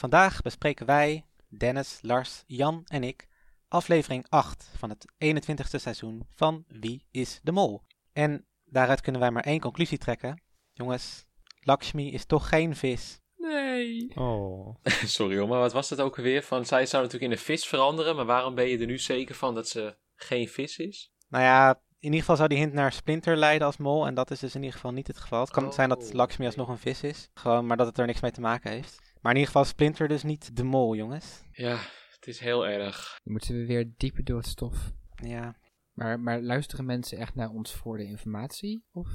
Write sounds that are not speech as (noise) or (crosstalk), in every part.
Vandaag bespreken wij, Dennis, Lars, Jan en ik, aflevering 8 van het 21ste seizoen van Wie is de Mol? En daaruit kunnen wij maar één conclusie trekken. Jongens, Lakshmi is toch geen vis. Nee. Oh. (laughs) Sorry hoor, maar wat was dat ook alweer? Van, zij zou natuurlijk in een vis veranderen, maar waarom ben je er nu zeker van dat ze geen vis is? Nou ja, in ieder geval zou die hint naar Splinter leiden als mol en dat is dus in ieder geval niet het geval. Het kan Oh, zijn dat Lakshmi alsnog een vis is, gewoon, maar dat het er niks mee te maken heeft. Maar in ieder geval Splinter dus niet de mol, jongens. Ja, het is heel erg. Dan moeten we weer dieper door het stof. Ja, Maar, maar luisteren mensen echt naar ons voor de informatie? Of?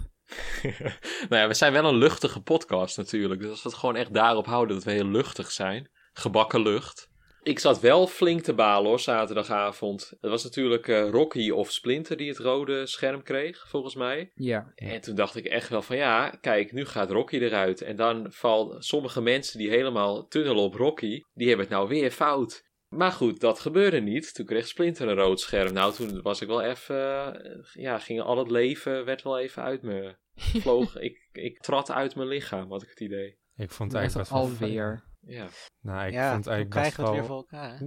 (laughs) nou ja, we zijn wel een luchtige podcast natuurlijk. Dus als we het gewoon echt daarop houden dat we heel luchtig zijn. Gebakken lucht. Ik zat wel flink te balen hoor, zaterdagavond. Het was natuurlijk eh, Rocky of Splinter die het rode scherm kreeg, volgens mij. Ja. En toen dacht ik echt wel van ja, kijk, nu gaat Rocky eruit. En dan vallen sommige mensen die helemaal tunnelen op Rocky, die hebben het nou weer fout. Maar goed, dat gebeurde niet. Toen kreeg Splinter een rood scherm. Nou, toen was ik wel even, eh, ja, ging al het leven, werd wel even uit me. (laughs) Vloog, ik, ik trad uit mijn lichaam, had ik het idee. Ik vond het eigenlijk best wel fijn. alweer. Ja. Nou, ik ja vond eigenlijk best krijgen we het weer wel... voor elkaar? hè?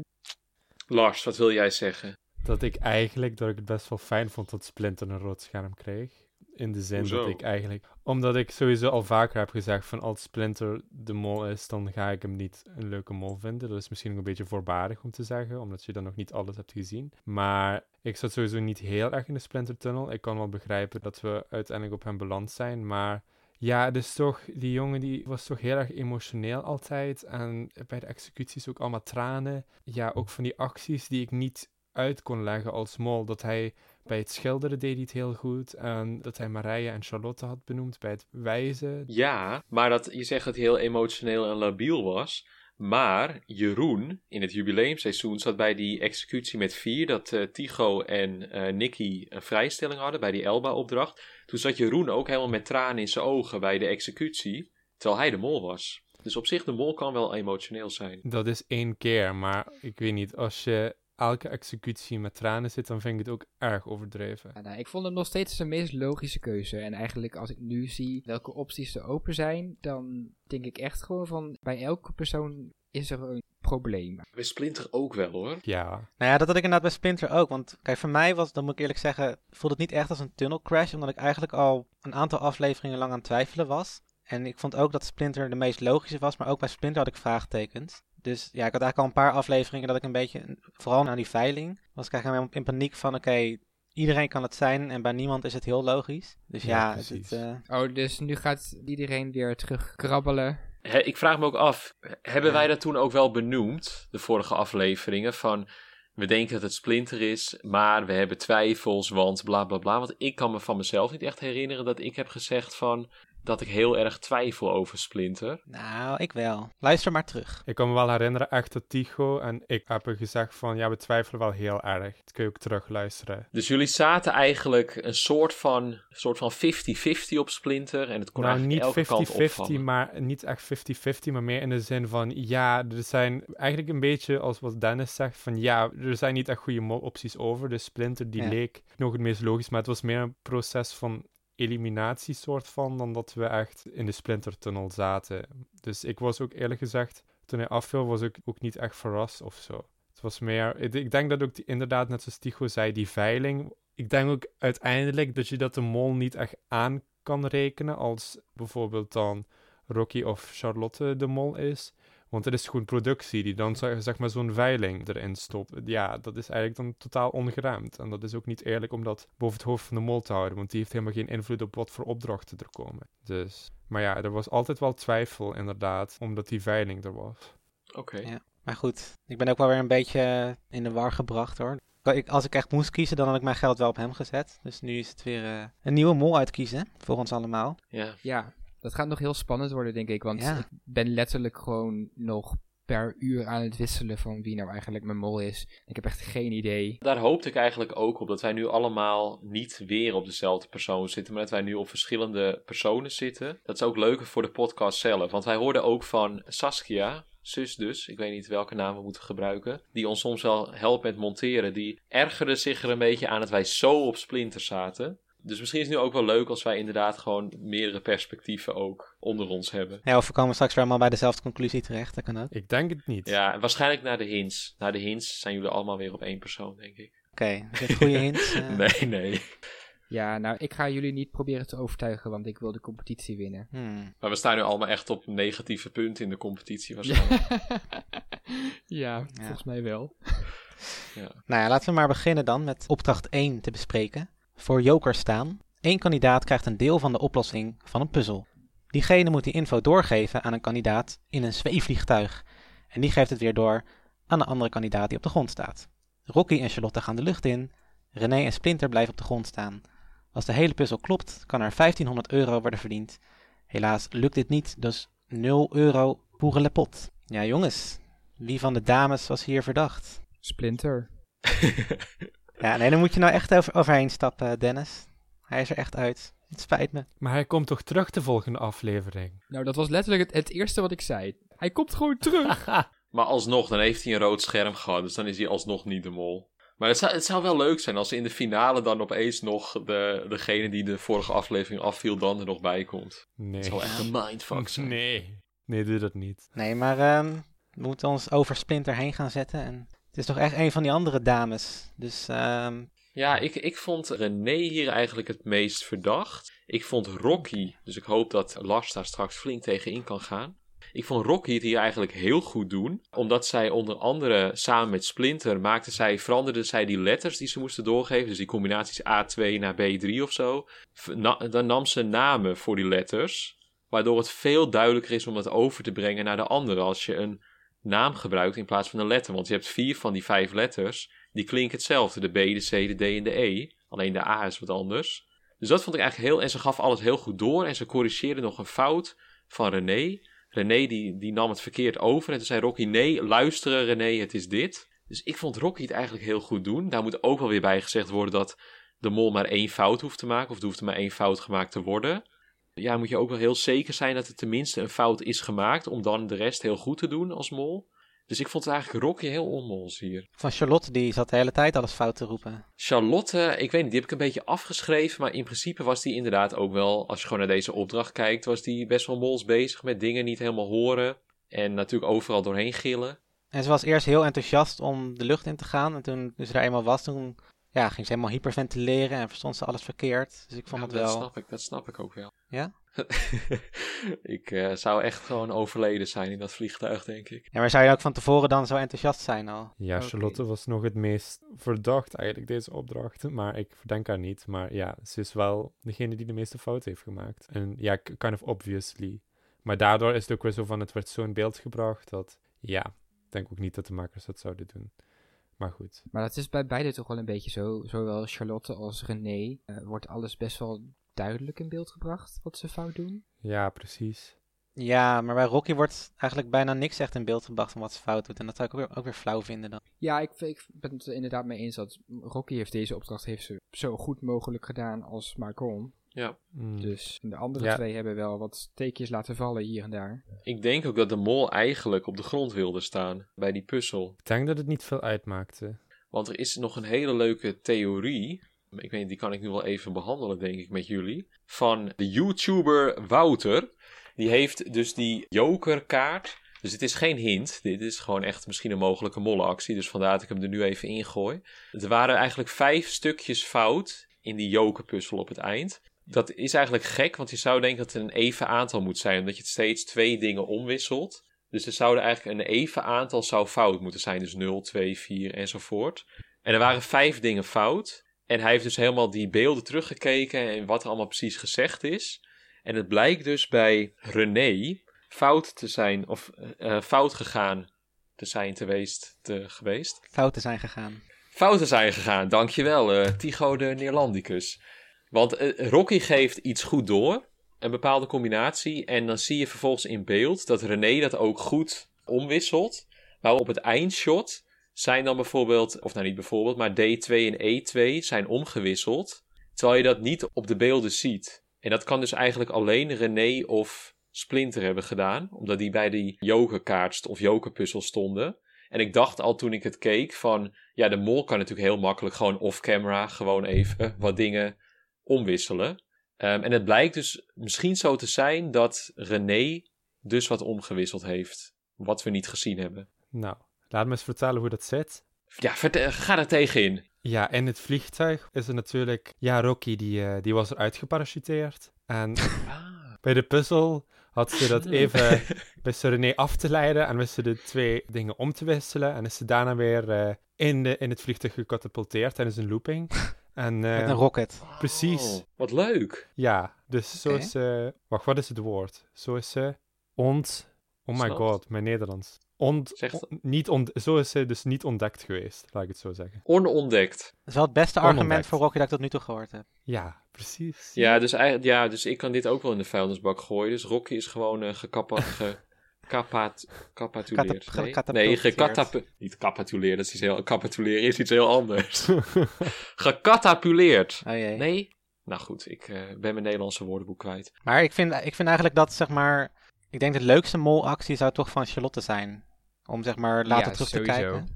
Lars, wat wil jij zeggen? Dat ik eigenlijk, dat ik het best wel fijn vond dat Splinter een rood scherm kreeg. In de zin Hoezo? dat ik eigenlijk... Omdat ik sowieso al vaker heb gezegd van als Splinter de mol is, dan ga ik hem niet een leuke mol vinden. Dat is misschien ook een beetje voorbarig om te zeggen, omdat je dan nog niet alles hebt gezien. Maar ik zat sowieso niet heel erg in de Splinter-tunnel. Ik kan wel begrijpen dat we uiteindelijk op hem beland zijn, maar... Ja, is toch, die jongen die was toch heel erg emotioneel altijd. En bij de executies ook allemaal tranen. Ja, ook van die acties die ik niet uit kon leggen als mol. Dat hij bij het schilderen deed hij het heel goed. En dat hij Marije en Charlotte had benoemd bij het wijzen. Ja, maar dat je zegt dat hij heel emotioneel en labiel was. Maar Jeroen in het jubileumseizoen zat bij die executie met vier. Dat eh Tycho en eh Nicky een vrijstelling hadden bij die Elba-opdracht. Toen zat Jeroen ook helemaal met tranen in zijn ogen bij de executie. Terwijl hij de mol was. Dus op zich, de mol kan wel emotioneel zijn. Dat is één keer, maar ik weet niet, als je elke executie met tranen zit, dan vind ik het ook erg overdreven. Ja, nou, ik vond hem nog steeds de meest logische keuze. En eigenlijk als ik nu zie welke opties er open zijn, dan denk ik echt gewoon van bij elke persoon is er een probleem. Bij Splinter ook wel hoor. Ja, Nou ja, dat had ik inderdaad bij Splinter ook. Want kijk, voor mij was, dan moet ik eerlijk zeggen, voelde het niet echt als een tunnel crash. Omdat ik eigenlijk al een aantal afleveringen lang aan het twijfelen was. En ik vond ook dat Splinter de meest logische was. Maar ook bij Splinter had ik vraagtekens. Dus ja, ik had eigenlijk al een paar afleveringen dat ik een beetje, vooral na die veiling, was ik eigenlijk helemaal in paniek van oké, iedereen kan het zijn en bij niemand is het heel logisch. Dus Ja, het, eh, Oh, dus nu gaat iedereen weer terug krabbelen. Hè, ik vraag me ook af, hebben Ja. wij dat toen ook wel benoemd, de vorige afleveringen, van we denken dat het Splinter is, maar we hebben twijfels, want bla bla bla. Want ik kan me van mezelf niet echt herinneren dat ik heb gezegd van dat ik heel erg twijfel over Splinter. nou, ik wel. Luister maar terug. ik kan me wel herinneren echt dat Tycho en ik hebben gezegd van, ja, we twijfelen wel heel erg. Dat kun je ook terugluisteren. Dus jullie zaten eigenlijk een soort van een soort van 50-50 op Splinter en het kon nou, eigenlijk niet elke kant 50-50, opvallen. maar niet echt 50-50, maar meer in de zin van, ja, er zijn eigenlijk een beetje als wat Dennis zegt, van ja, er zijn niet echt goede opties over. Dus Splinter, die Ja. leek nog het meest logisch, maar het was meer een proces van eliminatie soort van, dan dat we echt in de Splinter-tunnel zaten. Dus ik was ook eerlijk gezegd, toen hij afviel, was ik ook niet echt verrast of zo. Het was meer, ik, ik denk dat ook die- inderdaad, net zoals Tycho zei, die veiling. Ik denk ook uiteindelijk dat je dat de mol niet echt aan kan rekenen als bijvoorbeeld dan Rocky of Charlotte de mol is. Want het is gewoon productie die dan zeg zeg maar zo'n veiling erin stopt. Ja, dat is eigenlijk dan totaal ongeruimd. En dat is ook niet eerlijk om dat boven het hoofd van de mol te houden. Want die heeft helemaal geen invloed op wat voor opdrachten er komen. Dus, maar ja, er was altijd wel twijfel inderdaad, omdat die veiling er was. Oké. Ja. Maar goed, ik ben ook wel weer een beetje in de war gebracht hoor. Ik, als ik echt moest kiezen, dan had ik mijn geld wel op hem gezet. Dus nu is het weer eh, een nieuwe mol uitkiezen, voor ons allemaal. Ja. Ja, dat gaat nog heel spannend worden, denk ik. Want Ja. ik ben letterlijk gewoon nog per uur aan het wisselen van wie nou eigenlijk mijn mol is. Ik heb echt geen idee. Daar hoopte ik eigenlijk ook op dat wij nu allemaal niet weer op dezelfde persoon zitten, maar dat wij nu op verschillende personen zitten. Dat is ook leuker voor de podcast zelf, want wij hoorden ook van Saskia, zus dus, ik weet niet welke naam we moeten gebruiken, die ons soms wel helpt met monteren. Die ergerde zich er een beetje aan dat wij zo op Splinter zaten. Dus misschien is het nu ook wel leuk als wij inderdaad gewoon meerdere perspectieven ook onder ons hebben. Ja, of we komen straks weer allemaal bij dezelfde conclusie terecht, dat kan ook. Ik denk het niet. Ja, waarschijnlijk naar de hints. Naar de hints zijn jullie allemaal weer op één persoon, denk ik. Oké, okay, goede hints. Uh... (laughs) Nee, nee. Ja, nou, ik ga jullie niet proberen te overtuigen, want ik wil de competitie winnen. Hmm. Maar we staan nu allemaal echt op negatieve punten in de competitie waarschijnlijk. (laughs) ja, volgens mij wel. Ja. Nou ja, laten we maar beginnen dan met opdracht 1 te bespreken. Voor joker staan. Eén kandidaat krijgt een deel van de oplossing van een puzzel. Diegene moet die info doorgeven aan een kandidaat in een zweefvliegtuig. En die geeft het weer door aan een andere kandidaat die op de grond staat. Rocky en Charlotte gaan de lucht in. René en Splinter blijven op de grond staan. Als de hele puzzel klopt, kan er 1500 euro worden verdiend. Helaas lukt dit niet, dus 0 euro pot. Ja, jongens, wie van de dames was hier verdacht? Splinter. (laughs) ja, nee, dan moet je nou echt over, overheen stappen, Dennis. Hij is er echt uit. Het spijt me. Maar hij komt toch terug de volgende aflevering? Nou, dat was letterlijk het, het eerste wat ik zei. Hij komt gewoon terug. (laughs) maar alsnog, dan heeft hij een rood scherm gehad, dus dan is hij alsnog niet de mol. Maar het zou, het zou wel leuk zijn als in de finale dan opeens nog de, degene die de vorige aflevering afviel dan er nog bij komt. Nee. Het zou echt een mindfuck zijn. Nee. Nee, doe dat niet. Nee, maar um, we moeten ons over Splinter heen gaan zetten. En is toch echt een van die andere dames. Dus um... Ja, ik, ik vond René hier eigenlijk het meest verdacht. Ik vond Rocky, dus ik hoop dat Lars daar straks flink tegenin kan gaan. Ik vond Rocky het hier eigenlijk heel goed doen. Omdat zij onder andere samen met Splinter maakte zij, veranderde zij die letters die ze moesten doorgeven. Dus die combinaties A2 naar B3 of zo. dan nam ze namen voor die letters. Waardoor het veel duidelijker is om dat over te brengen naar de andere. Als je een naam gebruikt in plaats van een letter. Want je hebt vier van die vijf letters. Die klinken hetzelfde. De B, de C, de D en de E. Alleen de A is wat anders. Dus dat vond ik eigenlijk heel... En ze gaf alles heel goed door. En ze corrigeerde nog een fout van René. René die, die nam het verkeerd over. En toen zei Rocky, nee, luisteren René, het is dit. Dus ik vond Rocky het eigenlijk heel goed doen. Daar moet ook wel weer bij gezegd worden dat de mol maar één fout hoeft te maken. Of er hoeft maar één fout gemaakt te worden. Ja, moet je ook wel heel zeker zijn dat er tenminste een fout is gemaakt. Om dan de rest heel goed te doen als mol. Dus ik vond het eigenlijk Rocky heel onmols hier. Van Charlotte, die zat de hele tijd alles fout te roepen. Charlotte, ik weet niet, die heb ik een beetje afgeschreven. Maar in principe was die inderdaad ook wel, als je gewoon naar deze opdracht kijkt, was die best wel mols bezig met dingen niet helemaal horen. En natuurlijk overal doorheen gillen. En ze was eerst heel enthousiast om de lucht in te gaan. En toen ze daar eenmaal was, toen ja, ging ze helemaal hyperventileren en verstond ze alles verkeerd. Dus ik vond ja, het wel... Dat snap ik, dat snap ik ook wel. Ja? (laughs) ik uh, zou echt gewoon overleden zijn in dat vliegtuig, denk ik. Ja, maar zou je ook van tevoren dan zo enthousiast zijn al? Ja, okay. Charlotte was nog het meest verdacht eigenlijk, deze opdracht. Maar ik verdenk haar niet. Maar ja, ze is wel degene die de meeste fouten heeft gemaakt. En ja, kind of obviously. Maar daardoor is het ook weer zo van, het werd zo in beeld gebracht dat, ja, ik denk ook niet dat de makers dat zouden doen. Maar goed. Maar dat is bij beide toch wel een beetje zo. Zowel Charlotte als René uh, wordt alles best wel duidelijk in beeld gebracht wat ze fout doen. Ja, precies. Ja, maar bij Rocky wordt eigenlijk bijna niks echt in beeld gebracht van wat ze fout doet. En dat zou ik ook weer, ook weer flauw vinden dan. Ja, ik, ik ben het er inderdaad mee eens dat Rocky heeft deze opdracht heeft ze zo goed mogelijk gedaan als maar kon. Ja. Mm. Dus de andere Ja. twee hebben wel wat steekjes laten vallen hier en daar. Ik denk ook dat de mol eigenlijk op de grond wilde staan bij die puzzel. Ik denk dat het niet veel uitmaakte. Want er is nog een hele leuke theorie. Ik weet niet, die kan ik nu wel even behandelen, denk ik, met jullie. Van de YouTuber Wouter. Die heeft dus die jokerkaart. Dus het is geen hint. Dit is gewoon echt misschien een mogelijke mollenactie. Dus vandaar dat ik hem er nu even ingooi. Er waren eigenlijk vijf stukjes fout in die jokerpuzzel op het eind. Dat is eigenlijk gek, want je zou denken dat het een even aantal moet zijn. Omdat je steeds twee dingen omwisselt. Dus er zouden eigenlijk een even aantal zou fout moeten zijn. Dus 0, 2, 4 enzovoort. En er waren vijf dingen fout. En hij heeft dus helemaal die beelden teruggekeken en wat er allemaal precies gezegd is. En het blijkt dus bij René fout te zijn, of uh, fout gegaan te zijn geweest. Te, geweest. Fouten zijn gegaan. Fouten zijn gegaan, dankjewel, uh, Tycho de Neerlandicus. Want uh, Rocky geeft iets goed door, een bepaalde combinatie. En dan zie je vervolgens in beeld dat René dat ook goed omwisselt. Maar op het eindshot zijn dan bijvoorbeeld, of nou niet bijvoorbeeld, maar D2 en E2 zijn omgewisseld. Terwijl je dat niet op de beelden ziet. En dat kan dus eigenlijk alleen René of Splinter hebben gedaan. Omdat die bij die jokerkaart of jokerpuzzel stonden. En ik dacht al toen ik het keek van... Ja, de mol kan natuurlijk heel makkelijk gewoon off-camera... gewoon even (laughs) wat dingen omwisselen. Ehm, en het blijkt dus misschien zo te zijn dat René dus wat omgewisseld heeft. Wat we niet gezien hebben. Nou, laat me eens vertellen hoe dat zit. Ja, ga er tegenin. Ja, in het vliegtuig is er natuurlijk... Ja, Rocky, die, eh, die was eruit geparachuteerd. En (laughs) bij de puzzel had ze dat (laughs) even... wist ze René af te leiden en wist ze de twee dingen om te wisselen. En is ze daarna weer eh, in, de, in het vliegtuig gecatapulteerd tijdens een looping. (laughs) En Met eh, een rocket. precies, Oh, wat leuk. ja. Dus zo is ze... Wacht, wat is het woord? Zo is ze... Ont... Oh my Snapt. god, mijn Nederlands. Ont, Zegt- on- niet ont, zo is ze dus niet ontdekt geweest, laat ik het zo zeggen. Onontdekt. Dat is wel het beste argument Onontdekt. voor Rocky dat ik tot nu toe gehoord heb. Ja, precies. Ja dus, eigenlijk- ja, dus ik kan dit ook wel in de vuilnisbak gooien. Dus Rocky is gewoon (laughs) ge-. Katap- Nee, nee gecatapu- niet capituleerd, dat is iets heel, capituleren is iets heel anders. (laughs) Gecatapuleerd. Oh jee. Nee? Nou goed, ik eh, ben mijn Nederlandse woordenboek kwijt. Maar ik vind, ik vind eigenlijk dat, zeg maar... Ik denk de leukste molactie zou toch van Charlotte zijn. Om, zeg maar, later Ja, terug sowieso. te kijken.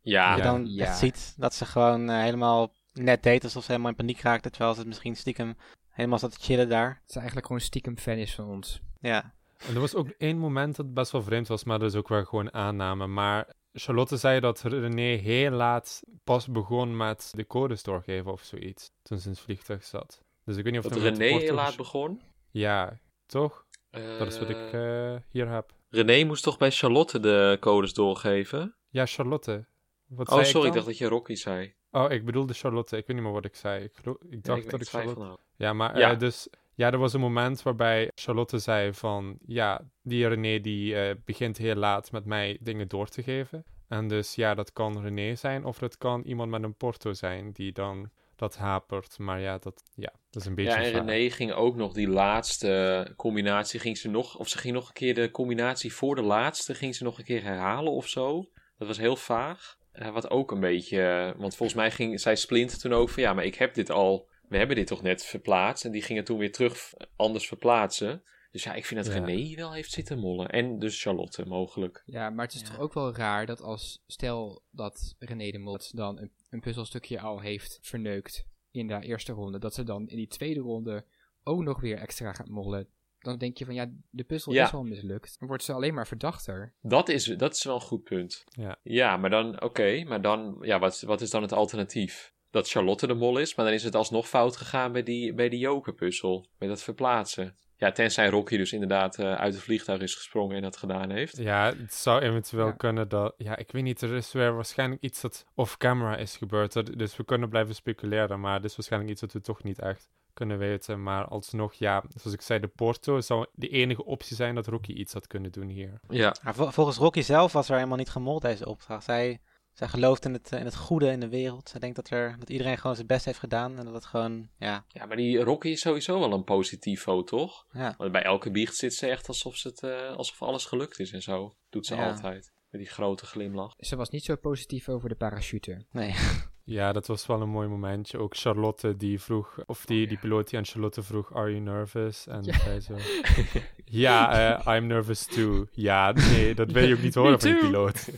Ja, Dat je dan Ja. echt ziet dat ze gewoon eh, helemaal net deed alsof ze helemaal in paniek raakte. Terwijl ze het misschien stiekem helemaal zat te chillen daar. Dat ze eigenlijk gewoon stiekem fan is van ons. Ja. En er was ook één moment dat best wel vreemd was, maar dat is ook wel gewoon aanname. Maar Charlotte zei dat René heel laat pas begon met de codes doorgeven of zoiets. Toen ze in het vliegtuig zat. Dus ik weet niet of dat René heel laat begon. Ja, toch? Dat is wat ik Eh, eh, hier heb. René moest toch bij Charlotte de codes doorgeven? Ja, Charlotte. Wat Oh, zei sorry, ik ik dacht dat je Rocky zei. Oh, ik bedoelde Charlotte. Ik weet niet meer wat ik zei. Ik, dacht Ja, dat ik Charlotte... nou. Ja, maar Ja. eh, dus... Ja, er was een moment waarbij Charlotte zei van... Ja, die René die eh, begint heel laat met mij dingen door te geven. En dus ja, dat kan René zijn of dat kan iemand met een porto zijn die dan dat hapert. Maar ja, dat, ja, dat is een beetje Ja, en. René ging ook nog die laatste combinatie, ging ze nog, of ze ging nog een keer de combinatie voor de laatste, ging ze nog een keer herhalen of zo. Dat was heel vaag. Eh, wat ook een beetje, eh, want volgens mij ging, zei Splinter toen ook van, ja, maar ik heb dit al, we hebben dit toch net verplaatst. En die gingen toen weer terug anders verplaatsen. Dus ja, ik vind dat Ja. René wel heeft zitten mollen. En dus Charlotte mogelijk. Ja, maar het is Ja. toch ook wel raar dat als, stel dat René de Mot dan een, een puzzelstukje al heeft verneukt in de eerste ronde, dat ze dan in die tweede ronde ook nog weer extra gaat mollen. Dan denk je van ja, de puzzel Ja. is al mislukt. Dan wordt ze alleen maar verdachter. Dat is, dat is wel een goed punt. Ja. Ja, maar dan, oké, maar dan, ja, wat, wat is dan het alternatief? Dat Charlotte de mol is, maar dan is het alsnog fout gegaan bij die, bij die jokerpuzzel. Met dat verplaatsen. Ja, tenzij Rocky dus inderdaad eh, uit het vliegtuig is gesprongen en dat gedaan heeft. Ja, het zou eventueel Ja. kunnen dat... Ja, ik weet niet, er is weer waarschijnlijk iets dat off-camera is gebeurd. Dat- Dus we kunnen blijven speculeren, maar het is waarschijnlijk iets dat we toch niet echt kunnen weten. Maar alsnog, ja, zoals ik zei, de Porto zou de enige optie zijn dat Rocky iets had kunnen doen hier. Ja, vol- volgens Rocky zelf was er helemaal niet gemold deze opdracht. Zij, zij gelooft in het, eh, in het goede in de wereld. Zij denkt dat, er, dat iedereen gewoon zijn best heeft gedaan. En dat het gewoon, ja, ja maar die Rocky is sowieso wel een positivo, toch? ja. Want bij elke biecht zit ze echt alsof, ze het, eh, alsof alles gelukt is en zo. Doet ze Ja. altijd. Met die grote glimlach. Ze was niet zo positief over de parachute. Nee. (laughs) Ja, dat was wel een mooi momentje. Ook Charlotte die vroeg, of die, die piloot die aan Charlotte vroeg, are you nervous? En Ja. zij zo, (laughs) ja, eh, I'm nervous too. Ja, nee, dat wil je ook niet (laughs) horen van die too. piloot.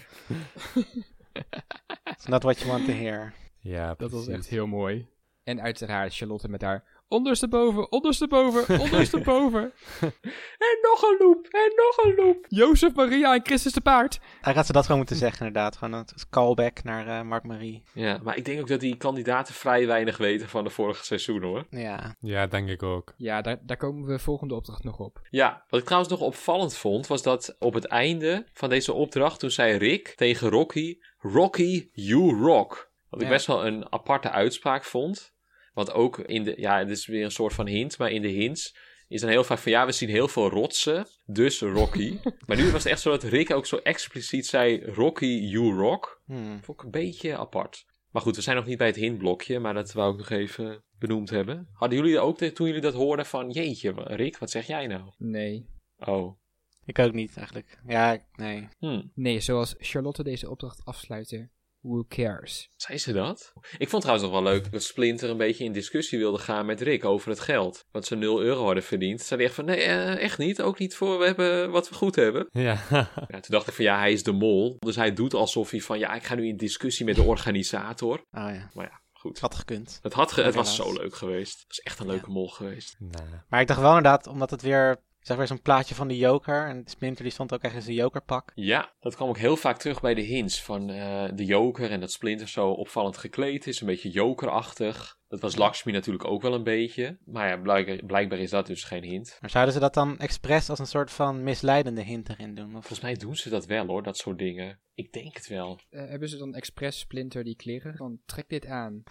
It's not what you want to hear. Ja, Dat was echt heel mooi. En uiteraard Charlotte met haar ondersteboven, ondersteboven, (laughs) ondersteboven. (laughs) En nog een loop, en nog een loop. Jozef, Maria en Christus de paard. Hij gaat ze dat gewoon moeten zeggen inderdaad. Gewoon een callback naar eh Mark Marie. Ja, maar ik denk ook dat die kandidaten vrij weinig weten van de vorige seizoen hoor. Ja. Ja, denk ik ook. Ja, daar, daar komen we volgende opdracht nog op. Ja, wat ik trouwens nog opvallend vond, was dat op het einde van deze opdracht, toen zei Rick tegen Rocky, Rocky, you rock. Wat ik Ja. best wel een aparte uitspraak vond. Want ook in de, ja, het is weer een soort van hint, maar in de hints is dan heel vaak van, ja, we zien heel veel rotsen, dus Rocky. (laughs) maar nu was het echt zo dat Rick ook zo expliciet zei, Rocky, you rock. Hmm. Vond ik een beetje apart. Maar goed, we zijn nog niet bij het hintblokje, maar dat wou ik nog even benoemd hebben. Hadden jullie ook, de- toen jullie dat hoorden van, jeetje, Rick, wat zeg jij nou? Nee. Oh. Ik ook niet, eigenlijk. Ja, nee. Hm. Nee, zoals Charlotte deze opdracht afsluiten. Who cares? Zei ze dat? Ik vond trouwens nog wel leuk dat Splinter een beetje in discussie wilde gaan met Rick over het geld. Want ze 0 euro hadden verdiend. Zei hij echt van, nee, eh, echt niet. Ook niet voor we hebben wat we goed hebben. (laughs) Ja. Ja, toen dacht ik van, ja, hij is de mol. Dus hij doet alsof hij van, ja, ik ga nu in discussie met de organisator. Ah ja, Maar ja, goed. had gekund. Het, had ge- het was zo leuk geweest. Het was echt een leuke mol geweest. Nee. Maar ik dacht wel inderdaad, omdat het weer, zag weer zo'n plaatje van de Joker. En Splinter die stond ook echt in zijn Jokerpak. Ja, dat kwam ook heel vaak terug bij de hints van eh, de Joker en dat Splinter zo opvallend gekleed is. Een beetje Jokerachtig. Dat was Lakshmi natuurlijk ook wel een beetje. Maar ja, blijkbaar, blijkbaar is dat dus geen hint. Maar zouden ze dat dan expres als een soort van misleidende hint erin doen? Of... Volgens mij doen ze dat wel hoor, dat soort dingen. Ik denk het wel. Eh, hebben ze dan expres Splinter die kleren? Dan trek dit aan. (laughs)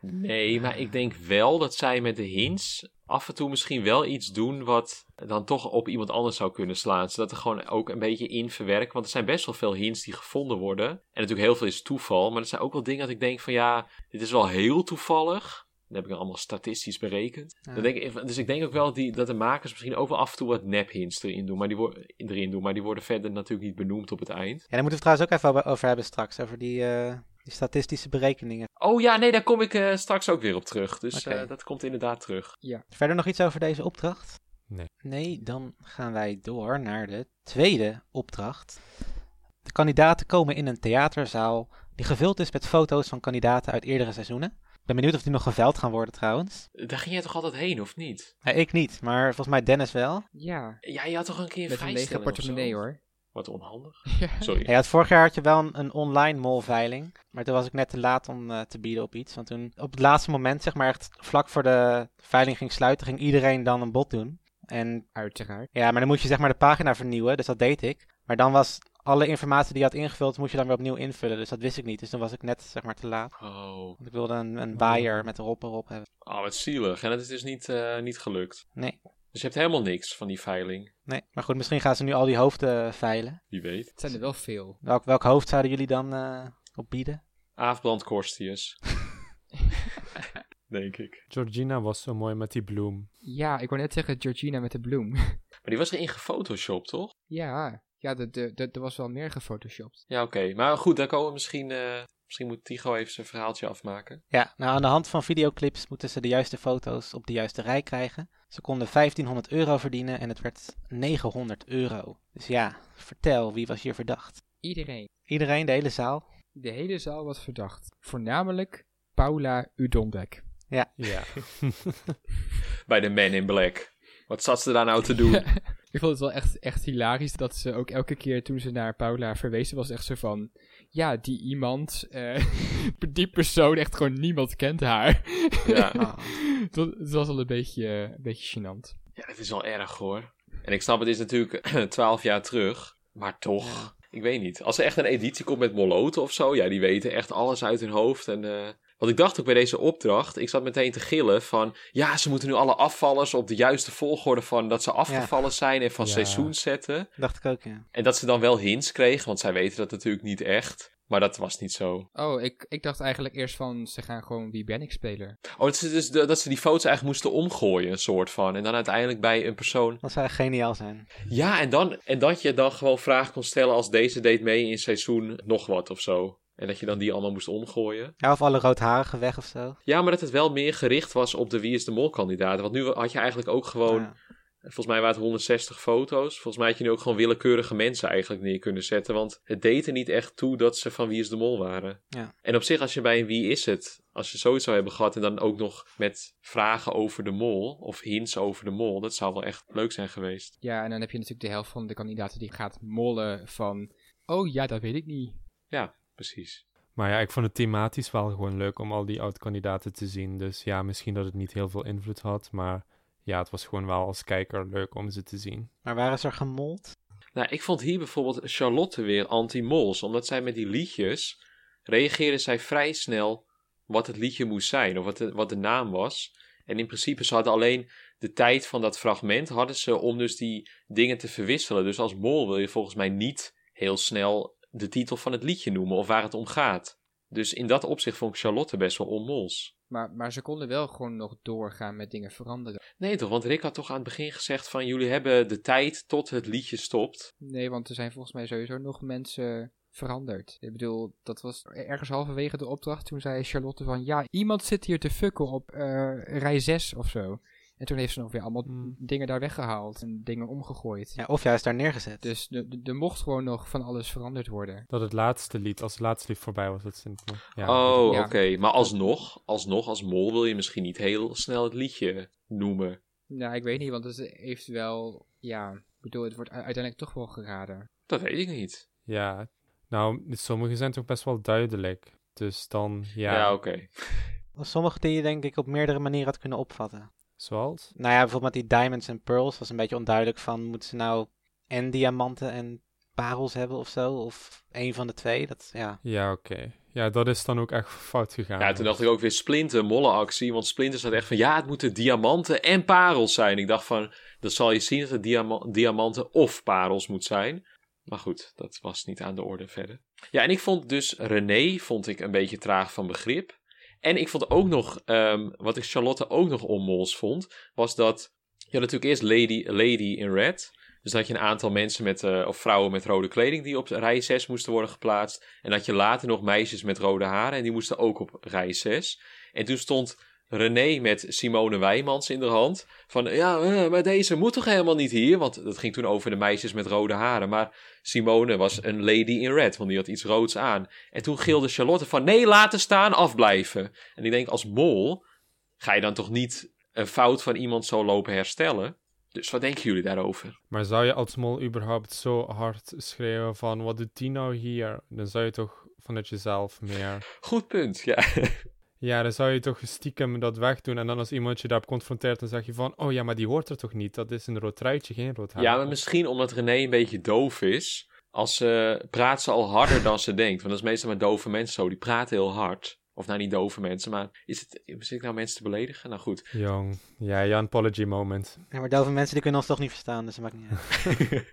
Nee, maar ik denk wel dat zij met de hints af en toe misschien wel iets doen wat dan toch op iemand anders zou kunnen slaan. Zodat er gewoon ook een beetje in verwerken. Want er zijn best wel veel hints die gevonden worden. En natuurlijk heel veel is toeval. Maar er zijn ook wel dingen dat ik denk van ja, dit is wel heel toevallig. Dat heb ik allemaal statistisch berekend. Ja. Dan denk ik, dus ik denk ook wel die, dat de makers misschien ook wel af en toe wat nep hints erin doen. Maar die, worden erin doen, maar die worden verder natuurlijk niet benoemd op het eind. Ja, daar moeten we het trouwens ook even over- hebben straks. Over die, eh, die statistische berekeningen. Oh ja, nee, daar kom ik eh, straks ook weer op terug. Dus eh, dat komt inderdaad terug. Verder nog iets over deze opdracht? Nee. Nee, dan gaan wij door naar de tweede opdracht. De kandidaten komen in een theaterzaal die gevuld is met foto's van kandidaten uit eerdere seizoenen. Ik ben benieuwd of die nog geveld gaan worden trouwens. Daar ging jij toch altijd heen, of niet? Ja, ik niet, maar volgens mij Dennis wel. Ja, Ja, je had toch een keer een met een lege portemonnee hoor. Wat onhandig. (laughs) Ja. Sorry. Ja, het vorig jaar had je wel een, een online molveiling. Maar toen was ik net te laat om eh, te bieden op iets. Want toen op het laatste moment, zeg maar echt vlak voor de veiling ging sluiten, ging iedereen dan een bod doen. En Uiteraard. ja, maar dan moet je zeg maar de pagina vernieuwen. Dus dat deed ik. Maar dan was alle informatie die je had ingevuld, moest je dan weer opnieuw invullen. Dus dat wist ik niet. Dus toen was ik net zeg maar te laat. Oh. Want ik wilde een, een waaier met erop erop hebben. oh, wat zielig. En het is dus niet, eh, niet gelukt. Nee, Dus je hebt helemaal niks van die veiling. nee. Maar goed, misschien gaan ze nu al die hoofden veilen. Wie weet. Het zijn er wel veel. Welk, welk hoofd zouden jullie dan eh op bieden? Aafbrand Korstius. (laughs) Denk ik. Georgina was zo mooi met die bloem. Ja, ik wou net zeggen Georgina met de bloem. Maar die was erin gefotoshopt, toch? ja, ja de, de, de, er was wel meer gefotoshopt. Ja, oké. Maar goed, daar komen we misschien... eh, misschien moet Tigo even zijn verhaaltje afmaken. Ja, nou aan de hand van videoclips moeten ze de juiste foto's op de juiste rij krijgen. Ze konden 1500 euro verdienen en het werd 900 euro. Dus ja, vertel, wie was hier verdacht? Iedereen. Iedereen, de hele zaal? De hele zaal was verdacht. Voornamelijk Paula Udonbek. Ja. (laughs) Bij de Man in Black. Wat zat ze daar nou te doen? (laughs) Ik vond het wel echt, echt hilarisch dat ze ook elke keer toen ze naar Paula verwezen was echt zo van... Ja, die iemand, eh, (laughs) die persoon, echt gewoon niemand kent haar. Ja. (laughs) Ah. het, was, al een beetje, eh, een beetje gênant. Ja, het is wel erg hoor. En ik snap, het is natuurlijk (clears throat) 12 jaar terug. Maar toch, ik weet niet. Als er echt een editie komt met Moloten of zo, ja, die weten echt alles uit hun hoofd. En, eh, want ik dacht ook bij deze opdracht, ik zat meteen te gillen van, ja, ze moeten nu alle afvallers op de juiste volgorde van dat ze afgevallen zijn en van Ja. seizoen zetten. Dacht ik ook, ja. En dat ze dan wel hints kregen, want zij weten dat natuurlijk niet echt. Maar dat was niet zo. Oh, ik, ik dacht eigenlijk eerst van, ze gaan gewoon Wie ben ik spelen. Oh, dat ze, dus dat ze die foto's eigenlijk moesten omgooien, een soort van. En dan uiteindelijk bij een persoon Dat zou geniaal zijn. Ja, en, dan, en dat je dan gewoon vragen kon stellen als deze deed mee in seizoen nog wat of zo. En dat je dan die allemaal moest omgooien. Ja, of alle roodharigen weg of zo. Ja, maar dat het wel meer gericht was op de Wie is de Mol kandidaten. Want nu had je eigenlijk ook gewoon, Ja. volgens mij waren het 160 foto's. Volgens mij had je nu ook gewoon willekeurige mensen eigenlijk neer kunnen zetten. Want het deed er niet echt toe dat ze van Wie is de Mol waren. Ja. En op zich, als je bij een Wie is het, als je zoiets zou hebben gehad en dan ook nog met vragen over de Mol of hints over de Mol, dat zou wel echt leuk zijn geweest. Ja, en dan heb je natuurlijk de helft van de kandidaten die gaat mollen van... Oh ja, dat weet ik niet. Ja, precies. Maar ja, ik vond het thematisch wel gewoon leuk om al die oud-kandidaten te zien. Dus ja, misschien dat het niet heel veel invloed had. Maar ja, het was gewoon wel als kijker leuk om ze te zien. Maar waren ze er gemold? Nou, ik vond hier bijvoorbeeld Charlotte weer anti-mols. Omdat zij met die liedjes reageerde zij vrij snel wat het liedje moest zijn. Of wat de, wat de naam was. En in principe, ze hadden alleen de tijd van dat fragment hadden ze om dus die dingen te verwisselen. Dus als mol wil je volgens mij niet heel snel de titel van het liedje noemen of waar het om gaat. Dus in dat opzicht vond ik Charlotte best wel onmols. Maar, maar ze konden wel gewoon nog doorgaan met dingen veranderen. Nee toch, want Rick had toch aan het begin gezegd van jullie hebben de tijd tot het liedje stopt. Nee, want er zijn volgens mij sowieso nog mensen veranderd. Ik bedoel, dat was ergens halverwege de opdracht. Toen zei Charlotte van, ja, iemand zit hier te fucken op eh, rij 6 of zo. En toen heeft ze nog weer allemaal Hmm. dingen daar weggehaald en dingen omgegooid. Ja, of juist daar neergezet. Dus de- de- er mocht gewoon nog van alles veranderd worden. Dat het laatste lied, als het laatste lied voorbij was, dat nog- Ja, oh, Ja. oké. Maar alsnog, alsnog, als mol wil je misschien niet heel snel het liedje noemen. Nou, ik weet niet, want het heeft wel, ja, ik bedoel, het wordt uiteindelijk toch wel geraden. Dat weet ik niet. Ja, nou, sommige zijn toch best wel duidelijk. Dus dan, ja, Ja, oké. Sommige die je denk ik op meerdere manieren had kunnen opvatten. Zoals? Nou ja, bijvoorbeeld met die diamonds en pearls was een beetje onduidelijk van... moeten ze nou en diamanten en parels hebben of zo? Of één van de twee? Dat, ja. Ja, oké. Ja, dat is dan ook echt fout gegaan. Ja, toen dacht ik ook weer Splinter, mollenactie. Want Splinter zat echt van, ja, het moeten diamanten en parels zijn. Ik dacht van, dat zal je zien dat het diama- diamanten of parels moet zijn. Maar goed, dat was niet aan de orde verder. Ja, en ik vond dus René, vond ik een beetje traag van begrip. En ik vond ook nog, ehm, wat ik Charlotte ook nog onmols vond, was dat, je had natuurlijk eerst Lady, Lady in Red. Dus dat je een aantal mensen met, eh, of vrouwen met rode kleding die op rij 6 moesten worden geplaatst. En dat je later nog meisjes met rode haren en die moesten ook op rij 6. En toen stond René met Simone Wijmans in de hand. Van ja, eh, maar deze moet toch helemaal niet hier? Want dat ging toen over de meisjes met rode haren. Maar Simone was een lady in red, want die had iets roods aan. En toen gilde Charlotte van nee, laten staan, afblijven. En ik denk als mol ga je dan toch niet een fout van iemand zo lopen herstellen? Dus wat denken jullie daarover? Maar zou je als mol überhaupt zo hard schreeuwen van, wat doet die nou hier? Dan zou je toch vanuit jezelf meer... Goed punt, ja. (laughs) Ja, dan zou je toch stiekem dat wegdoen. En dan als iemand je daarop confronteert, dan zeg je van... Oh ja, maar die hoort er toch niet? Dat is een rood truitje, geen rood haar. Ja, maar misschien omdat René een beetje doof is. Als ze praat ze al harder dan ze denkt. Want dat is meestal met dove mensen zo. Die praten heel hard. Of nou niet dove mensen, maar is het, zit ik nou mensen te beledigen? Nou goed. Jong. Ja, ja, een apology moment. ja maar dove mensen die kunnen ons toch niet verstaan, dus dat maakt niet uit.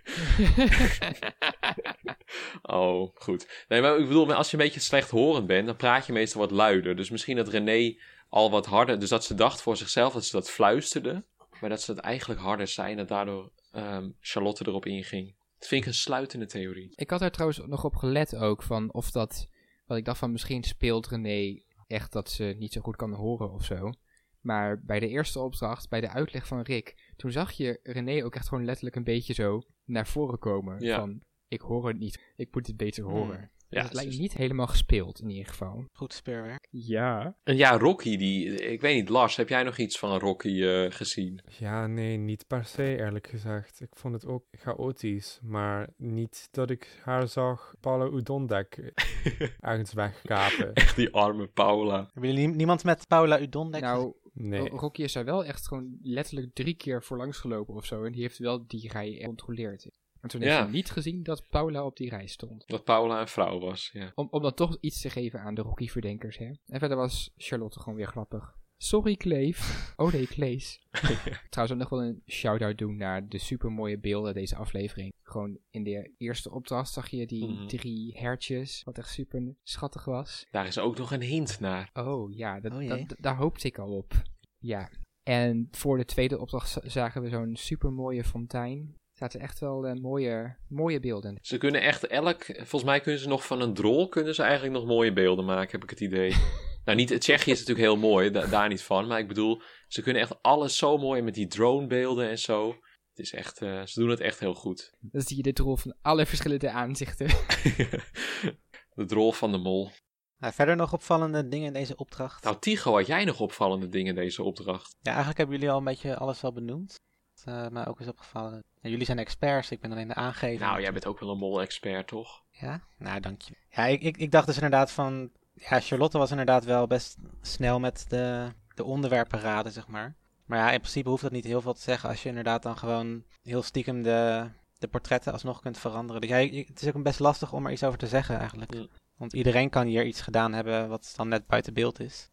(laughs) (laughs) (laughs) oh, goed. Nee, maar ik bedoel, als je een beetje slechthorend bent, dan praat je meestal wat luider. Dus misschien dat René al wat harder, dus dat ze dacht voor zichzelf dat ze dat fluisterde. Maar dat ze het eigenlijk harder zei en dat daardoor ehm, Charlotte erop inging. Dat vind ik een sluitende theorie. Ik had er trouwens nog op gelet ook van of dat, wat ik dacht van misschien speelt René echt dat ze niet zo goed kan horen of zo. Maar bij de eerste opdracht, bij de uitleg van Rick, toen zag je René ook echt gewoon letterlijk een beetje zo naar voren komen. Ja. Van, ik hoor het niet, ik moet het beter Hmm. horen. Ja, dus het lijkt dus- niet helemaal gespeeld in ieder geval. Goed speurwerk. Ja. En ja, Rocky, die, ik weet niet, Lars, heb jij nog iets van Rocky eh, gezien? Ja, nee, niet per se, eerlijk gezegd. Ik vond het ook chaotisch. Maar niet dat ik haar zag Paula Udondek (laughs) ergens wegkapen. Echt die arme Paula. Hebben jullie nie- niemand met Paula Udon? Nou, Nee. Ro- Rocky is daar wel echt gewoon letterlijk drie keer voor langs gelopen of zo. En die heeft wel die rij gecontroleerd. En toen heeft Ja. hij niet gezien dat Paula op die rij stond. Dat Paula een vrouw was, ja. Om, om dan toch iets te geven aan de Rocky-verdenkers, hè. En verder was Charlotte gewoon weer grappig. Sorry, Kleef. (laughs) Oh nee, Klees. (laughs) Trouwens ook nog wel een shout-out doen naar de supermooie beelden deze aflevering. Gewoon in de eerste opdracht zag je die Mhm. drie hertjes, wat echt super schattig was. Daar is ook nog een hint naar. Oh ja, dat, Oh dat, daar hoopte ik al op. Ja. En voor de tweede opdracht za- zagen we zo'n super mooie fontein. Zaten echt wel eh, mooie, mooie beelden. Ze kunnen echt elk... Volgens mij kunnen ze nog van een drol... kunnen ze eigenlijk nog mooie beelden maken, heb ik het idee. (laughs) nou, niet, Tsjechië is natuurlijk heel mooi, da- daar niet van. Maar ik bedoel, ze kunnen echt alles zo mooi met die dronebeelden en zo. Het is echt... eh, ze doen het echt heel goed. Dan zie je dit rol van alle verschillende aanzichten. (laughs) (laughs) de drol van de mol. Nou, verder nog opvallende dingen in deze opdracht. Nou, Tigo, had jij nog opvallende dingen in deze opdracht? Ja, eigenlijk hebben jullie al een beetje alles al benoemd. Wat eh, mij ook is opgevallen. Jullie zijn experts, ik ben alleen de aangever. Nou, jij bent ook wel een mol-expert, toch? Ja? Nou, dank je. Ja, ik, ik, ik dacht dus inderdaad van... Ja, Charlotte was inderdaad wel best snel met de, de onderwerpen raden, zeg maar. Maar ja, in principe hoeft dat niet heel veel te zeggen als je inderdaad dan gewoon heel stiekem de, de portretten alsnog kunt veranderen. Dus ja, het is ook best lastig om er iets over te zeggen eigenlijk. Want iedereen kan hier iets gedaan hebben wat dan net buiten beeld is.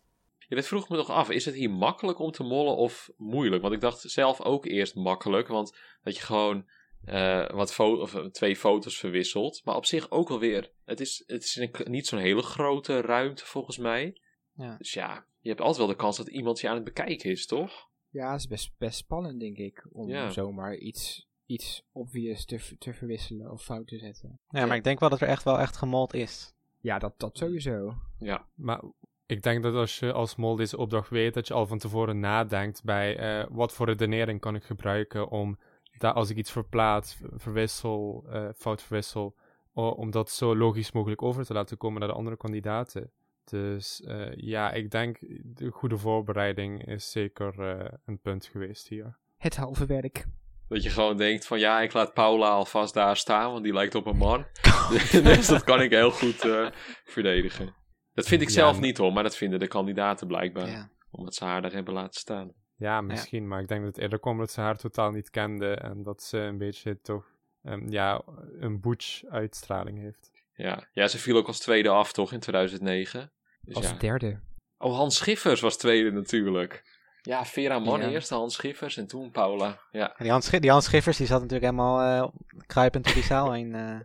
Ja, dit vroeg me nog af. Is het hier makkelijk om te mollen of moeilijk? Want ik dacht zelf ook eerst makkelijk. Want dat je gewoon eh, wat fo of, eh, twee foto's verwisselt. Maar op zich ook alweer. Het is, het is een niet zo'n hele grote ruimte volgens mij. Ja. Dus ja, je hebt altijd wel de kans dat iemand je aan het bekijken is, toch? Ja, het is best, best spannend, denk ik. Om Ja. zomaar iets, iets obvious te, te verwisselen of fout te zetten. Ja, maar ik denk wel dat er echt wel echt gemold is. Ja, dat, dat sowieso. Ja. Maar ik denk dat als je als mol deze opdracht weet, dat je al van tevoren nadenkt bij eh, wat voor redenering kan ik gebruiken om dat als ik iets verplaats, ver- verwissel, eh, fout verwissel, om dat zo logisch mogelijk over te laten komen naar de andere kandidaten. Dus eh, ja, ik denk de goede voorbereiding is zeker eh, een punt geweest hier. Het halve werk. Dat je gewoon denkt van ja, ik laat Paula alvast daar staan, want die lijkt op een man. (laughs) (laughs) dus dat kan ik heel goed eh, verdedigen. Dat vind ik Ja, zelf niet hoor, maar dat vinden de kandidaten blijkbaar. Ja. Omdat ze haar daar hebben laten staan. Ja, misschien, maar ik denk dat het eerder kwam dat ze haar totaal niet kende en dat ze een beetje toch ehm, ja, een butch-uitstraling heeft. Ja. ja, ze viel ook als tweede af toch in 2009. Dus Als ja. derde. Oh, Hans Schiffers was tweede natuurlijk. Ja, Vera Mann Ja. eerst, Hans Schiffers en toen Paula. Ja, En die Hans, die Hans Schiffers die zat natuurlijk helemaal eh, kruipend door die zaal (laughs) heen. eh.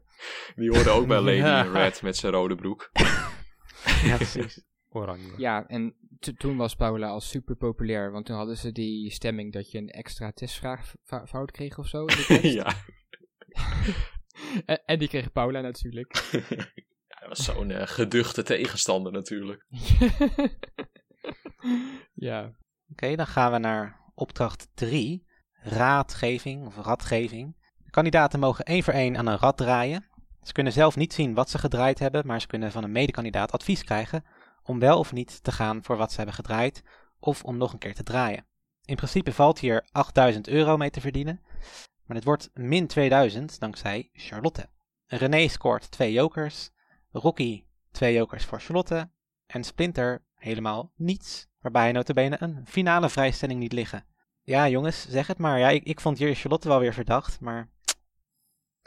die hoorde ook bij (laughs) Lady Ja. in Red met zijn rode broek. (laughs) (laughs) ja, (laughs) precies. Oranje. Ja, en to- toen was Paula al super populair. Want toen hadden ze die stemming dat je een extra testvraag fout kreeg of zo. in de (laughs) test. ja. en, en die kreeg Paula natuurlijk. ja, dat was zo'n eh, geduchte tegenstander natuurlijk. ja. Oké, dan gaan we naar opdracht 3. Raadgeving of radgeving. De kandidaten mogen één voor één aan een rad draaien. Ze kunnen zelf niet zien wat ze gedraaid hebben, maar ze kunnen van een medekandidaat advies krijgen om wel of niet te gaan voor wat ze hebben gedraaid of om nog een keer te draaien. In principe valt hier 8000 euro mee te verdienen, maar dit wordt min 2000 dankzij Charlotte. René scoort twee jokers, Rocky twee jokers voor Charlotte en Splinter helemaal niets, waarbij hij notabene een finale vrijstelling niet liggen. Ja jongens, zeg het maar. Ja, ik, ik vond hier Charlotte wel weer verdacht, maar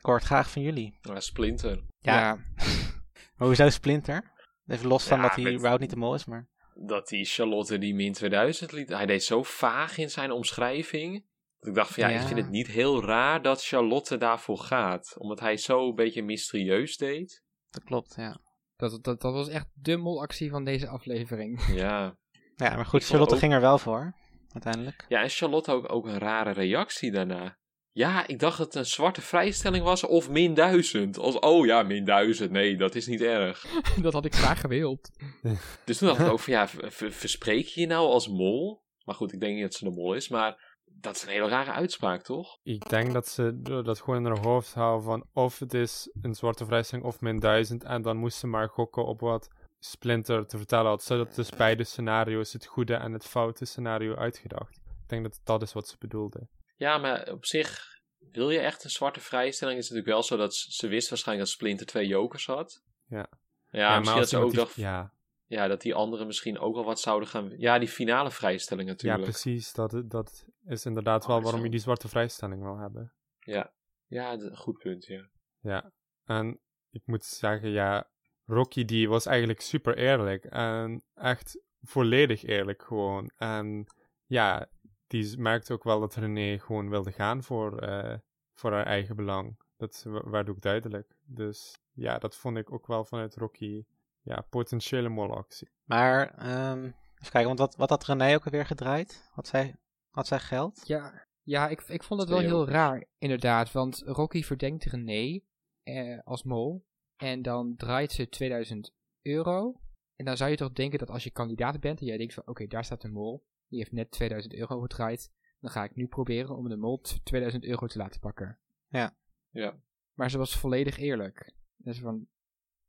ik hoor het graag van jullie. Ja, Splinter. Ja. Ja. (laughs) Maar hoezo Splinter? Even los van Ja, dat hij met- überhaupt niet de mol is, maar... Dat die Charlotte die min 2000 liet. Hij deed zo vaag in zijn omschrijving. Dat ik dacht van ja, Ja. ik vind het niet heel raar dat Charlotte daarvoor gaat. Omdat hij zo een beetje mysterieus deed. Dat klopt, ja. Dat, dat, dat was echt de molactie van deze aflevering. (laughs) Ja. Ja, maar goed, Charlotte ook- ging er wel voor, uiteindelijk. Ja, en Charlotte ook, ook een rare reactie daarna. Ja, ik dacht dat het een zwarte vrijstelling was of min 1000. Als, oh ja, min 1000. Nee, dat is niet erg. (laughs) dat had ik graag gewild. (laughs) Dus toen dacht ik ook van ja, verspreek je je nou als mol? Maar goed, ik denk niet dat ze de mol is. Maar dat is een hele rare uitspraak, toch? Ik denk dat ze dat gewoon in haar hoofd houden van of het is een zwarte vrijstelling of min 1000 en dan moest ze maar gokken op wat Splinter te vertellen had, zodat dus beide scenario's, het goede en het foute scenario uitgedacht. Ik denk dat dat is wat ze bedoelde. Ja, maar op zich, wil je echt een zwarte vrijstelling? Is het natuurlijk wel zo dat ze, ze wist waarschijnlijk dat Splinter twee jokers had. Ja. Ja, misschien dat ze ook iemand dacht, die- ja. Ja, dat die anderen misschien ook wel wat zouden gaan... Ja, die finale vrijstelling ja, natuurlijk. precies. Dat, dat is inderdaad Oh, wel is waarom je die zwarte vrijstelling wil hebben. Ja, ja dat- goed punt, ja. Ja, en ik moet zeggen, ja, Rocky die was eigenlijk super eerlijk en echt volledig eerlijk gewoon. En ja, die merkte ook wel dat René gewoon wilde gaan voor, eh, voor haar eigen belang. Dat werd ook duidelijk. Dus ja, dat vond ik ook wel vanuit Rocky, ja, potentiële molactie. Maar, ehm, even kijken, want wat, wat had René ook alweer gedraaid? Had zij, had zij geld? Ja, ja ik, ik vond het wel heel raar, inderdaad. Want Rocky verdenkt René eh, als mol. En dan draait ze 2000 euro. En dan zou je toch denken dat als je kandidaat bent en jij denkt van oké, daar staat de mol. Die heeft net 2000 euro gedraaid. Dan ga ik nu proberen om de mol t- 2000 euro te laten pakken. Ja. Ja. Maar ze was volledig eerlijk. Dus van,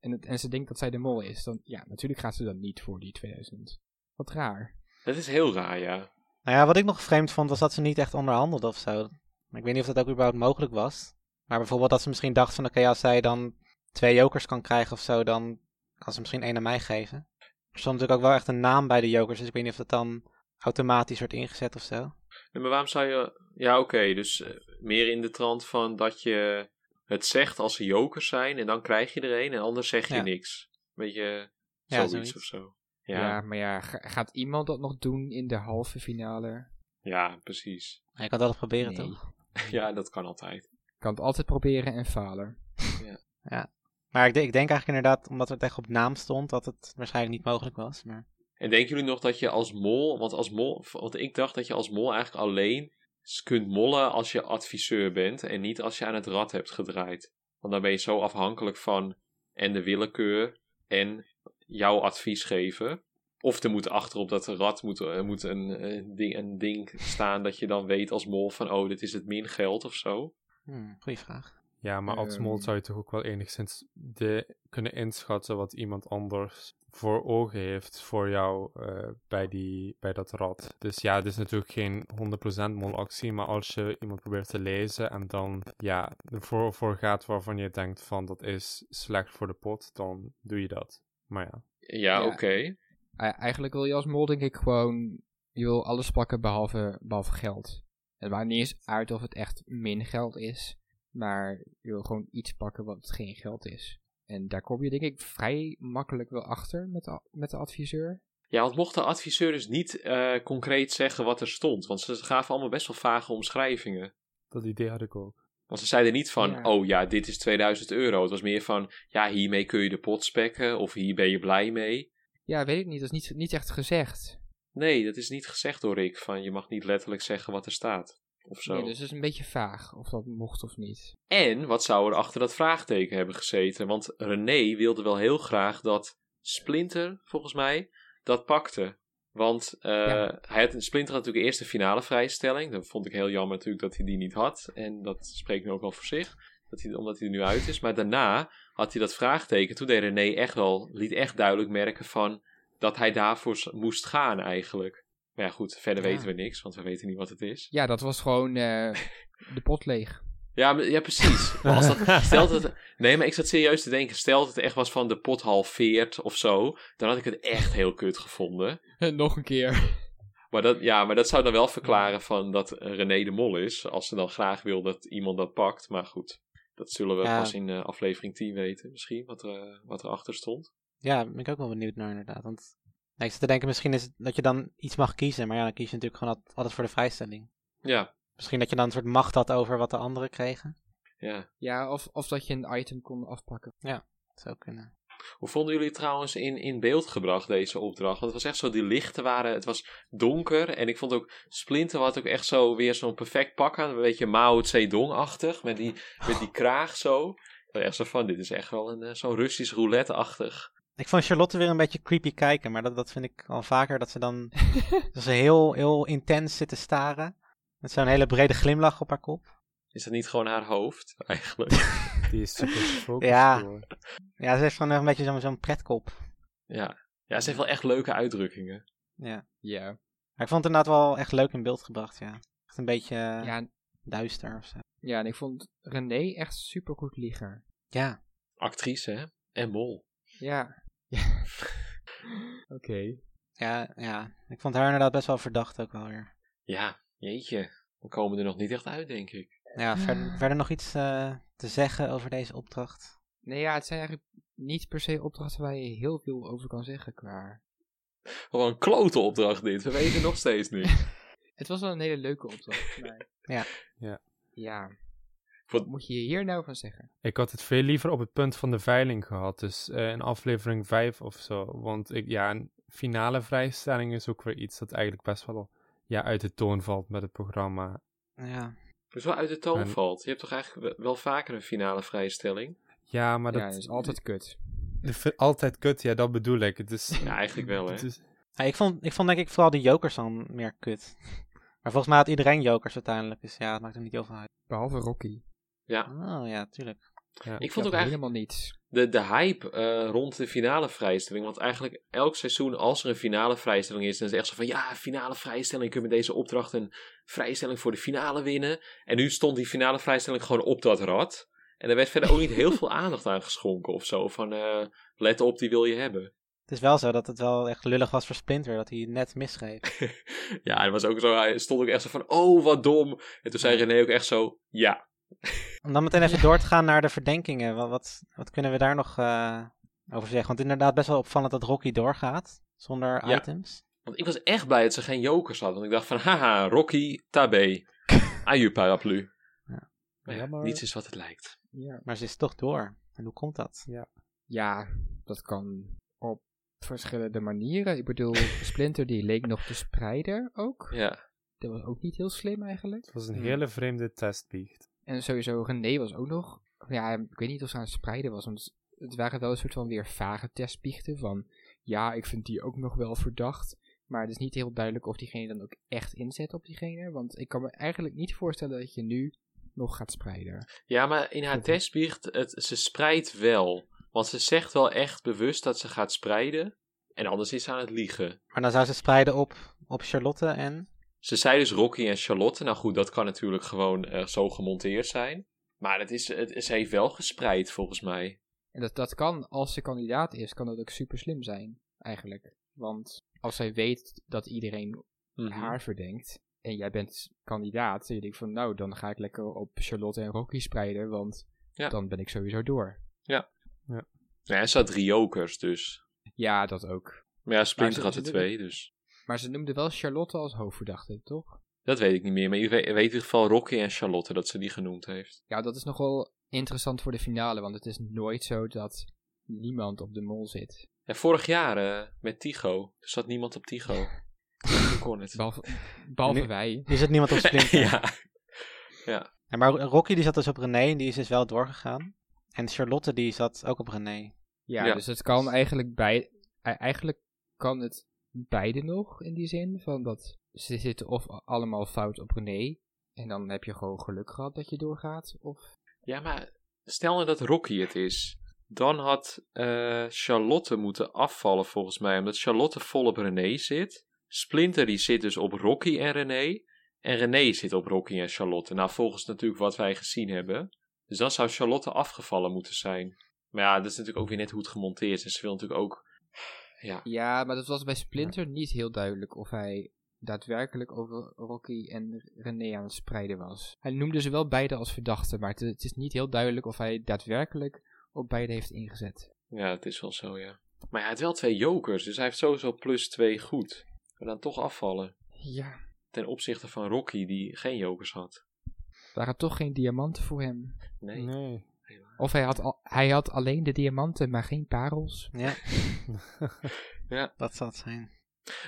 en, het, en ze denkt dat zij de mol is. Dan, ja, natuurlijk gaat ze dan niet voor die 2000. Wat raar. Dat is heel raar, ja. Nou ja, wat ik nog vreemd vond, was dat ze niet echt onderhandelde of zo. Maar ik weet niet of dat ook überhaupt mogelijk was. Maar bijvoorbeeld dat ze misschien dacht van, oké, als zij dan twee jokers kan krijgen of zo, dan kan ze misschien één aan mij geven. Er stond natuurlijk ook wel echt een naam bij de jokers, dus ik weet niet of dat dan automatisch wordt ingezet of zo. Nee, maar waarom zou je... Ja, oké, dus eh, meer in de trant van dat je het zegt als ze jokers zijn en dan krijg je er een en anders zeg je Ja. niks. Weet je, Ja, zoiets zoiets. of zo. Ja, Ja, ja. maar ja, ga- gaat iemand dat nog doen in de halve finale? precies. Maar je kan dat wel proberen, Nee. toch? (laughs) Ja, dat kan altijd. kan het altijd proberen en falen. Maar ik, denk- ik denk eigenlijk inderdaad, omdat het echt op naam stond, dat het waarschijnlijk niet mogelijk was. Maar... En denken jullie nog dat je als mol, want als mol, want ik dacht dat je als mol eigenlijk alleen kunt mollen als je adviseur bent en niet als je aan het rad hebt gedraaid. Want dan ben je zo afhankelijk van en de willekeur en jouw advies geven. Of er moet achterop dat rad moet, er moet een, eh, ding, een ding staan dat je dan weet als mol van oh, dit is het min geld of zo. Hmm, goeie vraag. Ja, maar als mol Ehm. zou je toch ook wel enigszins de, kunnen inschatten wat iemand anders voor ogen heeft voor jou eh, bij, die, bij dat rad. Dus ja, het is natuurlijk geen 100% molactie, maar als je iemand probeert te lezen en dan ja, ervoor voor gaat waarvan je denkt van dat is slecht voor de pot, dan doe je dat. Maar ja. Ja, Ja. oké. Eigenlijk wil je als mol denk ik gewoon, je wil alles pakken behalve, behalve geld. Het maakt niet eens uit of het echt min geld is, maar je wil gewoon iets pakken wat geen geld is. En daar kom je denk ik vrij makkelijk wel achter met de, met de adviseur. Ja, want mocht de adviseur dus niet eh, concreet zeggen wat er stond, want ze gaven allemaal best wel vage omschrijvingen. Dat idee had ik ook. Want ze zeiden niet van, Ja. oh ja, dit is 2000 euro. Het was meer van, ja, hiermee kun je de pot spekken of hier ben je blij mee. Ja, weet ik niet, dat is niet, niet echt gezegd. Nee, dat is niet gezegd door Rick, van je mag niet letterlijk zeggen wat er staat. Of zo. Nee, dus het is een beetje vaag of dat mocht of niet. En wat zou er achter dat vraagteken hebben gezeten? Want René wilde wel heel graag dat Splinter, volgens mij, dat pakte. Want eh, Ja. hij had, Splinter had natuurlijk eerst de finale vrijstelling. Dat vond ik heel jammer natuurlijk dat hij die niet had. En dat spreekt nu ook wel voor zich. Dat hij, omdat hij er nu uit is. Maar daarna had hij dat vraagteken. Toen deed René echt wel, liet echt duidelijk merken van dat hij daarvoor moest gaan eigenlijk. Maar ja goed, verder Ja. weten we niks, want we weten niet wat het is. Ja, dat was gewoon eh, (laughs) de pot leeg. Ja, maar- ja precies. Maar als dat, (laughs) stel dat het, nee, maar ik zat serieus te denken. Stel dat het echt was van de pot halveert of zo. Dan had ik het echt heel kut gevonden. (laughs) Nog een keer. Maar dat, ja, maar dat zou dan wel verklaren van dat René de Mol is. Als ze dan graag wil dat iemand dat pakt. Maar goed, dat zullen we Ja. pas in eh, aflevering 10 weten misschien. Wat er, eh, wat erachter stond. Ja, ben ik ook wel benieuwd naar inderdaad. Want nee, ik zit te denken, misschien is het dat je dan iets mag kiezen. Maar ja, dan kies je natuurlijk gewoon altijd, voor de vrijstelling. Ja, Misschien dat je dan een soort macht had over wat de anderen kregen. ja. Ja, of, of dat je een item kon afpakken. Dat zou kunnen. Hoe vonden jullie het trouwens in, in beeld gebracht, deze opdracht? Want het was echt zo, die lichten waren, het was donker. En ik vond ook, Splinter had ook echt zo weer zo'n perfect pak aan. Een beetje Mao Zedong-achtig, met die, met die (laughs) kraag zo. Ik was echt zo van, dit is echt wel een, eh, zo'n Russisch roulette-achtig. Ik vond Charlotte weer een beetje creepy kijken. Maar dat, dat vind ik al vaker. Dat ze dan (laughs) dat ze heel, heel intens zit te staren. Met zo'n hele brede glimlach op haar kop. Is dat niet gewoon haar hoofd, (laughs) eigenlijk? Die is super gefocust. Ja. hoor. Ja, ze heeft gewoon een beetje zo'n pretkop. ja. ja, ze heeft wel echt leuke uitdrukkingen. Ja. Ja. Maar ik vond het inderdaad wel echt leuk in beeld gebracht, ja. Echt een beetje eh, Ja, duister of zo. ja, en ik vond René echt super goed lieger. Ja. Actrice, hè? En mol. Ja. (laughs) Oké. Ja, ja. Ik vond haar inderdaad best wel verdacht ook wel weer. Ja, jeetje. We komen er nog niet echt uit, denk ik. Ja, verder, verder nog iets eh, te zeggen over deze opdracht? Nee, ja, het zijn eigenlijk niet per se opdrachten waar je heel veel over kan zeggen qua... Wat een klote opdracht dit. We weten nog steeds niet. (laughs) Het was wel een hele leuke opdracht, maar... Ja. Ja. Ja. Wat- moet je hier nou van zeggen? Ik had het veel liever op het punt van de veiling gehad. Dus eh, in aflevering 5 of zo. Want ik, ja, een finale vrijstelling is ook weer iets dat eigenlijk best wel ja, uit de toon valt met het programma. Ja. Dus wel uit de toon En- valt. Je hebt toch eigenlijk wel- vaker een finale vrijstelling? Ja, maar ja, dat is altijd kut. de- de- altijd kut, ja, dat bedoel ik. Het is, Ja, eigenlijk wel, hè? het is- Ja, ik, vond, ik vond denk ik vooral de jokers dan meer kut. (laughs) Maar volgens mij had iedereen jokers uiteindelijk. Dus ja, het maakt er niet heel veel uit. Behalve Rocky. Oh ja, tuurlijk. ja. Ik vond ook eigenlijk helemaal niets. de, de hype eh, rond de finale vrijstelling. Want eigenlijk elk seizoen, als er een finale vrijstelling is, dan is het echt zo van ja, finale vrijstelling. Kun je met deze opdracht een vrijstelling voor de finale winnen. En nu stond die finale vrijstelling gewoon op dat rad. En er werd verder ook niet heel (laughs) veel aandacht aan geschonken of zo. Van eh, let op, die wil je hebben. Het is wel zo dat het wel echt lullig was voor Splinter dat hij net misschreef. (laughs) ja, het was ook zo, hij stond ook echt zo van oh, wat dom. En toen zei René ook echt zo ja. Om dan meteen even door te gaan naar de verdenkingen. Wat, wat, wat kunnen we daar nog eh, over zeggen? Want inderdaad best wel opvallend dat Rocky doorgaat. Zonder Ja. items. Want ik was echt blij dat ze geen jokers hadden. Want ik dacht van haha, Rocky, Tabé. (laughs) Aju paraplu. Ja. Maar ja, Ja, maar- niets is wat het lijkt. Ja. Maar ze is toch door. En hoe komt dat? ja, dat kan op verschillende manieren. Ik bedoel, (laughs) Splinter die leek nog te spreiden ook. Ja. Dat was ook niet heel slim eigenlijk. Het was een hele vreemde testbiecht. En sowieso René was ook nog... Ja, ik weet niet of ze aan het spreiden was, want het waren wel een soort van weer vage testbiechten van... Ja, ik vind die ook nog wel verdacht. Maar het is niet heel duidelijk of diegene dan ook echt inzet op diegene. Want ik kan me eigenlijk niet voorstellen dat je nu nog gaat spreiden. Ja, maar in haar testbiecht, het, ze spreidt wel. Want ze zegt wel echt bewust dat ze gaat spreiden. En anders is ze aan het liegen. Maar dan zou ze spreiden op, op Charlotte en... Ze zei dus Rocky en Charlotte. Nou goed, dat kan natuurlijk gewoon eh, zo gemonteerd zijn. Maar het is, het, ze heeft wel gespreid volgens mij. En dat, dat kan, als ze kandidaat is, kan dat ook super slim zijn, eigenlijk. Want als zij weet dat iedereen Mhm. haar verdenkt, en jij bent kandidaat, en je denkt van, nou, dan ga ik lekker op Charlotte en Rocky spreiden, want Ja. dan ben ik sowieso door. Ja, en ze had drie jokers dus. Ja, dat ook. Maar ja, Splinter had er twee, dus... Maar ze noemde wel Charlotte als hoofdverdachte, toch? Dat weet ik niet meer. Maar je weet, weet in ieder geval Rocky en Charlotte dat ze die genoemd heeft. Ja, dat is nog wel interessant voor de finale, want het is nooit zo dat niemand op de mol zit. En vorig jaar eh, met Tigo. Er zat niemand op Tigo. (laughs) Hoe kon het? Behalve, behalve Nu- wij. Nu zit niemand op (laughs) Splinter. ja. Ja, maar Rocky die zat dus op René en die is dus wel doorgegaan. En Charlotte die zat ook op René. Ja, Ja. dus het kan eigenlijk bij. e- Eigenlijk kan het beide nog in die zin. Van dat ze zitten of allemaal fout op René. En dan heb je gewoon geluk gehad dat je doorgaat. Of. Ja, maar stel nou dat Rocky het is. Dan had eh, Charlotte moeten afvallen volgens mij. Omdat Charlotte vol op René zit. Splinter die zit dus op Rocky en René. En René zit op Rocky en Charlotte. Nou, volgens natuurlijk wat wij gezien hebben. Dus dan zou Charlotte afgevallen moeten zijn. Maar ja, dat is natuurlijk ook weer net hoe het gemonteerd is. En ze wil natuurlijk ook... Ja, Ja, maar dat was bij Splinter niet heel duidelijk of hij daadwerkelijk over Rocky en René aan het spreiden was. Hij noemde ze wel beide als verdachten, maar het, het is niet heel duidelijk of hij daadwerkelijk op beide heeft ingezet. ja, het is wel zo, ja. Maar hij had wel twee jokers. Dus hij heeft sowieso plus twee goed. Maar dan toch afvallen. Ja, Ten opzichte van Rocky, die geen jokers had. waren toch geen diamanten voor hem. Nee. Nee. Of hij had, al, hij had alleen de diamanten, maar geen parels. Ja. (laughs) Ja. Dat zal het zijn.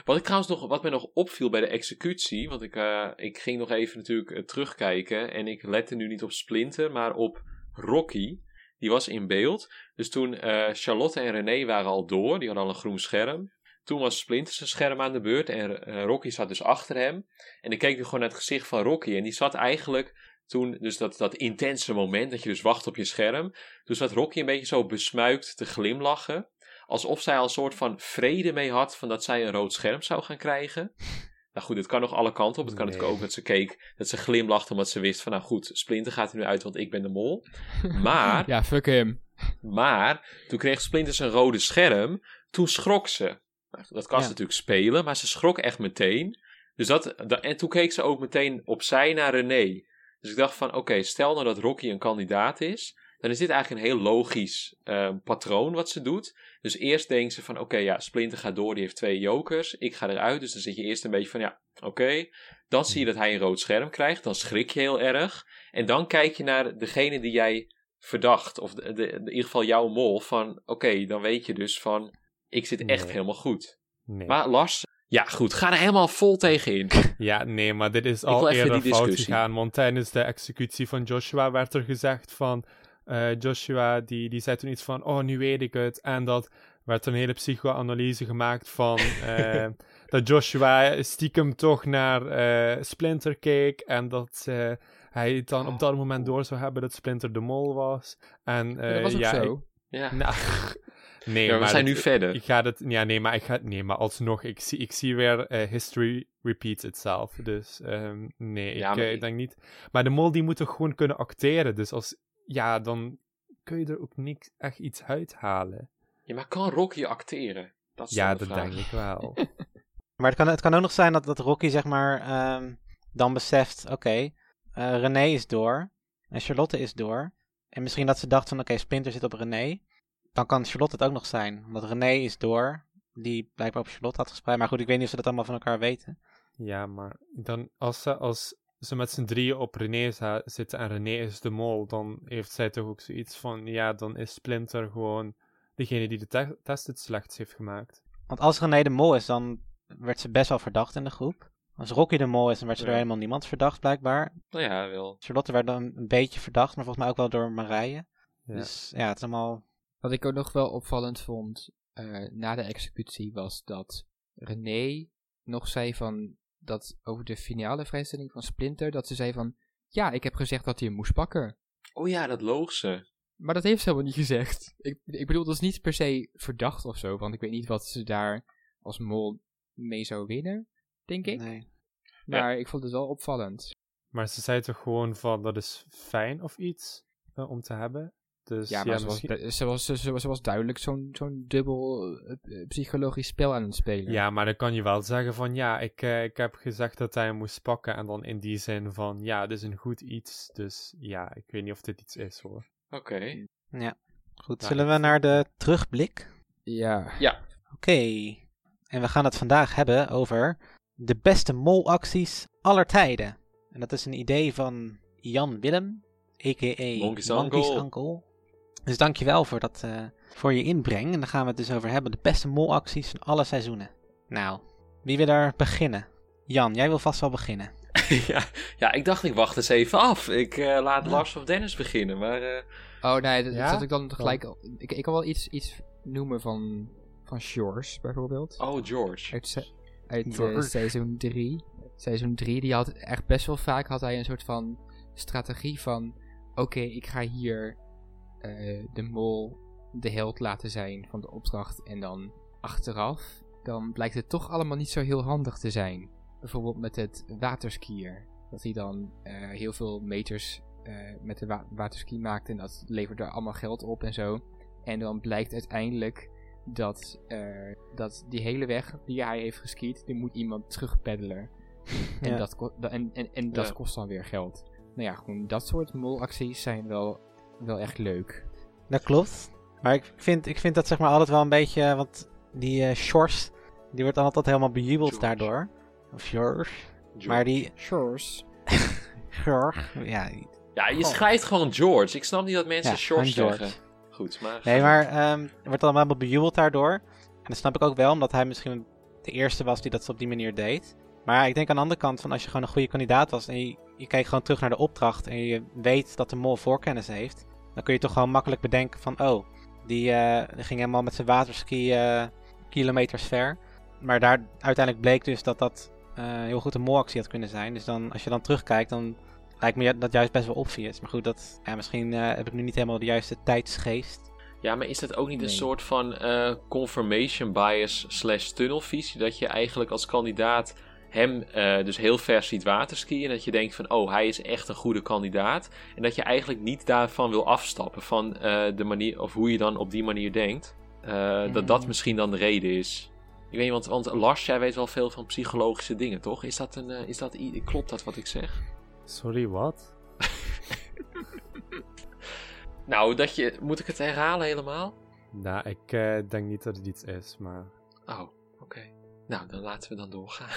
Wat ik trouwens nog, wat mij nog opviel bij de executie, want ik, eh, ik ging nog even natuurlijk eh, terugkijken en ik lette nu niet op Splinter, maar op Rocky. Die was in beeld. Dus toen eh, Charlotte en René waren al door, die hadden al een groen scherm. Toen was Splinter zijn scherm aan de beurt en eh, Rocky zat dus achter hem. En ik keek nu gewoon naar het gezicht van Rocky en die zat eigenlijk toen, dus dat, dat intense moment dat je dus wacht op je scherm. Toen zat Rocky een beetje zo besmuikt te glimlachen. Alsof zij al een soort van vrede mee had van dat zij een rood scherm zou gaan krijgen. Nou goed, het kan nog alle kanten op. Het kan Nee. natuurlijk ook dat ze keek, dat ze glimlachte omdat ze wist van nou goed, Splinter gaat er nu uit want ik ben de mol. Maar, (laughs) Ja, fuck hem. maar, toen kreeg Splinter zijn rode scherm, toen schrok ze. Nou, Dat kan ze natuurlijk spelen, maar ze schrok echt meteen. Dus dat, da- en toen keek ze ook meteen opzij naar René. Dus ik dacht van, oké, stel nou dat Rocky een kandidaat is, dan is dit eigenlijk een heel logisch eh, patroon wat ze doet. Dus eerst denkt ze van, oké, ja, Splinter gaat door, die heeft twee jokers, ik ga eruit. Dus dan zit je eerst een beetje van, ja, oké. Dan zie je dat hij een rood scherm krijgt, dan schrik je heel erg. En dan kijk je naar degene die jij verdacht, of de, de- in ieder geval jouw mol, van, oké, dan weet je dus van, ik zit echt Nee. helemaal goed. Nee. Maar Lars, ja goed, ga er helemaal vol tegenin. (laughs) Ja, nee, maar dit is al eerder die fout discussie. gegaan. Want tijdens de executie van Joshua werd er gezegd van... eh, Joshua, die, die zei toen iets van... Oh, nu weet ik het. En dat werd een hele psychoanalyse gemaakt van... (laughs) eh, dat Joshua stiekem toch naar eh, Splinter keek. En dat hij het dan op dat moment door zou hebben dat Splinter de mol was. En dat was ook ja, zo. ik- Ja, nou, nee, ja we maar zijn het- nu verder. ik ga het, ja, nee, maar ik ga, nee, maar alsnog, ik zie, ik zie weer eh, history repeats itself. Dus ehm, nee, Ja, ik maar eh, ik- denk niet. Maar de mol die moet toch gewoon kunnen acteren. Dus als, ja, dan kun je er ook niks echt iets uithalen. Ja, maar kan Rocky acteren? Dat is Ja, dat vraag. denk ik wel. (laughs) Maar het kan, het kan ook nog zijn dat, dat Rocky zeg maar ehm, dan beseft, oké, eh, René is door en Charlotte is door. En misschien dat ze dacht van, oké, Splinter zit op René. Dan kan Charlotte het ook nog zijn, omdat René is door, die blijkbaar op Charlotte had gespreid. Maar goed, ik weet niet of ze dat allemaal van elkaar weten. ja, maar dan, als ze, als ze met z'n drieën op René zitten en René is de mol, dan heeft zij toch ook zoiets van, ja, dan is Splinter gewoon degene die de te- test het slechts heeft gemaakt. Want als René de Mol is, dan werd ze best wel verdacht in de groep. Als Rocky de Mol is, dan werd ze Ja. door helemaal niemand verdacht, blijkbaar. Nou ja, wel. Charlotte werd dan een beetje verdacht, maar volgens mij ook wel door Marije. Ja. Dus ja, het is allemaal... Wat ik ook nog wel opvallend vond eh, na de executie was dat René nog zei van dat over de finale vrijstelling van Splinter, dat ze zei van ja, ik heb gezegd dat hij hem moest pakken. Oh ja, dat loog ze. Maar dat heeft ze helemaal niet gezegd. Ik, ik bedoel, dat is niet per se verdacht of zo, want ik weet niet wat ze daar als mol mee zou winnen, denk ik. Nee. Maar ik vond het wel opvallend. Maar ze zei toch gewoon van dat is fijn of iets eh, om te hebben. Dus Ja, ja, maar ze, was, misschien- ze, was, ze, was, ze was duidelijk zo'n zo'n dubbel eh, eh, psychologisch spel aan het spelen. ja, maar dan kan je wel zeggen van ja, ik, eh, ik heb gezegd dat hij hem moest pakken. En dan in die zin van ja, dit is een goed iets. Dus ja, ik weet niet of dit iets is hoor. Oké. Goed, Nou, zullen we naar de terugblik? Ja. Oké. En we gaan het vandaag hebben over de beste molacties aller tijden. En dat is een idee van Jan Willem, a.k.a. Monkey's Monkey's Uncle. Uncle. Dus dankjewel voor, dat, eh, voor je inbreng. En dan gaan we het dus over hebben, de beste molacties van alle seizoenen. Nou, wie wil daar beginnen? Jan, jij wil vast wel beginnen. (laughs) ja, ja, ik dacht ik wacht eens even af. Ik eh, laat. Lars of Dennis beginnen, maar... eh, Oh nee, dat, Ja? dat ik dan gelijk. al- Ik, ik kan wel iets, iets noemen van, van Shores bijvoorbeeld. oh, George. Uit, se- uit George. seizoen 3. Seizoen 3, die had echt best wel vaak had hij een soort van strategie van... Oké, ik ga hier eh, de mol de held laten zijn van de opdracht. En dan achteraf, dan blijkt het toch allemaal niet zo heel handig te zijn. Bijvoorbeeld met het waterskier. Dat hij dan eh, heel veel meters eh, met de wa waterski maakt. En dat levert er allemaal geld op en zo. En dan blijkt uiteindelijk dat, dat die hele weg die hij heeft geskiet, die moet iemand terugpeddelen. En, Ja. dat, en, en, en dat Ja. kost dan weer geld. Nou ja, gewoon dat soort molacties zijn wel, wel echt leuk. Dat klopt. Maar ik vind, ik vind dat zeg maar altijd wel een beetje, want die eh Shores, die wordt dan altijd helemaal bejubeld George. daardoor. Of Shores. George. Maar die, Shores. (laughs) George, ja, Ja, je Goh. schrijft gewoon George. Ik snap niet dat mensen ja George. zeggen. Goed, maar... Nee, maar ehm, er wordt dan helemaal bejubeld daardoor. En dat snap ik ook wel, omdat hij misschien de eerste was die dat op die manier deed. Maar ik denk aan de andere kant, van als je gewoon een goede kandidaat was en je, je kijkt gewoon terug naar de opdracht en je weet dat de mol voorkennis heeft, dan kun je toch gewoon makkelijk bedenken van, oh, die, eh, die ging helemaal met zijn waterski eh, kilometers ver. Maar daar uiteindelijk bleek dus dat dat eh, heel goed een molactie had kunnen zijn. Dus dan, als je dan terugkijkt, dan lijkt me dat juist best wel obvious. Maar goed, dat, ja, misschien eh, heb ik nu niet helemaal de juiste tijdsgeest. Ja, maar is dat ook niet een soort van eh, confirmation bias slash tunnelvisie? Dat je eigenlijk als kandidaat hem eh, dus heel ver ziet waterskiën. En dat je denkt van, oh, hij is echt een goede kandidaat. En dat je eigenlijk niet daarvan wil afstappen. Van eh, de manier, of hoe je dan op die manier denkt. Eh, Dat dat Mhm. misschien dan de reden is. Ik weet niet, want, want Lars, jij weet wel veel van psychologische dingen, toch? Is dat een, is dat, klopt dat wat ik zeg? Sorry, wat? (laughs) Nou, dat je, moet ik het herhalen helemaal? Nou, ik denk niet dat het iets is, maar... Oh, oké. Nou, dan laten we dan doorgaan.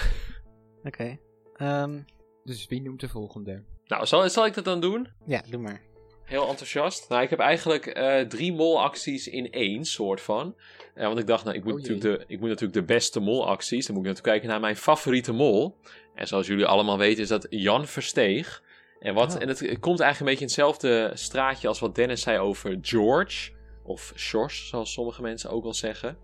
Oké. Ehm, Dus wie noemt de volgende? Nou, zal, zal ik dat dan doen? ja, doe maar. Heel enthousiast. Nou, ik heb eigenlijk eh, drie molacties in één, soort van. Eh, want ik dacht, nou, ik moet, Oh natuurlijk de, ik moet natuurlijk de beste molacties. Dan moet ik natuurlijk kijken naar mijn favoriete mol. En zoals jullie allemaal weten is dat Jan Versteeg. En, wat, Oh. en het, het komt eigenlijk een beetje in hetzelfde straatje als wat Dennis zei over George. Of Sjors, zoals sommige mensen ook wel zeggen.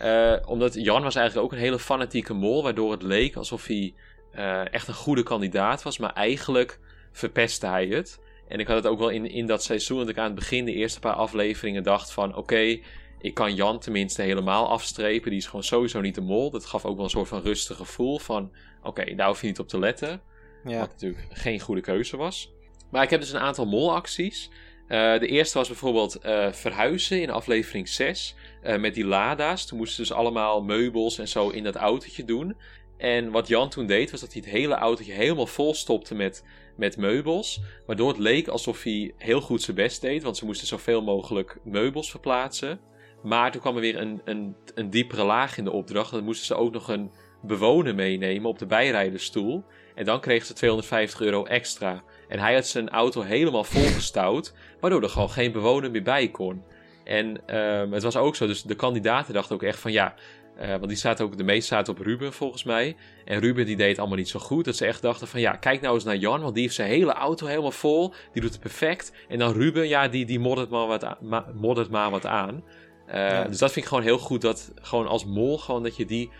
Eh, omdat Jan was eigenlijk ook een hele fanatieke mol. Waardoor het leek alsof hij eh, echt een goede kandidaat was. Maar eigenlijk verpestte hij het. En ik had het ook wel in, in dat seizoen dat ik aan het begin de eerste paar afleveringen dacht van oké, ik kan Jan tenminste helemaal afstrepen. Die is gewoon sowieso niet de mol. Dat gaf ook wel een soort van rustig gevoel van oké, daar hoef je niet op te letten. Ja. Wat natuurlijk geen goede keuze was. Maar ik heb dus een aantal molacties. Eh, de eerste was bijvoorbeeld eh, verhuizen in aflevering 6. eh, met die lada's. Toen moesten ze dus allemaal meubels en zo in dat autootje doen. En wat Jan toen deed, was dat hij het hele autootje helemaal vol stopte met, met meubels. Waardoor het leek alsof hij heel goed zijn best deed. Want ze moesten zoveel mogelijk meubels verplaatsen. Maar toen kwam er weer een, een, een diepere laag in de opdracht. Dan moesten ze ook nog een bewoner meenemen op de bijrijdersstoel. En dan kregen ze 250 euro extra. En hij had zijn auto helemaal volgestouwd, waardoor er gewoon geen bewoner meer bij kon. En ehm, het was ook zo, dus de kandidaten dachten ook echt van ja, eh, want die zaten ook, de meeste zaten op Ruben volgens mij. En Ruben die deed allemaal niet zo goed. Dat ze echt dachten van ja, kijk nou eens naar Jan. Want die heeft zijn hele auto helemaal vol. Die doet het perfect. En dan Ruben, ja, die, die moddert, maar wat, ma- moddert maar wat aan. Eh, Ja. Dus dat vind ik gewoon heel goed. Dat gewoon als mol gewoon dat je die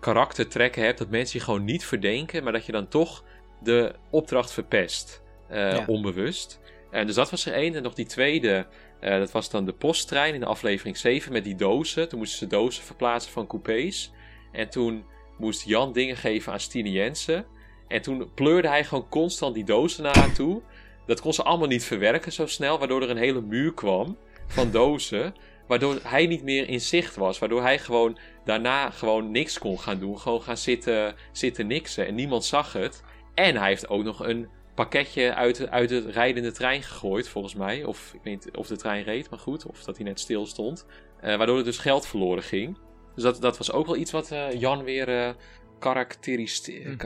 karaktertrekken hebt. Dat mensen je gewoon niet verdenken. Maar dat je dan toch de opdracht verpest. Eh, Ja. Onbewust. En dus dat was er één. En nog die tweede. eh, dat was dan de posttrein in de aflevering 7 met die dozen. Toen moesten ze dozen verplaatsen van coupés. En toen moest Jan dingen geven aan Stine Jensen. En toen pleurde hij gewoon constant die dozen naar haar toe. Dat kon ze allemaal niet verwerken zo snel, waardoor er een hele muur kwam van dozen. Waardoor hij niet meer in zicht was. Waardoor hij gewoon daarna gewoon niks kon gaan doen. Gewoon gaan zitten, zitten niksen. En niemand zag het. En hij heeft ook nog een pakketje uit, uit de rijdende trein gegooid, volgens mij. Of ik weet niet of de trein reed, maar goed. Of dat hij net stil stond. Eh, waardoor er dus geld verloren ging. Dus dat, dat was ook wel iets wat eh, Jan weer eh karakteriseerde.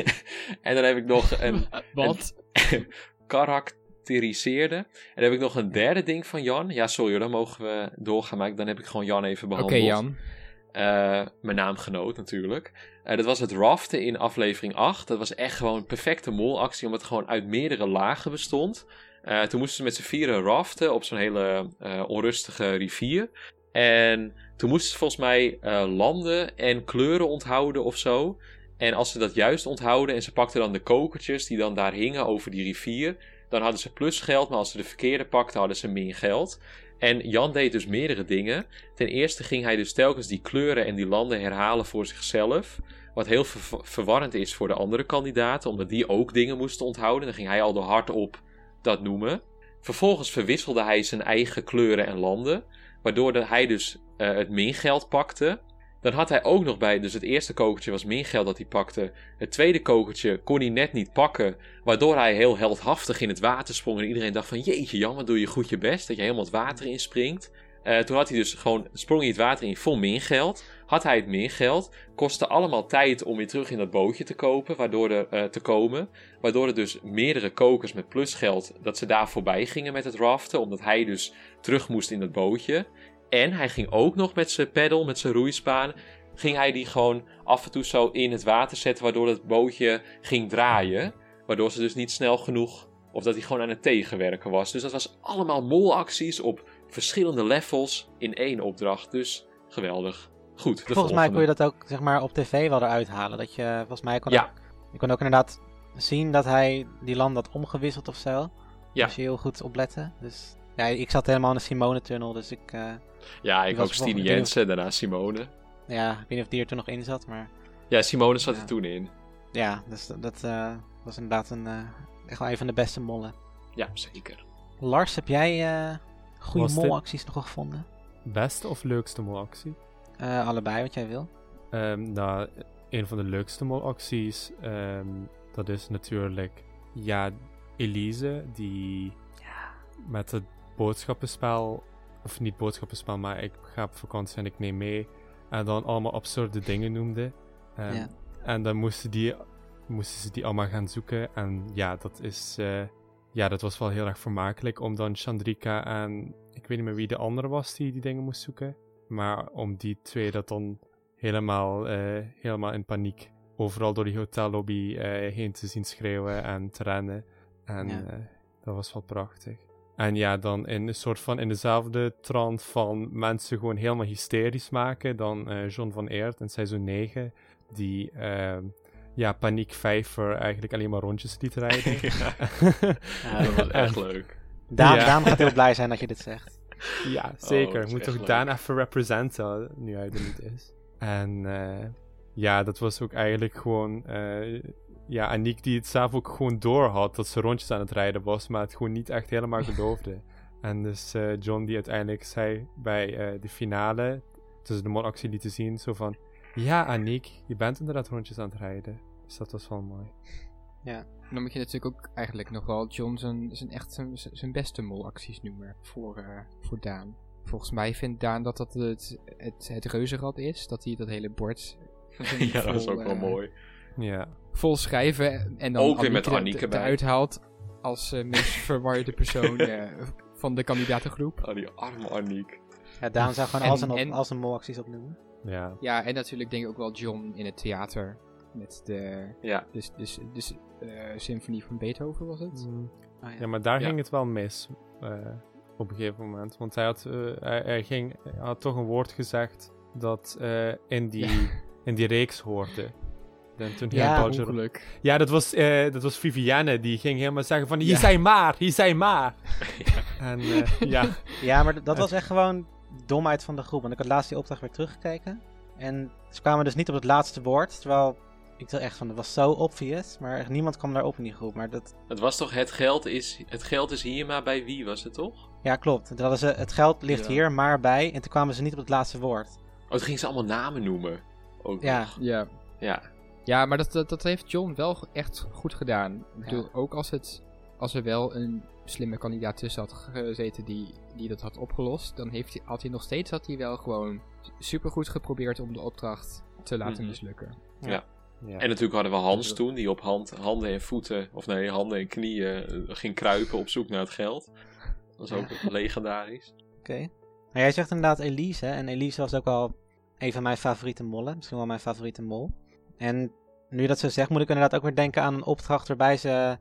(laughs) en dan heb ik nog een (laughs) Want? (laughs) karakteriseerde. En dan heb ik nog een derde ding van Jan. Ja, sorry hoor, dan mogen we doorgaan. Maar dan heb ik gewoon Jan even Oké, behandeld. Jan. Eh, mijn naamgenoot natuurlijk. Eh, dat was het raften in aflevering 8. Dat was echt gewoon een perfecte molactie, omdat het gewoon uit meerdere lagen bestond. Eh, toen moesten ze met z'n vieren raften op zo'n hele eh, onrustige rivier. En toen moesten ze volgens mij landen en kleuren onthouden of zo. En als ze dat juist onthouden en ze pakten dan de kokertjes die dan daar hingen over die rivier, dan hadden ze plus geld. Maar als ze de verkeerde pakten, hadden ze min geld. En Jan deed dus meerdere dingen. Ten eerste ging hij dus telkens die kleuren en die landen herhalen voor zichzelf. Wat heel ver- verwarrend is voor de andere kandidaten, omdat die ook dingen moesten onthouden. Dan ging hij al de hardop dat noemen. Vervolgens verwisselde hij zijn eigen kleuren en landen, waardoor hij dus eh, het mingeld pakte. Dan had hij ook nog bij, dus het eerste kokertje was mingeld dat hij pakte. Het tweede kokertje kon hij net niet pakken, waardoor hij heel heldhaftig in het water sprong. En iedereen dacht van, jeetje Jan, wat doe je goed je best, dat je helemaal het water inspringt. Eh, toen had hij dus gewoon, sprong hij het water in vol mingeld. Had hij het mingeld, kostte allemaal tijd om weer terug in dat bootje te kopen, waardoor er, eh, te komen. Waardoor er dus meerdere kokers met plusgeld, dat ze daar voorbij gingen met het raften, omdat hij dus terug moest in dat bootje. En hij ging ook nog met zijn pedal, met zijn roeispaan, ging hij die gewoon af en toe zo in het water zetten, waardoor het bootje ging draaien. Waardoor ze dus niet snel genoeg, of dat hij gewoon aan het tegenwerken was. Dus dat was allemaal molacties op verschillende levels in één opdracht. Dus geweldig. Goed, Volgens mij kon je dat ook zeg maar, op tv wel eruit halen. Dat je, volgens mij kon, Ja. ook, je kon ook inderdaad zien dat hij die land had omgewisseld of zo. Ja. Als je heel goed oplette. Dus ja, ik zat helemaal in de Simone-tunnel, dus ik, eh, Ja, ik ook Stine Jensen, daarna Simone. ja, ik weet niet of die er toen nog in zat, maar Ja, Simone zat Ja. er toen in. ja, dus dat, dat eh, was inderdaad een, eh, echt wel een van de beste mollen. Ja, zeker. Lars, heb jij eh goede molacties nog wel gevonden? Beste of leukste molactie? Eh, allebei, wat jij wil. Ehm, nou, een van de leukste molacties, ehm, dat is natuurlijk, ja, Elise, die met het boodschappenspel, of niet boodschappenspel, maar ik ga op vakantie en ik neem mee, en dan allemaal absurde dingen noemde. Ehm, Ja. En dan moesten, die, moesten ze die allemaal gaan zoeken. En ja, dat is, eh, ja, dat was wel heel erg vermakelijk om dan Chandrika en, ik weet niet meer wie de andere was die die dingen moest zoeken. Maar om die twee dat dan helemaal, eh, helemaal in paniek overal door die hotellobby eh, heen te zien schreeuwen en te rennen. En Ja. dat was wel prachtig. En ja, dan in een soort van in dezelfde trant van mensen gewoon helemaal hysterisch maken. Dan eh, John van Eert in seizoen 9, die ehm, ja, paniek vijver eigenlijk alleen maar rondjes liet rijden. (laughs) (laughs) Ja, dat was echt En- leuk. Daan, Ja. Daan gaat heel blij zijn dat je dit zegt. Ja, dat zeker. is Moet toch leuk. Daan even representen, nu hij er niet is. En eh, ja, dat was ook eigenlijk gewoon... ja, Aniek die het zelf ook gewoon door had dat ze rondjes aan het rijden was, maar het gewoon niet echt helemaal (laughs) geloofde. en dus eh, John die uiteindelijk zei bij eh, de finale, tussen de molactie lieten zien, zo van... Ja, Aniek, je bent inderdaad rondjes aan het rijden. Dus dat was wel mooi. Dan moet je natuurlijk ook eigenlijk nog wel John zijn, zijn echt zijn, zijn beste molacties noemen voor, eh, voor Daan. Volgens mij vindt Daan dat dat het, het, het reuzenrad is. Dat hij dat hele bord (laughs) Ja, dat vol, ook wel mooi. Ja. Vol schrijven en dan Ook weer met Annieke er- bij. eruit haalt als eh, meest (laughs) verwarde persoon eh, van de kandidatengroep. Oh, die arme Aniek. Ja, daarom zou gewoon En- al zijn, op, en- al zijn molacties opnoemen. Ja. Ja, en natuurlijk denk ik ook wel John in het theater. Met de, Ja. dus, dus, dus, eh, symfonie van Beethoven was het. Mm. Oh, ja. Ja, maar daar Ja. ging het wel mis. eh, op een gegeven moment. Want hij had, eh, hij, hij ging, hij had toch een woord gezegd dat eh, in, die, Ja. in die reeks hoorde. En toen Ja, ongeluk. ja dat, was, eh, dat was Vivienne. Die ging helemaal zeggen van... Hier Ja. zijn maar, hier zijn maar. (laughs) En eh, ja, (laughs) Ja, maar dat was echt gewoon domheid van de groep. Want ik had laatst die opdracht weer teruggekeken. En ze kwamen dus niet op het laatste woord. Terwijl ik dacht echt van, dat was zo obvious. Maar echt niemand kwam daarop in die groep. Maar dat, Het was toch het geld is, het geld is hier, maar bij wie was het toch? ja, klopt. Hadden ze, het geld ligt Ja. hier, maar bij. En toen kwamen ze niet op het laatste woord. Oh, toen gingen ze allemaal namen noemen. Ook Ja. nog. Ja. Ja. Ja, maar dat, dat, dat heeft John wel echt goed gedaan. Ik bedoel, ook als, het, als er wel een slimme kandidaat tussen had gezeten die, die dat had opgelost, dan heeft hij, had hij nog steeds had hij wel gewoon supergoed geprobeerd om de opdracht te laten Mhm. mislukken. ja. En natuurlijk hadden we Hans toen, die op hand, handen en voeten, of nee, handen en knieën eh, ging kruipen op zoek naar het geld. Dat was ook (laughs) legendarisch. Oké. Maar jij zegt inderdaad Elise. hè, En Elise was ook wel een van mijn favoriete mollen. Misschien wel mijn favoriete mol. En nu dat zo zegt, moet ik inderdaad ook weer denken aan een opdracht waarbij ze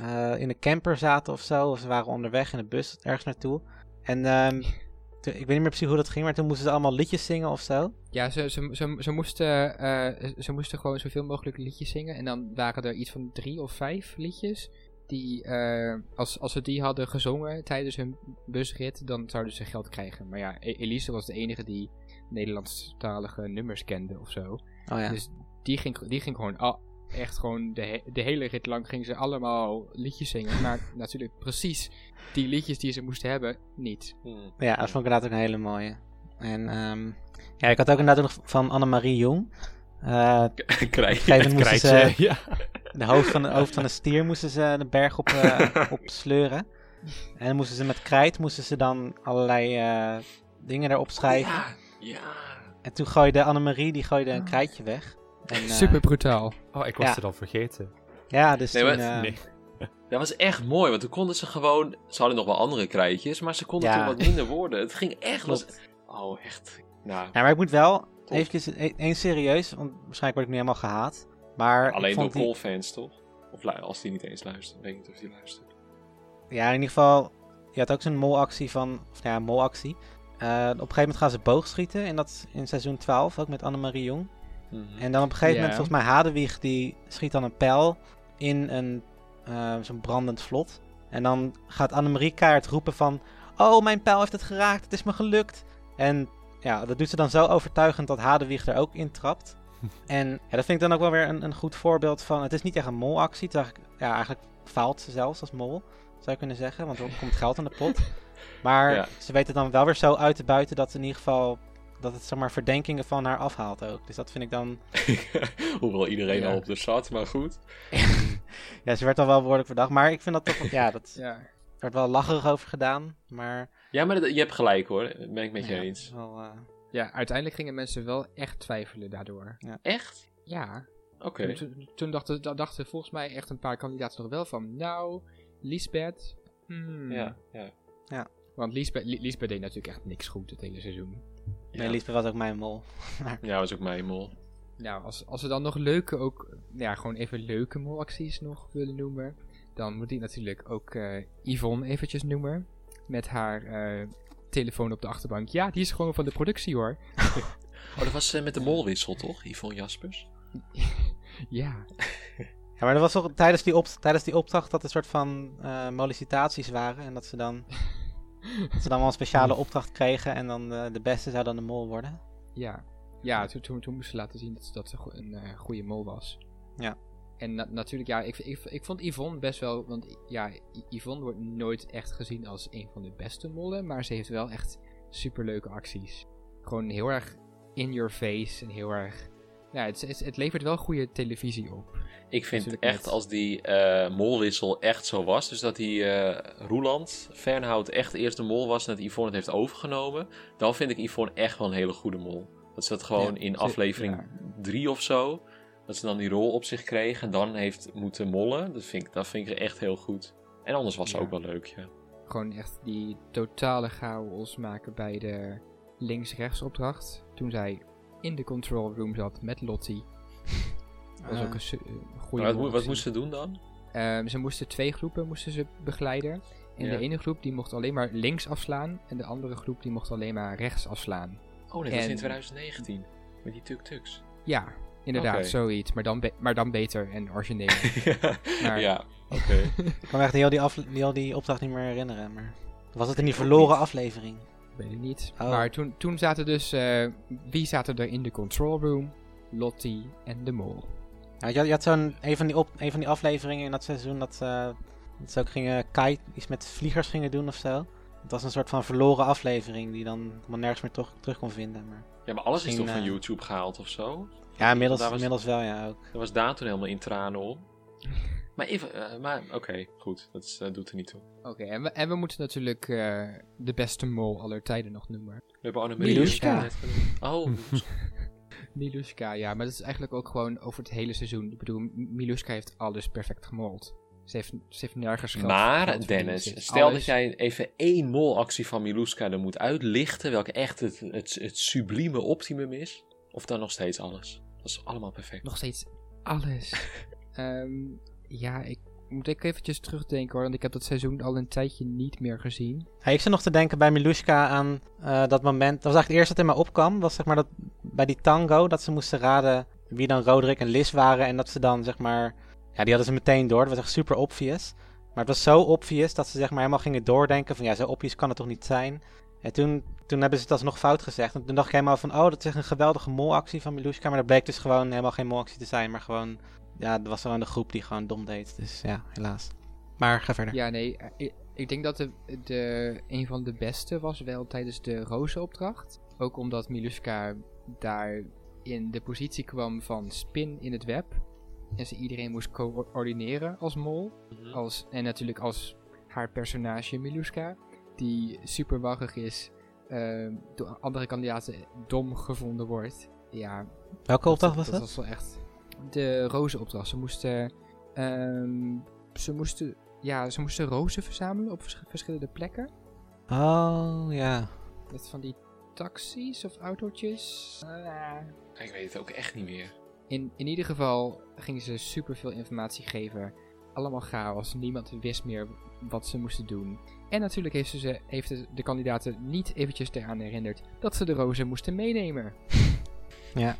eh, in een camper zaten of zo. Of ze waren onderweg in de bus ergens naartoe. En ehm, (laughs) toen- ik weet niet meer precies hoe dat ging, maar toen moesten ze allemaal liedjes zingen of zo. Ja, ze, ze, ze, ze, moesten, eh, ze moesten gewoon zoveel mogelijk liedjes zingen. En dan waren er iets van drie of vijf liedjes. Die, eh, als, als ze die hadden gezongen tijdens hun busrit, dan zouden ze geld krijgen. Maar ja, E- Elise was de enige die Nederlandstalige nummers kende of zo. Oh ja. Dus die ging, die ging gewoon al, echt gewoon de, he- de hele rit lang ging ze allemaal liedjes zingen. Maar natuurlijk precies die liedjes die ze moesten hebben, niet. Hmm. Ja, dat vond ik inderdaad ook een hele mooie. En ehm, ja, ik had ook inderdaad ook nog van Annemarie Jong. Eh, (laughs) Krijg je ze- krijtje. ja. de hoofd van, de hoofd van een stier moesten ze de berg op, eh, (laughs) op sleuren. En dan moesten ze met krijt moesten ze dan allerlei eh, dingen erop schrijven. Ja, ja. En toen gooide Annemarie die gooide een krijtje weg. En, eh, Super brutaal. Oh, ik was Ja. het al vergeten. Ja, dus Nee, toen... maar- eh, nee. (laughs) Dat was echt mooi, want toen konden ze gewoon... Ze hadden nog wel andere krijtjes, maar ze konden Ja. toen wat minder woorden. Het ging echt... (laughs) Was, Klopt. oh, echt. Nou, Ja, maar ik moet wel Top. eventjes één serieus, want waarschijnlijk word ik nu helemaal gehaat. Maar alleen door die, Cole-fans, toch? Of als die niet eens luisteren. Weet ik niet of die luistert. Ja, in ieder geval, je had ook zo'n molactie van, of nou ja, molactie. Eh, op een gegeven moment gaan ze boogschieten in, dat, in seizoen 12, ook met Annemarie Jong. Mhm. En dan op een gegeven moment, volgens mij Hadewig, die schiet dan een pijl in een, eh, zo'n brandend vlot. En dan gaat Annemarie keihard roepen van, oh, mijn pijl heeft het geraakt, het is me gelukt. En ja, dat doet ze dan zo overtuigend dat Hadewig er ook in trapt. (laughs) en ja, dat vind ik dan ook wel weer een, een goed voorbeeld van, het is niet echt een molactie, het is eigenlijk, ja, eigenlijk faalt ze zelfs als mol, zou je kunnen zeggen, want er komt geld in de pot. (laughs) Maar Ja. ze weten dan wel weer zo uit te buiten dat in ieder geval, dat het zeg maar verdenkingen van haar afhaalt ook. Dus dat vind ik dan, (laughs) Hoewel iedereen Ja. al op de zat, maar goed. (laughs) ja, ze werd al wel behoorlijk verdacht, maar ik vind dat toch, ja, dat Ja. er werd wel lacherig over gedaan, maar... Ja, maar dat- je hebt gelijk hoor. Dat ben ik met je ja, eens. Wel, eh, ja, uiteindelijk gingen mensen wel echt twijfelen daardoor. Echt? Ja. Oké. Toen, toen dachten, da- dachten volgens mij echt een paar kandidaten nog wel van, nou, Lisbeth. hmm. Ja, ja. Want Lisbeth, Li- Lisbeth deed natuurlijk echt niks goed het hele seizoen. Nee, Lisbeth was ook mijn mol. (laughs) Ja, was ook mijn mol. Nou, als, als we dan nog leuke, ook, ja, gewoon even leuke molacties nog willen noemen, dan moet ik natuurlijk ook eh, Yvonne eventjes noemen. Met haar eh, telefoon op de achterbank. Ja, die is gewoon van de productie hoor. (laughs) Oh, dat was eh, met de molwissel, toch? Yvonne Jaspers? (laughs) Ja. Ja, maar dat was toch tijdens die, op, tijdens die opdracht dat er soort van eh mollicitaties waren. En dat ze dan, dat ze dan wel een speciale opdracht kregen en dan eh, de beste zou dan de mol worden. Ja, ja toen, toen, toen moest ze laten zien dat, dat ze een eh, goede mol was. Ja. En na- natuurlijk, ja, ik, ik, ik vond Yvonne best wel... Want ja, Yvonne wordt nooit echt gezien als een van de beste mollen. Maar ze heeft wel echt superleuke acties. Gewoon heel erg in your face en heel erg... Ja, het, het, het levert wel goede televisie op. Ik vind Natuurlijk echt als die eh, molwissel echt zo was. Dus dat die eh Roeland, Fernhout, echt eerst de mol was en dat Yvonne het heeft overgenomen. Dan vind ik Yvonne echt wel een hele goede mol. Dat ze dat gewoon Ja, in aflevering ja. drie of zo. Dat ze dan die rol op zich kreeg en dan heeft moeten mollen. Dat vind ik, dat vind ik echt heel goed. En anders was ze Ja. ook wel leuk, ja. gewoon echt die totale chaos maken bij de links-rechts opdracht. Toen zij in de control room zat met Lottie. (laughs) Dat was ook een su- een goede Maar wat, wat moesten ze doen dan? Ehm, ze moesten twee groepen moesten ze begeleiden. En Ja. de ene groep die mocht alleen maar links afslaan. En de andere groep die mocht alleen maar rechts afslaan. Oh nee, dat was En- in 2019. Met die tuk-tuks. Ja, inderdaad, zoiets. Maar dan, be- maar dan beter en origineel. (laughs) Maar- ja, oké. Ik kan me echt heel die, heel die opdracht niet meer herinneren. Maar was het in die verloren aflevering? Weet ik niet. Oh. Maar toen, toen zaten dus... eh, wie zaten er in de control room? Lottie en de mol. Ja, je had, je had zo'n een, van die op, een van die afleveringen in dat seizoen dat, eh, dat ze ook gingen kite, iets met vliegers gingen doen of zo. Het was een soort van verloren aflevering die dan helemaal nergens meer terug, terug kon vinden. Maar... Ja, maar alles is toch van eh, YouTube gehaald of zo? Ja, inmiddels, was- inmiddels wel ja ook. Dat was Daan toen helemaal in tranen om. (laughs) Maar even, eh, maar oké, goed. Dat is, eh, doet er niet toe. Oké, en, we, en we moeten natuurlijk eh, de beste mol aller tijden nog noemen. We hebben Annemarie. Oh, (laughs) Miluska, ja, maar dat is eigenlijk ook gewoon over het hele seizoen. Ik bedoel, Miluska heeft alles perfect gemold. Ze heeft, ze heeft nergens geld maar Dennis, stel dat jij even één molactie van Miluska er moet uitlichten, welke echt het, het, het sublieme optimum is, of dan nog steeds alles. Dat is allemaal perfect. Nog steeds alles. (laughs) Ehm, ja, ik moet ik eventjes terugdenken hoor, want ik heb dat seizoen al een tijdje niet meer gezien. Hey, ik zit nog te denken bij Miluska aan eh, dat moment. Dat was eigenlijk het eerste dat in mij opkwam. was zeg maar dat bij die tango dat ze moesten raden wie dan Roderick en Liz waren. En dat ze dan zeg maar. Ja, die hadden ze meteen door. Dat was echt super obvious. Maar het was zo obvious dat ze zeg maar helemaal gingen doordenken van ja, zo obvious kan het toch niet zijn. En toen, toen hebben ze het alsnog fout gezegd. En toen dacht ik helemaal van, oh, dat is echt een geweldige molactie van Miluska. Maar dat bleek dus gewoon helemaal geen molactie te zijn. Maar gewoon, ja, dat was gewoon de groep die gewoon dom deed. Dus ja, helaas. Maar ga verder. Ja, nee, eh, ik, ik denk dat de, de, een van de beste was wel tijdens de rozenopdracht. Ook omdat Miluska daar in de positie kwam van spin in het web. En ze iedereen moest coördineren als mol. Mhm. Als, en natuurlijk als haar personage Miluska. Die super waggig is. ehm, door andere kandidaten dom gevonden wordt. Ja, Welke opdracht was dat? dat? was wel echt de rozenopdracht. Ze moesten, ehm, ze moesten, ja, ze moesten rozen verzamelen op vers- verschillende plekken. Oh, ja. Met van die taxis of autootjes. Ik weet het ook echt niet meer. in, in ieder geval gingen ze super veel informatie geven. Allemaal chaos. Niemand wist meer wat ze moesten doen. En natuurlijk heeft, ze, ze, heeft de, de kandidaten niet eventjes eraan herinnerd dat ze de rozen moesten meenemen. (laughs) Ja.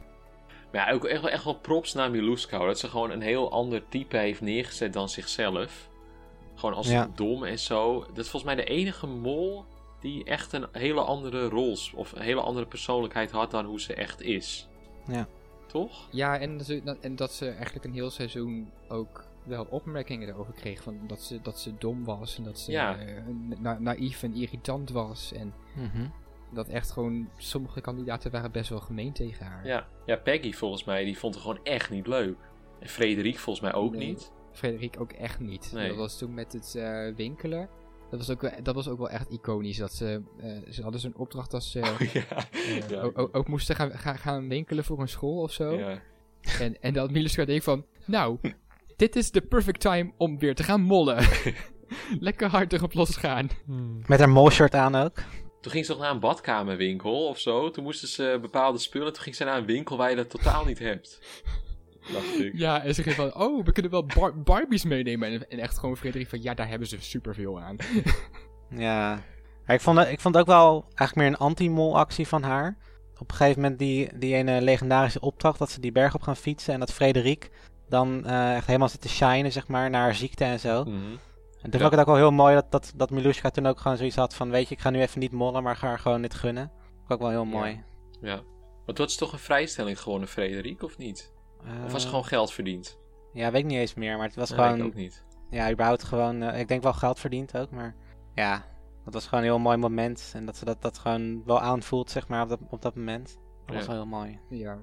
Maar ja, ook echt, wel- echt wel props naar Miluska. hoor. Dat ze gewoon een heel ander type heeft neergezet dan zichzelf. Gewoon als Ja. dom en zo. Dat is volgens mij de enige mol die echt een hele andere rol of een hele andere persoonlijkheid had dan hoe ze echt is. Ja. Toch? Ja, en, dat ze- en dat ze eigenlijk een heel seizoen ook wel opmerkingen erover kreeg. Van dat, ze, dat ze dom was en dat ze Ja. eh, na- naïef en irritant was. En Mhm. Dat echt gewoon sommige kandidaten waren best wel gemeen tegen haar. Ja. ja, Peggy volgens mij, die vond het gewoon echt niet leuk. En Frederik volgens mij ook Nee. niet. Frederik ook echt niet. Nee. Dat was toen met het eh, winkelen. Dat was, ook, wel- dat was ook wel echt iconisch. Dat ze, eh, ze hadden zo'n opdracht dat ze (laughs) Oh, ja. eh, ja. ook, moesten gaan, gaan, gaan winkelen voor een school of zo. ja. En, en dat Miluska deed van, nou, dit is de perfect time om weer te gaan mollen. (laughs) Lekker hard erop losgaan. Hmm. Met haar molshirt aan ook. Toen ging ze toch naar een badkamerwinkel of zo. Toen moesten ze bepaalde spullen. Toen ging ze naar een winkel waar je dat totaal niet hebt. Dacht ik. Ja, en ze ging van, oh, we kunnen wel bar- Barbies meenemen. En, en echt gewoon Frederik van, ja, daar hebben ze superveel aan. (laughs) Ja. Ik, vond, het- ik vond het ook wel eigenlijk meer een anti-mol actie van haar. Op een gegeven moment die, die ene legendarische opdracht dat ze die berg op gaan fietsen. En dat Frederik dan eh, echt helemaal zit te shinen, zeg maar, naar haar ziekte en zo. Mhm. En toen Ja. vond ik het ook wel heel mooi dat, dat, dat Miluska toen ook gewoon zoiets had van... Weet je, ik ga nu even niet mollen, maar ga haar gewoon dit gunnen. Vond ik ook wel heel Ja. mooi. Ja. Want dat is toch een vrijstelling gewonnen, Frederik, of niet? Of was Eh, er gewoon geld verdiend? Ja, weet ik niet eens meer, maar het was Dat gewoon... ik ook niet. Ja, überhaupt gewoon... eh, ik denk wel geld verdiend ook, maar... Ja, dat was gewoon een heel mooi moment. En dat ze dat, dat gewoon wel aanvoelt, zeg maar, op dat, op dat moment. Dat was wel heel mooi. Ja.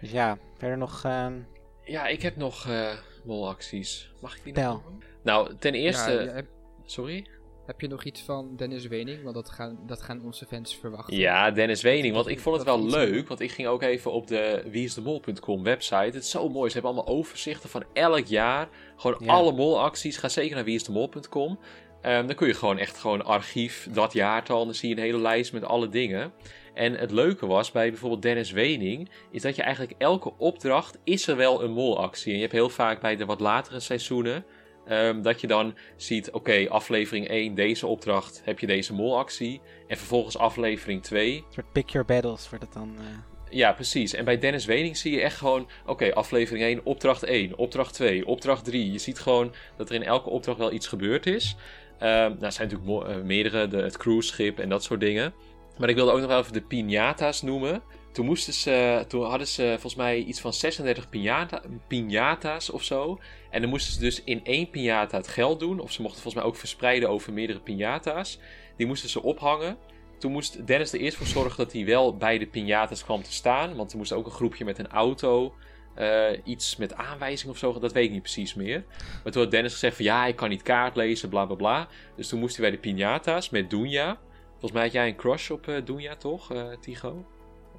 Dus ja, verder nog... ehm, Ja, ik heb nog eh molacties. Mag ik die Tel. Nou, ten eerste... Ja, ja, heb, Sorry? heb je nog iets van Dennis Wening? Want dat gaan, dat gaan onze fans verwachten. Ja, Dennis Wening. Want ik vond het wel leuk. Want ik ging ook even op de wieisdemol.com website. Het is zo mooi. Ze hebben allemaal overzichten van elk jaar. Gewoon Ja. alle molacties. Ga zeker naar wieisdemol.com. Ehm, dan kun je gewoon echt gewoon archief, dat jaartal, dan zie je een hele lijst met alle dingen. En het leuke was bij bijvoorbeeld Dennis Wening, is dat je eigenlijk elke opdracht is er wel een molactie. En je hebt heel vaak bij de wat latere seizoenen, ehm, dat je dan ziet, oké, aflevering 1, deze opdracht, heb je deze molactie. En vervolgens aflevering 2, Een soort pick your battles wordt het dan. eh. ja, precies. En bij Dennis Wening zie je echt gewoon... Oké, aflevering 1, opdracht 1, opdracht 2, opdracht 3. Je ziet gewoon dat er in elke opdracht wel iets gebeurd is. Ehm, nou, er zijn natuurlijk eh, meerdere, de, het cruiseschip en dat soort dingen. Maar ik wilde ook nog wel even de piñata's noemen. Toen, moesten ze, toen hadden ze volgens mij iets van 36 piñata, piñata's of zo. En dan moesten ze dus in één piñata het geld doen. Of ze mochten volgens mij ook verspreiden over meerdere piñata's. Die moesten ze ophangen. Toen moest Dennis er eerst voor zorgen dat hij wel bij de piñatas kwam te staan. Want er moest ook een groepje met een auto. eh, iets met aanwijzing of zo. Dat weet ik niet precies meer. Maar toen had Dennis gezegd van ja, ik kan niet kaart lezen, bla bla bla. Dus toen moest hij bij de piñatas met Dunja. Volgens mij had jij een crush op eh Dunja, toch, eh Tigo?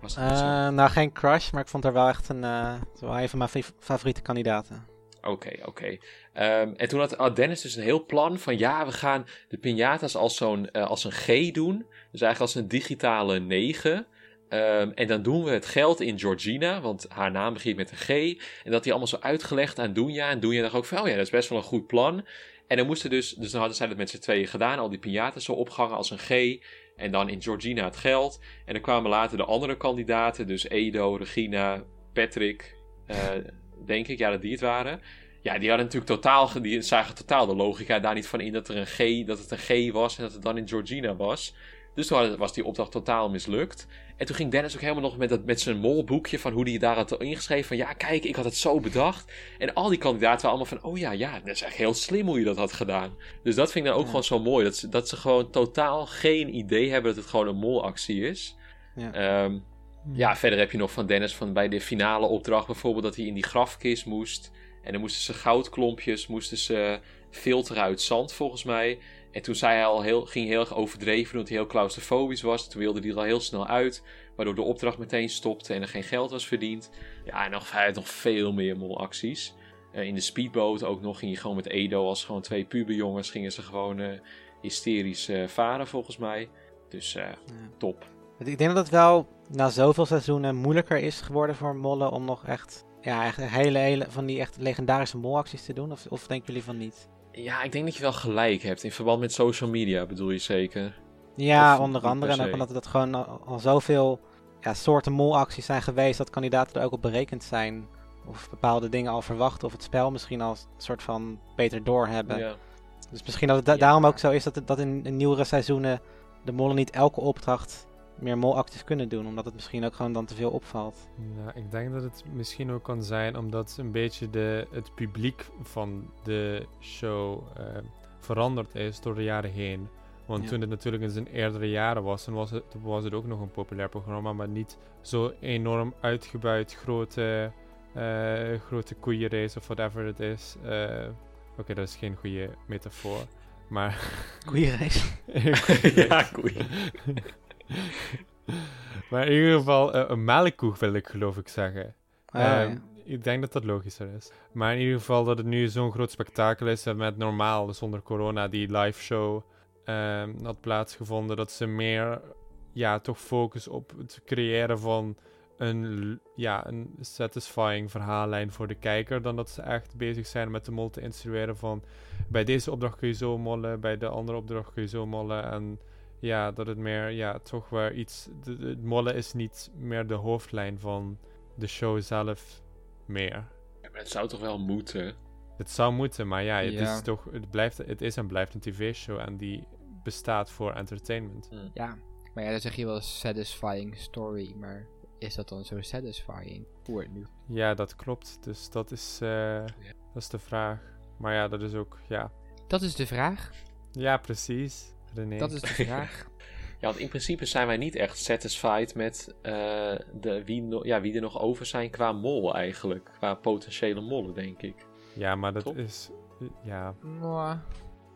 Was dat? Eh, nou, geen crush, maar ik vond haar wel echt een, is wel een van mijn fa- favoriete kandidaten. Oké, oké. Ehm, en toen had, Dennis dus een heel plan van ja, we gaan de piñatas als, zo'n, eh, als een G doen. Dus eigenlijk als een digitale 9. Ehm, en dan doen we het geld in Georgina, want haar naam begint met een G. En dat die allemaal zo uitgelegd aan Dunja. En Dunja dacht ook van, oh ja, dat is best wel een goed plan. En dan moesten dus, dus dan hadden zij dat met z'n tweeën gedaan, al die piñatas zo opgehangen als een G. En dan in Georgina het geld. En dan kwamen later de andere kandidaten, dus Edo, Regina, Patrick, eh, (laughs) denk ik, ja, dat die het waren. Ja, die hadden natuurlijk totaal, die zagen totaal de logica daar niet van in dat er een G, dat het een G was en dat het dan in Georgina was. Dus toen was die opdracht totaal mislukt. En toen ging Dennis ook helemaal nog met, dat, met zijn molboekje van hoe hij daar had ingeschreven. Van ja, kijk, ik had het zo bedacht. En al die kandidaten waren allemaal van, oh ja, ja, dat is echt heel slim hoe je dat had gedaan. Dus dat vind ik dan ook Ja. gewoon zo mooi. Dat ze, dat ze gewoon totaal geen idee hebben dat het gewoon een molactie is. Ja. Ehm, ja, verder heb je nog van Dennis van bij de finale opdracht bijvoorbeeld dat hij in die grafkist moest. En dan moesten ze goudklompjes, moesten ze filteren uit zand volgens mij. En toen zei hij al heel, ging heel erg overdreven omdat hij heel claustrofobisch was. Toen wilde hij er al heel snel uit. Waardoor de opdracht meteen stopte en er geen geld was verdiend. Ja, en nog, hij had nog veel meer molacties. Eh, in de speedboot ook nog ging hij gewoon met Edo als gewoon twee puberjongens. Gingen ze gewoon eh, hysterisch eh, varen volgens mij. Dus top. Ik denk dat het wel na zoveel seizoenen moeilijker is geworden voor mollen om nog echt, ja, echt hele, hele van die echt legendarische molacties te doen. Of, of denken jullie van niet? Ja, ik denk dat je wel gelijk hebt. In verband met social media bedoel je zeker. Ja, Of onder andere. En ook omdat het gewoon al, al zoveel ja, soorten molacties zijn geweest dat kandidaten er ook op berekend zijn. Of bepaalde dingen al verwachten. Of het spel misschien al een soort van beter doorhebben. Ja. Dus misschien dat het da- daarom ook zo is dat, het, dat in, in nieuwere seizoenen de mollen niet elke opdracht meer molacties kunnen doen. Omdat het misschien ook gewoon dan te veel opvalt. Ja, ik denk dat het misschien ook kan zijn omdat een beetje de, het publiek van de show eh, veranderd is door de jaren heen. Want Ja. toen het natuurlijk in zijn eerdere jaren was, dan was het, was het ook nog een populair programma, maar niet zo enorm uitgebuit, grote, eh grote koeienrace of whatever het is. Eh, Oké, dat is geen goede metafoor. Maar Goeie race. (laughs) ja, koei. (laughs) (laughs) maar in ieder geval eh, een melkkoe wil ik geloof ik zeggen. Ah, ja. Ehm, Ik denk dat dat logischer is. Maar in ieder geval dat het nu zo'n groot spektakel is en met normaal, zonder corona, die live show ehm, had plaatsgevonden. Dat ze meer, ja, toch focus op het creëren van een, ja, een satisfying verhaallijn voor de kijker. Dan dat ze echt bezig zijn met de mol te instrueren van bij deze opdracht kun je zo mollen, bij de andere opdracht kun je zo mollen. En ja, dat het meer, ja, toch weer iets. de- de- Het mollen is niet meer de hoofdlijn van de show zelf meer. Ja, maar het zou toch wel moeten? Het zou moeten, maar ja, het Ja. is toch, het, blijft, het is en blijft een tv-show en die bestaat voor entertainment. Ja, maar ja, dan zeg je wel satisfying story, maar is dat dan zo satisfying voor het nu? Ja, dat klopt. Dus dat is, eh, dat is de vraag. Maar ja, dat is ook, ja. Dat is de vraag. Ja, precies. René. Dat is de (laughs) vraag. Ja, want in principe zijn wij niet echt satisfied met eh, de, wie, no- ja, wie er nog over zijn qua mol eigenlijk. Qua potentiële mollen, denk ik. Ja, maar dat Top. is, ja. Mwah.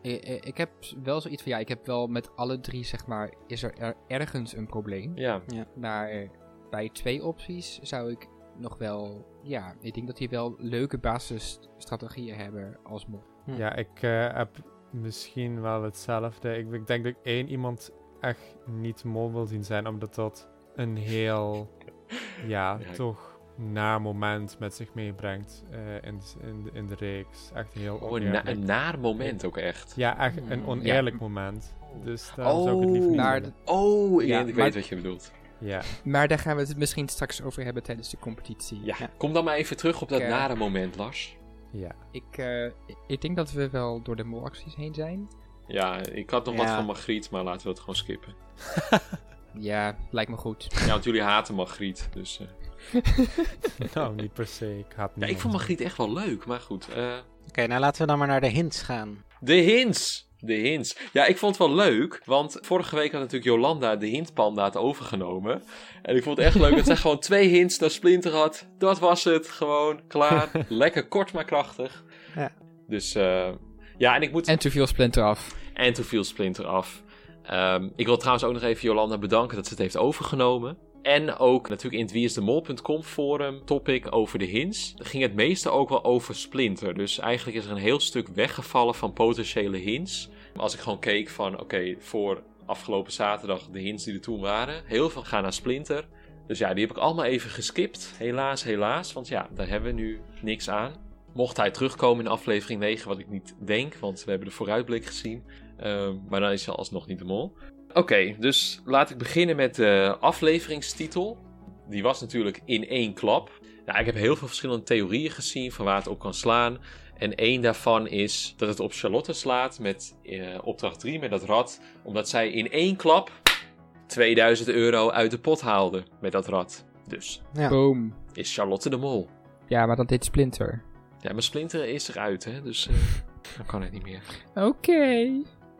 Ik, ik, heb wel zoiets van, ja, ik heb wel met alle drie, zeg maar, is er, er ergens een probleem. Ja, Maar eh, bij twee opties zou ik nog wel, ja, ik denk dat die wel leuke basisstrategieën hebben als mol. Hm. Ja, ik eh, heb misschien wel hetzelfde. Ik, ik denk dat ik één iemand echt niet mol wil zien zijn, omdat dat een heel, (laughs) ja, Ja. toch naar moment met zich meebrengt eh, in, de- in, in de reeks. Echt heel Oh, een, na- oneerlijk. een naar moment ook echt. Ja, echt een Hmm, oneerlijk moment. Dus daar zou ik het liever Oh. niet. Oh, Ja, ik weet maar- wat je bedoelt. Ja, Maar daar gaan we het misschien straks over hebben tijdens de competitie. Ja. Ja. Kom dan maar even terug op dat eh, nare moment, Lars. Ja. Ik, eh, ik denk dat we wel door de molacties heen zijn. Ja, ik had nog wat van Margriet, maar laten we het gewoon skippen. (laughs) Ja, lijkt me goed. Ja, want jullie haten Margriet, dus... eh. (laughs) nou, niet per se. Ik haat Ja, ik vond Margriet echt wel leuk, maar goed. eh, Oké, nou laten we dan maar naar de hints gaan. De hints! De hints. Ja, ik vond het wel leuk, want vorige week had natuurlijk Jolanda de hintpandaat overgenomen. En ik vond het echt leuk dat zij gewoon twee hints naar Splinter had. Dat was het, gewoon, klaar. (laughs) Lekker kort maar krachtig. Ja. Dus, eh, ja, en ik moet... En te veel Splinter af. En toen viel Splinter af. Ehm, ik wil trouwens ook nog even Jolanda bedanken dat ze het heeft overgenomen. En ook natuurlijk in het wieisdemol.com forum topic over de hints. ging het meeste ook wel over Splinter. Dus eigenlijk is er een heel stuk weggevallen van potentiële hints. Als ik gewoon keek van oké, voor afgelopen zaterdag de hints die er toen waren. Heel veel gaan naar Splinter. Dus ja, die heb ik allemaal even geskipt. Helaas, helaas. Want ja, daar hebben we nu niks aan. Mocht hij terugkomen in aflevering 9, wat ik niet denk, want we hebben de vooruitblik gezien. Ehm, maar dan is hij alsnog niet de mol. Oké, dus laat ik beginnen met de afleveringstitel. Die was natuurlijk in één klap. Nou, ik heb heel veel verschillende theorieën gezien van waar het op kan slaan. En één daarvan is dat het op Charlotte slaat met eh, opdracht 3 met dat rad. Omdat zij in één klap 2000 euro uit de pot haalde met dat rad. Dus Ja. Boom. is Charlotte de mol. Ja, maar dat deed Splinter. Ja, maar Splinter is eruit, hè? Dus eh, (laughs) dan kan het niet meer. Oké.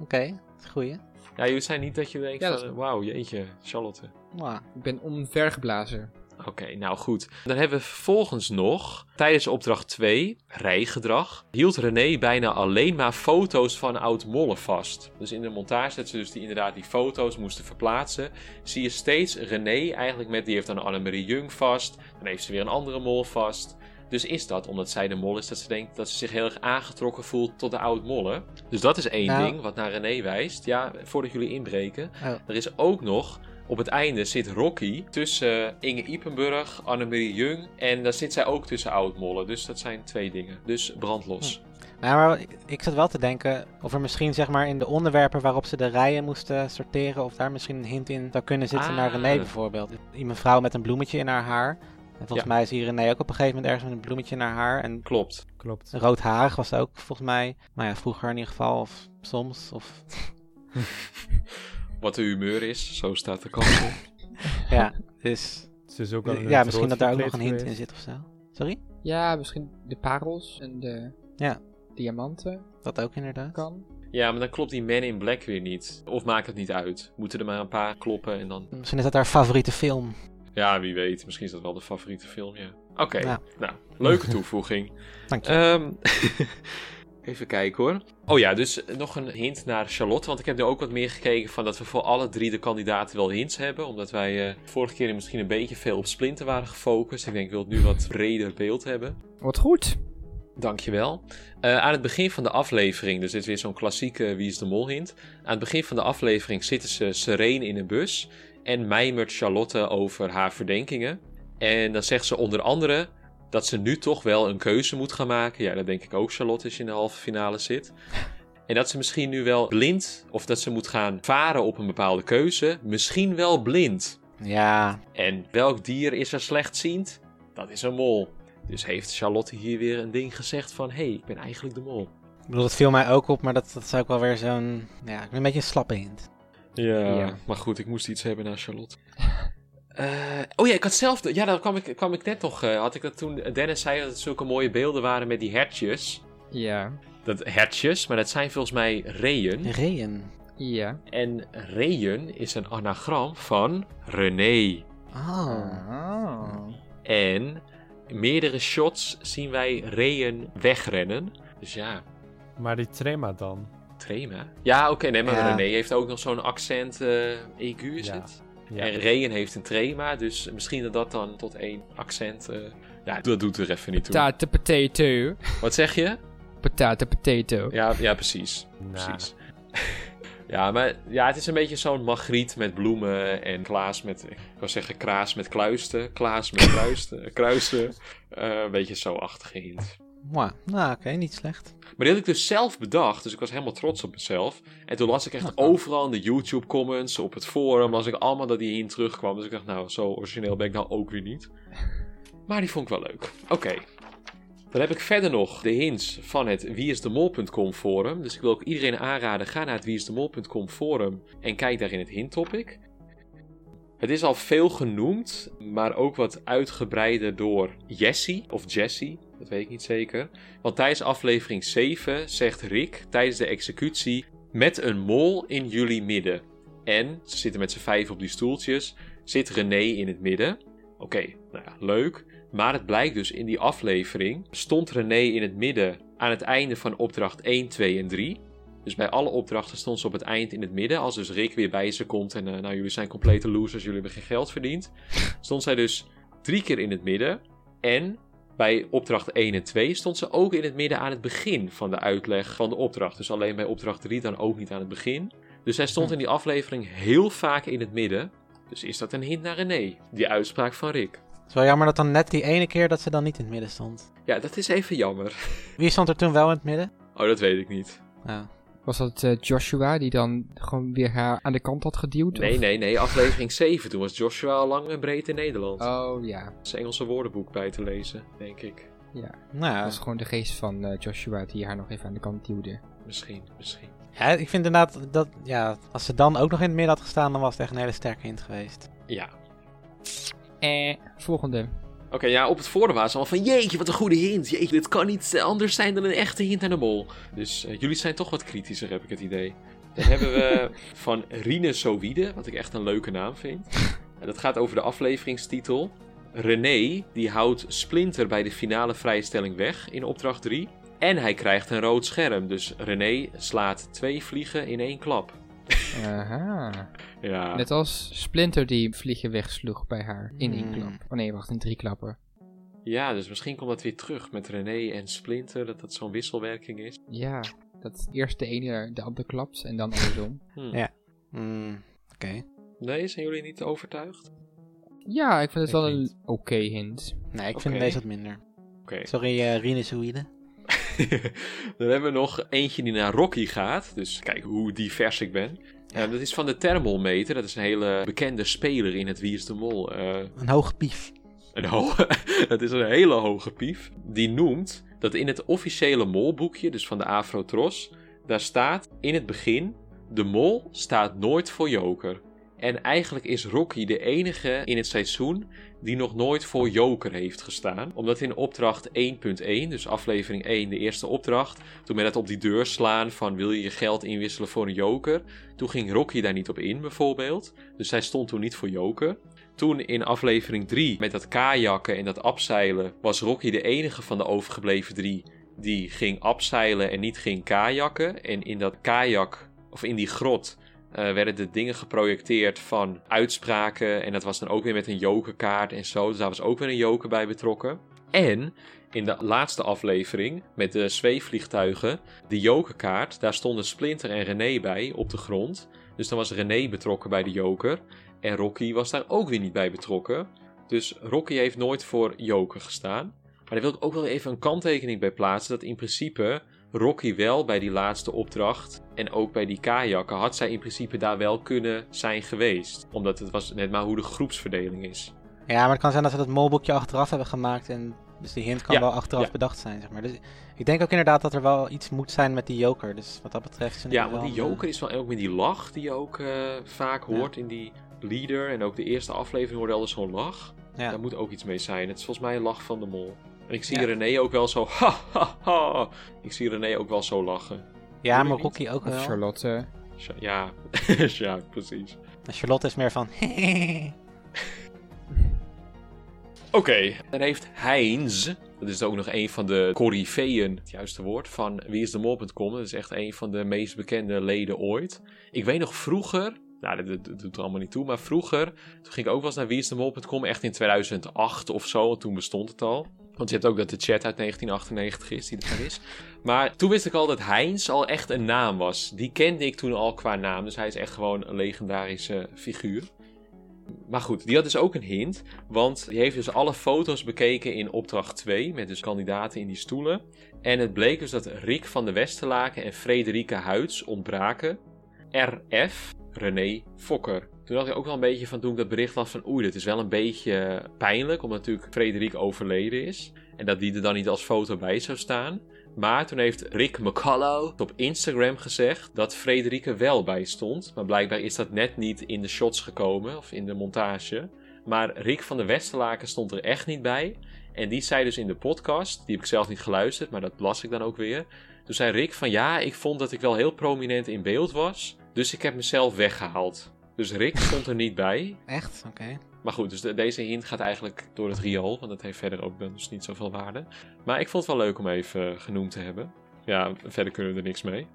Oké, een goeie. Ja, je zijn niet dat je denkt Ja, van, wauw, jeetje, Charlotte. Nou, Ik ben omvergeblazen. Oké, nou goed. Dan hebben we vervolgens nog, tijdens opdracht 2, rijgedrag, hield René bijna alleen maar foto's van oud-mollen vast. Dus in de montage dat ze dus die, inderdaad die foto's moesten verplaatsen, zie je steeds René eigenlijk met, die heeft dan Annemarie Jung vast, dan heeft ze weer een andere mol vast. Dus is dat omdat zij de mol is dat ze denkt dat ze zich heel erg aangetrokken voelt tot de oud-mollen? Dus dat is één Nou. ding wat naar René wijst. Ja, voordat jullie inbreken. Oh. Er is ook nog op het einde zit Rocky tussen Inge Ipenburg, Annemarie Jung. En daar zit zij ook tussen oud-mollen. Dus dat zijn twee dingen. Dus brandlos. Nou, maar ik, zat wel te denken of er misschien zeg maar in de onderwerpen waarop ze de rijen moesten sorteren, of daar misschien een hint in zou kunnen zitten Ah. naar René bijvoorbeeld. Die mevrouw met een bloemetje in haar haar. En volgens Ja. mij is hier René ook op een gegeven moment ergens met een bloemetje in haar. En Klopt. Klopt. roodharig was ook volgens mij. Nou ja, vroeger in ieder geval, of soms. Of, (laughs) Wat de humeur is, zo staat de kans op. (laughs) ja, dus Ze is ook al ja, misschien dat daar ook nog een hint in zit of zo. Sorry? Ja, misschien de parels en de Ja. diamanten Dat ook inderdaad. kan. Ja, maar dan klopt die Man in Black weer niet. Of maakt het niet uit. Moeten er maar een paar kloppen en dan... Misschien is dat haar favoriete film. Ja, wie weet. Misschien is dat wel de favoriete film, ja. Oké, Ja. nou, leuke (laughs) toevoeging. Dank je. Ehm, (laughs) even kijken hoor. Oh ja, dus nog een hint naar Charlotte. Want ik heb nu ook wat meer gekeken van dat we voor alle drie de kandidaten wel hints hebben. Omdat wij eh, vorige keer misschien een beetje veel op Splinter waren gefocust. Ik denk, ik wil het nu wat breder beeld hebben. Wat goed. Dankjewel. Eh aan het begin van de aflevering, dus dit is weer zo'n klassieke Wie is de Mol hint. Aan het begin van de aflevering zitten ze sereen in een bus en mijmert Charlotte over haar verdenkingen. En dan zegt ze onder andere dat ze nu toch wel een keuze moet gaan maken. Ja, dat denk ik ook Charlotte als je in de halve finale zit. En dat ze misschien nu wel blind, of dat ze moet gaan varen op een bepaalde keuze, misschien wel blind. Ja, En welk dier is er slechtziend? Dat is een mol. Dus heeft Charlotte hier weer een ding gezegd van... hé, hey, ik ben eigenlijk de mol. ik bedoel, dat viel mij ook op, maar dat, dat is ook wel weer zo'n... Ja, een beetje een slappe hint. Ja, Ja. maar goed, ik moest iets hebben naar Charlotte. (laughs) Eh, oh ja, ik had zelf... Ja, daar kwam ik, kwam ik net nog... eh, had ik dat toen Dennis zei dat het zulke mooie beelden waren met die hertjes. Ja. Dat hertjes, maar dat zijn volgens mij reeën. Reeën. Ja. En reeën is een anagram van René. Oh. En in meerdere shots zien wij reeën wegrennen. Dus ja, Maar die trema dan? Trema. Ja, oké, nee, maar Ja. René heeft ook nog zo'n accent eh aigu, is Ja. het? Ja. En Reën heeft een trema, dus misschien dat dat dan tot één accent... eh, ja, dat doet er even niet toe. Ta te potato. Wat zeg je? Potato, potato. Ja, ja precies. Nou, precies. (laughs) Ja, maar ja, het is een beetje zo'n magriet met bloemen en Klaas met, ik wou zeggen Kraas met kluisten, Klaas met (laughs) kruisten, kruisten. Eh, een beetje zo achtige hint. Nou, oké, niet slecht. Maar die had ik dus zelf bedacht, dus ik was helemaal trots op mezelf. En toen las ik echt Oh. overal in de YouTube comments, op het forum, las ik allemaal dat die hint terugkwam. Dus ik dacht, nou, zo origineel ben ik nou ook weer niet. (laughs) Maar die vond ik wel leuk. Oké. Dan heb ik verder nog de hints van het wieisdemol.com forum. Dus ik wil ook iedereen aanraden, ga naar het wieisdemol.com forum en kijk daar in het hinttopic. Het is al veel genoemd, maar ook wat uitgebreider door Jessie of Jessie, dat weet ik niet zeker. Want tijdens aflevering 7 zegt Rick tijdens de executie met een mol in jullie midden. En, ze zitten met z'n vijf op die stoeltjes, zit René in het midden. Oké, nou ja, leuk. Maar het blijkt dus in die aflevering stond René in het midden aan het einde van opdracht 1, 2 en 3. Dus bij alle opdrachten stond ze op het eind in het midden. Als dus Rick weer bij ze komt en eh, nou jullie zijn complete losers, jullie hebben geen geld verdiend. Stond zij dus drie keer in het midden. En bij opdracht 1 en 2 stond ze ook in het midden aan het begin van de uitleg van de opdracht. Dus alleen bij opdracht 3 dan ook niet aan het begin. Dus zij stond in die aflevering heel vaak in het midden. Dus is dat een hint naar René? Die uitspraak van Rick. Het is wel jammer dat dan net die ene keer dat ze dan niet in het midden stond. Ja, dat is even jammer. Wie stond er toen wel in het midden? Oh, dat weet ik niet. Ja. Was dat eh, Joshua die dan gewoon weer haar aan de kant had geduwd? Nee, of- nee, nee. Aflevering 7. Toen was Joshua al lang en breed in Nederland. Oh ja. Het Engelse woordenboek bij te lezen, denk ik. ja. Nou Dat was gewoon de geest van eh, Joshua die haar nog even aan de kant duwde. Misschien, misschien. ja, ik vind inderdaad dat, ja, als ze dan ook nog in het midden had gestaan, dan was het echt een hele sterke hint geweest. Ja. Eh, volgende. Oké, ja, op het forum waren allemaal van... Jeetje, wat een goede hint. Jeetje, dit kan niet anders zijn dan een echte hint aan de mol. Dus eh, jullie zijn toch wat kritischer, heb ik het idee. Dan (laughs) hebben we van Rine Sowiede, wat ik echt een leuke naam vind. En dat gaat over de afleveringstitel. René, die houdt Splinter bij de finale vrijstelling weg in opdracht 3. En hij krijgt een rood scherm. Dus René slaat twee vliegen in één klap. Aha. Ja, Net als Splinter die vliegen wegsloeg bij haar in één Hmm. klap. Oh nee, wacht, in drie klappen. ja dus misschien komt dat weer terug met René en Splinter. Dat dat zo'n wisselwerking is. Ja, dat eerst de ene de ander klapt en dan andersom. (laughs) Hm. Ja. Hmm, Oké. Nee, zijn jullie niet overtuigd? Ja, ik vind het Ik wel een oké hint. Nee, ik vind Oké. deze wat minder. Oké. Sorry, eh Rine Suïde. (laughs) Dan hebben we nog eentje die naar Rocky gaat. Dus kijk hoe divers ik ben. Eh, dat is van de Thermalmeter. Dat is een hele bekende speler in het Wie is de Mol. eh, Een hoge pief. een ho- (laughs) dat is een hele hoge pief. Die noemt dat in het officiële molboekje, dus van de Afrotros, daar staat in het begin: de mol staat nooit voor joker. En eigenlijk is Rocky de enige in het seizoen die nog nooit voor joker heeft gestaan. Omdat in opdracht 1.1, dus aflevering 1, de eerste opdracht, toen met het op die deur slaan van wil je je geld inwisselen voor een joker, toen ging Rocky daar niet op in bijvoorbeeld. Dus hij stond toen niet voor joker. Toen in aflevering 3 met dat kajakken en dat abzeilen was Rocky de enige van de overgebleven drie die ging abzeilen en niet ging kajakken. En in dat kajak, of in die grot, eh, werden de dingen geprojecteerd van uitspraken. En dat was dan ook weer met een jokerkaart en zo. Dus daar was ook weer een joker bij betrokken. En in de laatste aflevering met de zweefvliegtuigen, die jokerkaart, daar stonden Splinter en René bij op de grond. Dus dan was René betrokken bij de joker. En Rocky was daar ook weer niet bij betrokken. Dus Rocky heeft nooit voor Joker gestaan. Maar daar wil ik ook wel even een kanttekening bij plaatsen. Dat in principe Rocky wel bij die laatste opdracht. En ook bij die kajakken had zij in principe daar wel kunnen zijn geweest. Omdat het was net maar hoe de groepsverdeling is. Ja, maar het kan zijn dat ze dat molboekje achteraf hebben gemaakt. En dus die hint kan Ja, wel achteraf ja. bedacht zijn, zeg maar. Dus ik denk ook inderdaad dat er wel iets moet zijn met die joker. Dus wat dat betreft... Ja, want die Joker is wel ook met die lach die je ook eh, vaak hoort in die leader. En ook de eerste aflevering hoorde altijd zo'n lach. Daar moet ook iets mee zijn. Het is volgens mij een lach van de mol. En ik zie Ja. René ook wel zo. Ha, ha, ha. Ik zie René ook wel zo lachen. Ja, maar niet? Rocky ook Of wel. Charlotte. Ja, (laughs) ja, precies. En Charlotte is meer van... (laughs) Oké, dan heeft Heinz, dat is ook nog een van de corifeeën, het juiste woord, van wieisdemol.com. Dat is echt een van de meest bekende leden ooit. Ik weet nog vroeger, nou dat, dat- dat doet er allemaal niet toe, maar vroeger, toen ging ik ook wel eens naar wieisdemol.com, echt in 2008 of zo, want toen bestond het al. Want je hebt ook dat de chat uit 1998 is, die er is. Maar toen wist ik al dat Heinz al echt een naam was. Die kende ik toen al qua naam. Dus hij is echt gewoon een legendarische figuur. Maar goed, die had dus ook een hint. Want die heeft dus alle foto's bekeken in opdracht 2. Met dus kandidaten in die stoelen. En het bleek dus dat Rick van de Westerlaken en Frederike Huids ontbraken. RF, René Fokker. Toen had ik ook wel een beetje van toen ik dat bericht las van oei, dit is wel een beetje pijnlijk. Omdat natuurlijk Frederik overleden is. En dat die er dan niet als foto bij zou staan. Maar toen heeft Rick McCullough op Instagram gezegd dat Frederike wel bij stond. Maar blijkbaar is dat net niet in de shots gekomen of in de montage. Maar Rick van de Westerlaken stond er echt niet bij. En die zei dus in de podcast, die heb ik zelf niet geluisterd, maar dat las ik dan ook weer. Toen zei Rick van ja, ik vond dat ik wel heel prominent in beeld was. Dus ik heb mezelf weggehaald. Dus Rick stond er niet bij. Echt? Oké. Maar goed, dus de- deze hint gaat eigenlijk door het riool, want dat heeft verder ook dus niet zoveel waarde. Maar ik vond het wel leuk om even genoemd te hebben. Ja, verder kunnen we er niks mee.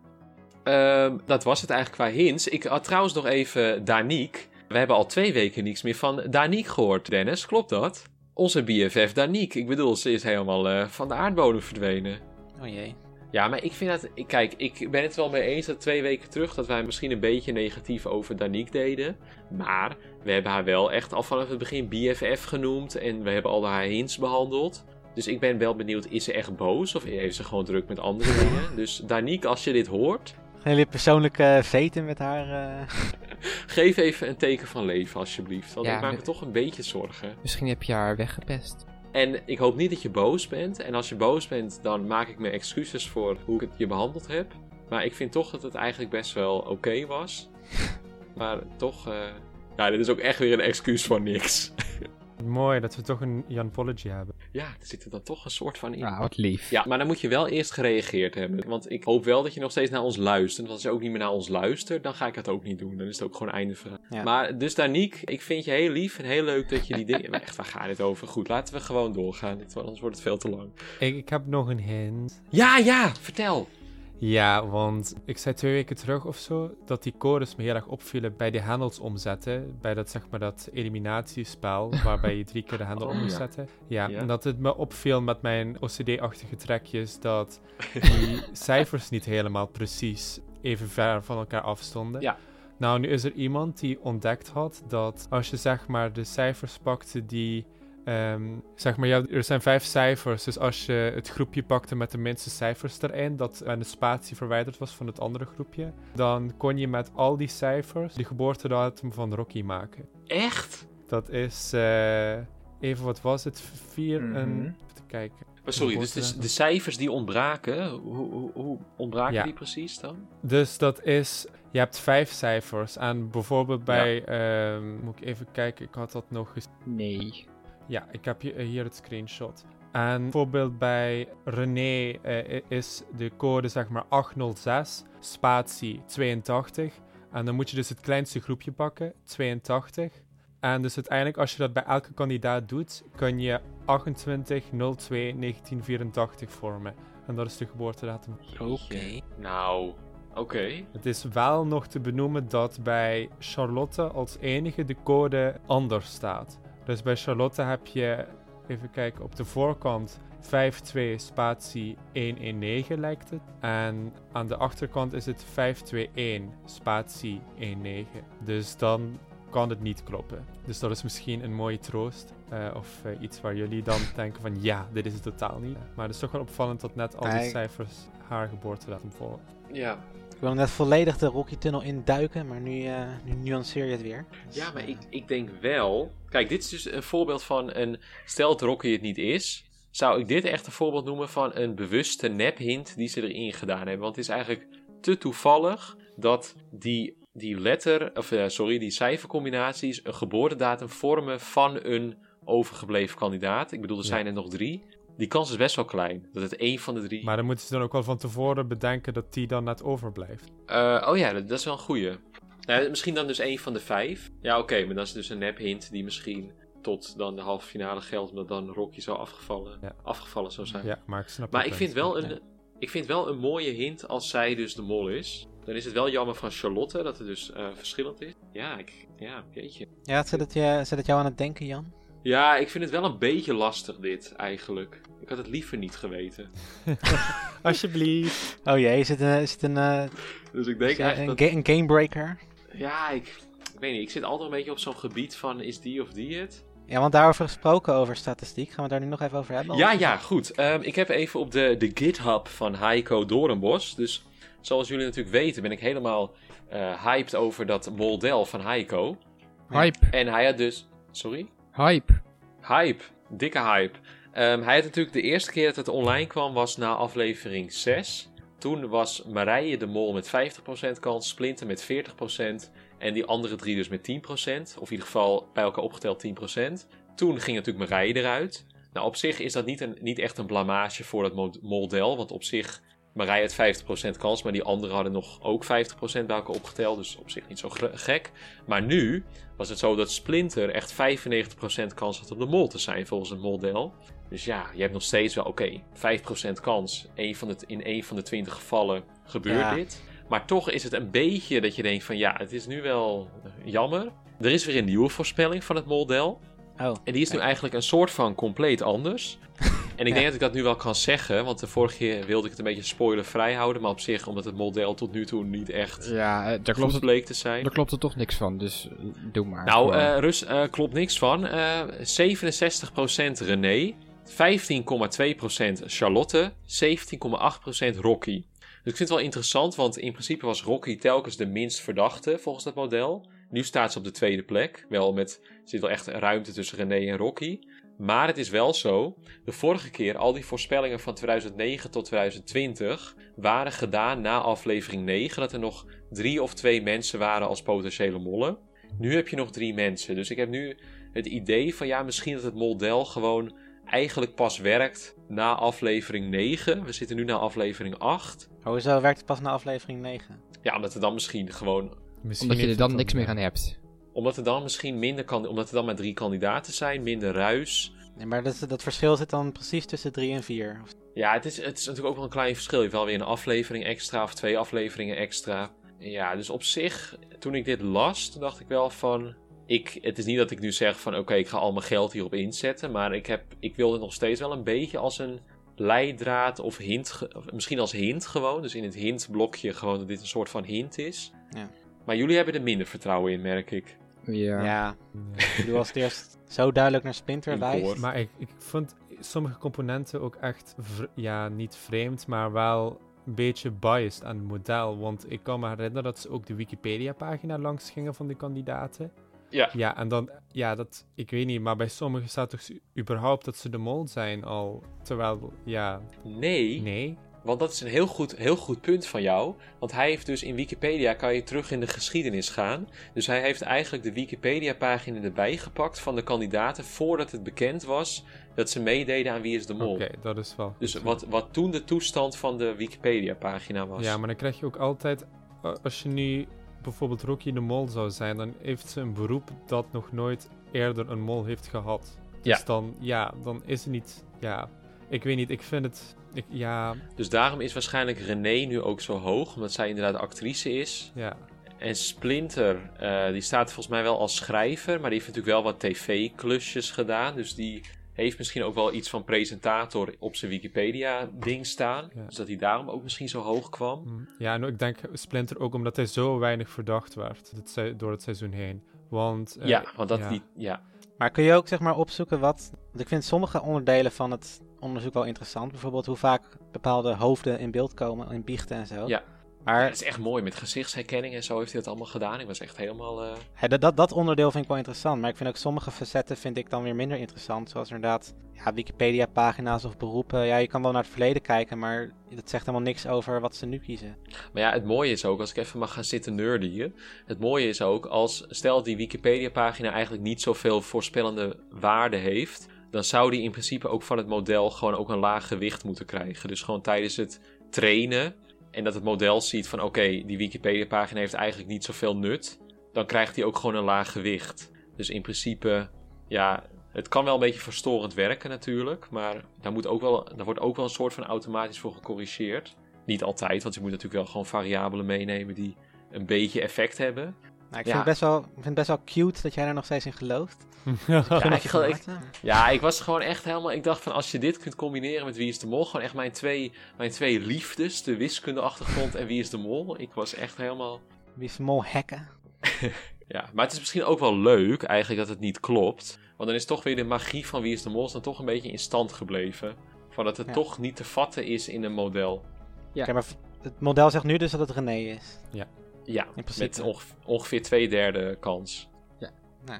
Ehm, dat was het eigenlijk qua hints. Ik had trouwens nog even Danique. We hebben al twee weken niks meer van Danique gehoord, Dennis. Klopt dat? Onze BFF Danique. Ik bedoel, ze is helemaal eh, van de aardbodem verdwenen. Oh jee. Ja, maar ik vind dat... ik- Kijk, ik ben het wel mee eens dat twee weken terug... dat wij misschien een beetje negatief over Danique deden. Maar we hebben haar wel echt al vanaf het begin BFF genoemd. En we hebben al haar hints behandeld. Dus ik ben wel benieuwd, is ze echt boos? Of heeft ze gewoon druk met andere (laughs) dingen? Dus Danique, als je dit hoort... Gaan jullie persoonlijke veten met haar? eh? (laughs) Geef even een teken van leven, alsjeblieft. Want Ja, ik maak me toch een beetje zorgen. Misschien heb je haar weggepest. En ik hoop niet dat je boos bent. En als je boos bent, dan maak ik me excuses voor hoe ik het je behandeld heb. Maar ik vind toch dat het eigenlijk best wel oké was. (laughs) Maar toch, eh, ja, dit is ook echt weer een excuus voor niks. (laughs) Mooi dat we toch een Jan Pology hebben. Ja, er zit er dan toch een soort van in. Ja, wat lief. Ja, maar dan moet je wel eerst gereageerd hebben. Want ik hoop wel dat je nog steeds naar ons luistert. Want als je ook niet meer naar ons luistert, dan ga ik het ook niet doen. Dan is het ook gewoon einde verhaal. Ja. Maar dus Danique, ik vind je heel lief en heel leuk dat je die dingen... (laughs) Echt, waar gaat dit over? Goed, laten we gewoon doorgaan. Anders wordt het veel te lang. Ik, ik heb nog een hint. Ja, ja, vertel. Ja, want ik zei twee weken terug of zo dat die codes me heel erg opvielen bij de hendels omzetten. Bij dat, zeg maar, dat eliminatiespel (laughs) waarbij je drie keer de hendel Oh, om moet. Ja, Ja. en dat het me opviel met mijn OCD-achtige trekjes dat (laughs) die cijfers niet helemaal precies even ver van elkaar afstonden. Ja. Nou, nu is er iemand die ontdekt had dat als je zeg maar de cijfers pakte die Ehm, zeg maar, ja, er zijn vijf cijfers. Dus als je het groepje pakte met de minste cijfers erin, dat een spatie verwijderd was van het andere groepje, dan kon je met al die cijfers de geboortedatum van Rocky maken. Echt? Dat is, eh, even wat was het? Vier Mhm. en. Even kijken. Maar sorry, dus de, cijfers die ontbraken, hoe, hoe, hoe ontbraken Ja. die precies dan? Dus dat is, je hebt vijf cijfers. En bijvoorbeeld bij, ehm, moet ik even kijken, ik had dat nog eens. Nee. Ja, ik heb hier, hier het screenshot. En bijvoorbeeld bij René eh, is de code zeg maar 806 spatie 82. En dan moet je dus het kleinste groepje pakken, 82. En dus uiteindelijk als je dat bij elke kandidaat doet, kun je 28 02 1984 vormen. En dat is de geboortedatum. Oké. Nou, oké. Het is wel nog te benoemen dat bij Charlotte als enige de code anders staat. Dus bij Charlotte heb je, even kijken, op de voorkant 52 spatie 119 lijkt het. En aan de achterkant is het 521 spatie 19. Dus dan kan het niet kloppen. Dus dat is misschien een mooie troost. eh, of eh, iets waar jullie dan (laughs) denken van ja, dit is het totaal niet. Maar het is toch wel opvallend dat net al die cijfers haar geboortedatum volgen. Ja. Ik wil net volledig de Rocky-tunnel induiken, maar nu, eh, nu nuanceer je het weer. Dus, Ja, maar eh, ik, ik denk wel. Kijk, dit is dus een voorbeeld van een. Stel dat Rocky het niet is. Zou ik dit echt een voorbeeld noemen van een bewuste nephint die ze erin gedaan hebben? Want het is eigenlijk te toevallig dat die, die letter, of eh, sorry, die cijfercombinaties een geboortedatum vormen van een overgebleven kandidaat. Ik bedoel, er zijn er nog drie. Die kans is best wel klein. Dat het één van de drie. Maar dan moeten ze dan ook wel van tevoren bedenken dat die dan net overblijft. Eh, oh ja, dat, dat is wel een goeie. Nou, misschien dan dus één van de vijf. Ja, oké, maar dat is dus een nep hint die misschien tot dan de halve finale geldt, omdat dan Rocky zou afgevallen, Ja. afgevallen zou zijn. Ja, maar ik snap maar ik vind, wel Ja. een, ik vind wel een mooie hint als zij dus de mol is. Dan is het wel jammer van Charlotte dat het dus eh, verschillend is. Ja, ik, ja, jeetje. Ja, zet het, je, zet het jou aan het denken, Jan? Ja, ik vind het wel een beetje lastig dit eigenlijk. Ik had het liever niet geweten. (laughs) Alsjeblieft. Oh jee, is het een, is het een, eh, Dus ik denk is het eigenlijk een, dat... ga- een gamebreaker? Ja, ik, ik weet niet. Ik zit altijd een beetje op zo'n gebied van is die of die het? Ja, want daarover gesproken over statistiek. Gaan we daar nu nog even over hebben? Ja, ja, goed. Ehm, ik heb even op de, de GitHub van Heiko Doornbos. Dus zoals jullie natuurlijk weten ben ik helemaal eh, hyped over dat model van Heiko. Hype, En hij had dus... Sorry? Hype. Hype. Dikke hype. Ehm, hij had natuurlijk de eerste keer dat het online kwam was na aflevering 6. Toen was Marije de Mol met 50% kans, Splinter met 40% en die andere drie dus met 10%. Of in ieder geval bij elkaar opgeteld 10%. Toen ging natuurlijk Marije eruit. Nou, op zich is dat niet, een, niet echt een blamage voor mod- model, want op zich Marije had 50% kans, maar die anderen hadden nog ook 50% bij elkaar opgeteld. Dus op zich niet zo gek. Maar nu was het zo dat Splinter echt 95% kans had om de mol te zijn volgens het model. Dus ja, je hebt nog steeds wel, oké, 5% kans. Eén van de, in één van de 20 gevallen gebeurt Ja. dit. Maar toch is het een beetje dat je denkt van ja, het is nu wel jammer. Er is weer een nieuwe voorspelling van het model. Oh, En die is nu eigenlijk een soort van compleet anders. En ik denk dat ik dat nu wel kan zeggen, want de vorige keer wilde ik het een beetje spoilervrij houden. Maar op zich, omdat het model tot nu toe niet echt Ja, eh, daar klopt, goed het, bleek te zijn. daar klopt er toch niks van, dus eh, doe maar. Nou, eh Rus, eh, klopt niks van. Eh 67% René, 15,2% Charlotte, 17,8% Rocky. Dus ik vind het wel interessant, want in principe was Rocky telkens de minst verdachte volgens dat model. Nu staat ze op de tweede plek. Wel met, er zit wel echt ruimte tussen René en Rocky. Maar het is wel zo, de vorige keer, al die voorspellingen van 2009 tot 2020 waren gedaan na aflevering 9. Dat er nog drie of twee mensen waren als potentiële mollen. Nu heb je nog drie mensen. Dus ik heb nu het idee van ja, misschien dat het model gewoon eigenlijk pas werkt na aflevering 9. We zitten nu na aflevering 8. hoezo werkt het pas na aflevering 9? Ja, omdat er dan misschien gewoon. Misschien Omdat je er dan niks meer aan hebt. Omdat er dan misschien minder kan. Omdat er dan maar drie kandidaten zijn, minder ruis. Nee, maar dat, dat verschil zit dan precies tussen 3 en 4. Ja, het is, het is natuurlijk ook wel een klein verschil. Je hebt wel weer een aflevering extra of twee afleveringen extra. Ja, dus op zich, toen ik dit las, toen dacht ik wel van. Ik, het is niet dat ik nu zeg van oké, ik ga al mijn geld hierop inzetten. Maar ik, heb, ik wil het nog steeds wel een beetje als een leidraad of hint. misschien als hint gewoon. Dus in het hintblokje gewoon dat dit een soort van hint is. Ja. Maar jullie hebben er minder vertrouwen in, merk ik. Ja. Ja, ik bedoel als het eerst zo duidelijk naar Splinter In wijst. koor. Maar ik, ik vond sommige componenten ook echt, ja, niet vreemd, maar wel een beetje biased aan het model. Want ik kan me herinneren dat ze ook de Wikipedia-pagina langs gingen van de kandidaten. Ja. Ja, en dan, ja, dat, ik weet niet, maar bij sommigen staat toch überhaupt dat ze de mol zijn al. Terwijl, ja, Nee, nee. Want dat is een heel goed, heel goed punt van jou. Want hij heeft dus in Wikipedia kan je terug in de geschiedenis gaan. Dus hij heeft eigenlijk de Wikipedia-pagina erbij gepakt van de kandidaten voordat het bekend was dat ze meededen aan Wie is de Mol. Oké, dat is wel. Dus wat, wat toen de toestand van de Wikipedia-pagina was. Ja, maar dan krijg je ook altijd, eh, als je nu bijvoorbeeld Rocky de Mol zou zijn, dan heeft ze een beroep dat nog nooit eerder een mol heeft gehad. Dus Ja. dan, ja, dan is het niet, ja, ik weet niet, ik vind het, ik, ja, Dus daarom is waarschijnlijk René nu ook zo hoog, omdat zij inderdaad actrice is. ja, En Splinter, eh, die staat volgens mij wel als schrijver, maar die heeft natuurlijk wel wat tv-klusjes gedaan. Dus die heeft misschien ook wel iets van presentator op zijn Wikipedia-ding staan. Ja. Dus dat hij daarom ook misschien zo hoog kwam. mm, ja, en ik denk Splinter ook omdat hij zo weinig verdacht werd door het seizoen heen. Want, eh, ja, want dat ja. die. Ja. Maar kun je ook zeg maar opzoeken wat... Want ik vind sommige onderdelen van het onderzoek wel interessant. Bijvoorbeeld hoe vaak bepaalde hoofden in beeld komen, in biechten en zo. Ja. Maar Het is echt mooi met gezichtsherkenning en zo heeft hij dat allemaal gedaan. Ik was echt helemaal. eh, hè, dat, dat, dat onderdeel vind ik wel interessant. Maar ik vind ook sommige facetten vind ik dan weer minder interessant. Zoals inderdaad ja, Wikipedia-pagina's of beroepen. Ja, je kan wel naar het verleden kijken, maar dat zegt helemaal niks over wat ze nu kiezen. Maar ja, het mooie is ook, als ik even mag gaan zitten nerden hier. Het mooie is ook, als stel die Wikipedia-pagina eigenlijk niet zoveel voorspellende waarde heeft. Dan zou die in principe ook van het model gewoon ook een laag gewicht moeten krijgen. Dus gewoon tijdens het trainen. En dat het model ziet van oké, die Wikipedia-pagina heeft eigenlijk niet zoveel nut. Dan krijgt hij ook gewoon een laag gewicht. Dus in principe, ja, het kan wel een beetje verstorend werken natuurlijk. Maar daar, moet ook wel, daar wordt ook wel een soort van automatisch voor gecorrigeerd. Niet altijd, want je moet natuurlijk wel gewoon variabelen meenemen die een beetje effect hebben. Nou, ik, Ja. vind het best wel, ik vind het best wel cute dat jij er nog steeds in gelooft. (laughs) Ja, ik, ik- ja, ik was gewoon echt helemaal... Ik dacht van, als je dit kunt combineren met Wie is de Mol... Gewoon echt mijn twee, mijn twee liefdes. De wiskundeachtergrond en Wie is de Mol. Ik was echt helemaal... Wie is de mol hacken? (laughs) Ja, maar het is misschien ook wel leuk eigenlijk dat het niet klopt. Want dan is toch weer de magie van Wie is de Mol... dan toch een beetje in stand gebleven. Van dat het Ja. toch niet te vatten is in een model. Ja. Maar het model zegt nu dus dat het René is. Ja, In principe. met onge- ongeveer twee derde kans.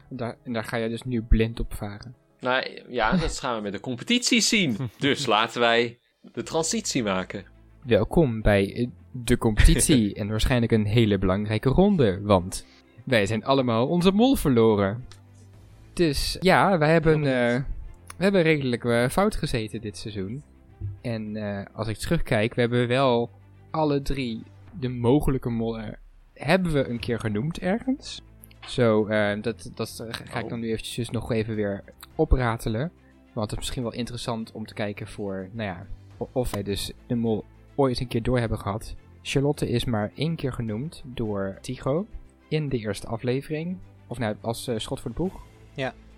Daar, en daar ga je dus nu blind op varen. Nou ja, dat gaan we met de competitie zien. Dus (laughs) laten wij de transitie maken. Welkom bij de competitie (laughs) en waarschijnlijk een hele belangrijke ronde, want wij zijn allemaal onze mol verloren. Dus ja, wij hebben, eh, we hebben redelijk eh, fout gezeten dit seizoen. En eh, als ik terugkijk, we hebben wel alle drie de mogelijke mollen hebben we een keer genoemd ergens. Zo, eh, dat, dat ga ik Oh. dan nu eventjes dus nog even weer opratelen. Want het is misschien wel interessant om te kijken voor, nou ja, of wij dus de mol ooit een keer door hebben gehad. Charlotte is maar één keer genoemd door Tycho in de eerste aflevering. Of nou, als eh, schot voor de boeg.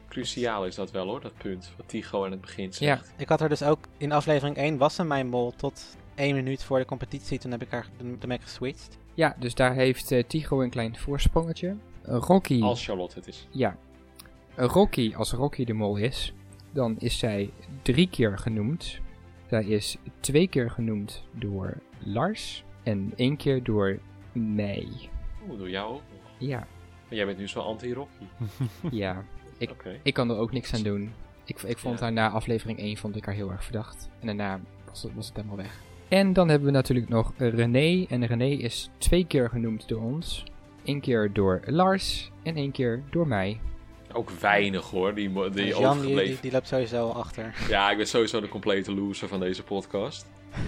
Cruciaal is dat wel hoor, dat punt. Wat Tycho aan het begin Ja. zegt. Ik had er dus ook in aflevering 1 was ze mijn mol tot één minuut voor de competitie. Toen heb ik haar toen ben ik geswitcht. Ja, dus daar heeft eh, Tycho een klein voorsprongetje. Eh, Rocky, Als Charlotte het is. ja. Eh, Rocky, als Rocky de mol is, dan is zij drie keer genoemd. Zij is twee keer genoemd door Lars en één keer door mij. Oeh, door jou ook nog. Ja, Maar jij bent nu zo anti-Rocky. (laughs) ja. Ik-. Ik kan er ook niks aan doen. Ik, ik vond Ja. haar na aflevering 1 vond ik haar heel erg verdacht. En daarna was het, was het helemaal weg. En dan hebben we natuurlijk nog René. En René is twee keer genoemd door ons. Eén keer door Lars en één keer door mij. Ook weinig hoor, die, die Dus Jan die, overgebleven. die, die loopt sowieso achter. Ja, ik ben sowieso de complete loser van deze podcast. (laughs)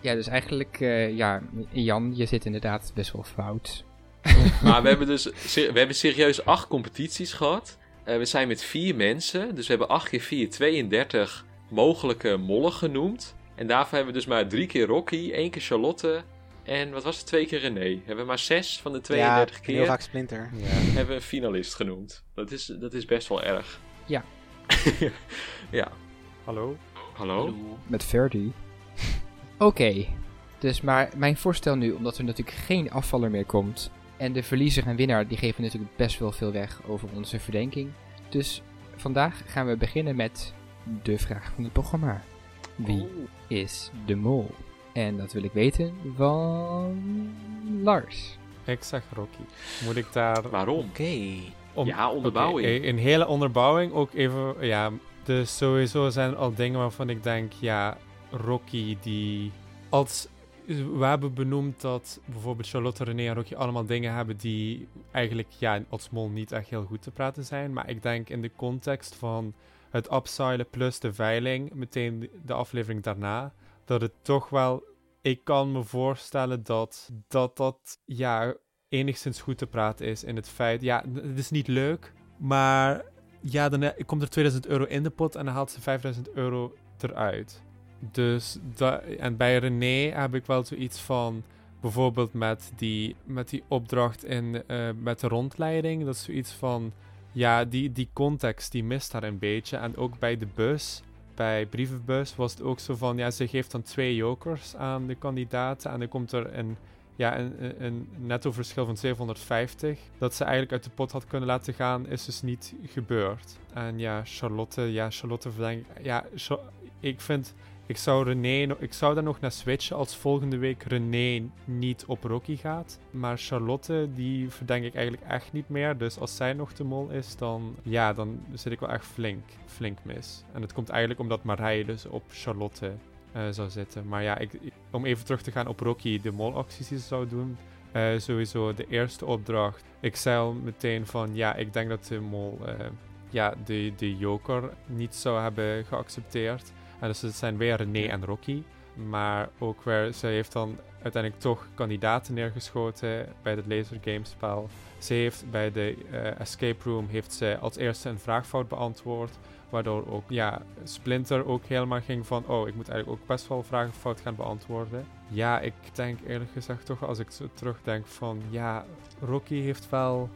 Ja, dus eigenlijk, eh, ja, Jan, je zit inderdaad best wel fout. (laughs) Maar we hebben dus we hebben serieus acht competities gehad. Eh, we zijn met vier mensen, dus we hebben 8 keer 4, 32 mogelijke mollen genoemd. En daarvoor hebben we dus maar drie keer Rocky, één keer Charlotte en wat was het, twee keer René. Hebben we maar zes van de 32 ja, keer heel vaak Splinter. hebben we een finalist genoemd. Dat is, dat is best wel erg. Ja. (laughs) ja. Hallo? Hallo? Met Verdi. Oké, dus maar mijn voorstel nu, omdat er natuurlijk geen afvaller meer komt. En de verliezer en winnaar, die geven natuurlijk best wel veel weg over onze verdenking. Dus vandaag gaan we beginnen met de vraag van het programma. Wie Oeh. is de mol? En dat wil ik weten van Lars. Ik zeg Rocky. Moet ik daar... Waarom? Oké. om- Ja, onderbouwing. Oké, een hele onderbouwing ook even, ja. Dus sowieso zijn er al dingen waarvan ik denk, ja, Rocky die... Als, we hebben benoemd dat bijvoorbeeld Charlotte, René en Rocky allemaal dingen hebben die eigenlijk, ja, als mol niet echt heel goed te praten zijn. Maar ik denk in de context van het upsilen plus de veiling, meteen de- aflevering daarna, dat het toch wel... Ik kan me voorstellen dat dat, dat ja, enigszins goed te praten is in het feit... Ja, het is niet leuk, maar ja, dan eh, komt er 2000 euro in de pot en dan haalt ze 5000 euro eruit. Dus da- en bij René heb ik wel zoiets van... Bijvoorbeeld met die, met die opdracht in, eh, met de rondleiding. Dat is zoiets van... Ja, die, die context die mist daar een beetje. En ook bij de bus, bij brievenbus, was het ook zo van... Ja, ze geeft dan twee jokers aan de kandidaten. En dan komt er een ja, een, een- netto verschil van 750. Dat ze eigenlijk uit de pot had kunnen laten gaan, is dus niet gebeurd. En ja, Charlotte, ja, Charlotte verdenk Ja, ik vind, ik zou René, ik zou daar nog naar switchen als volgende week René niet op Rocky gaat. Maar Charlotte, die verdenk ik eigenlijk echt niet meer. Dus als zij nog de mol is, dan, ja, dan zit ik wel echt flink, flink mis. En het komt eigenlijk omdat Marije dus op Charlotte eh, zou zitten. Maar ja, ik- om even terug te gaan op Rocky, de molacties die ze zou doen. eh, sowieso de eerste opdracht. Ik zei al meteen van, ja, ik denk dat de mol eh, ja, de, de joker niet zou hebben geaccepteerd. Dus het zijn weer René en Rocky. Maar ook weer, ze heeft dan uiteindelijk toch kandidaten neergeschoten bij het laser gamespel. Ze heeft bij de eh, escape room heeft ze als eerste een vraagfout beantwoord. Waardoor ook ja, Splinter ook helemaal ging van... Oh, ik moet eigenlijk ook best wel vragen fout gaan beantwoorden. Ja, ik denk eerlijk gezegd toch als ik zo terugdenk van... Ja, Rocky heeft wel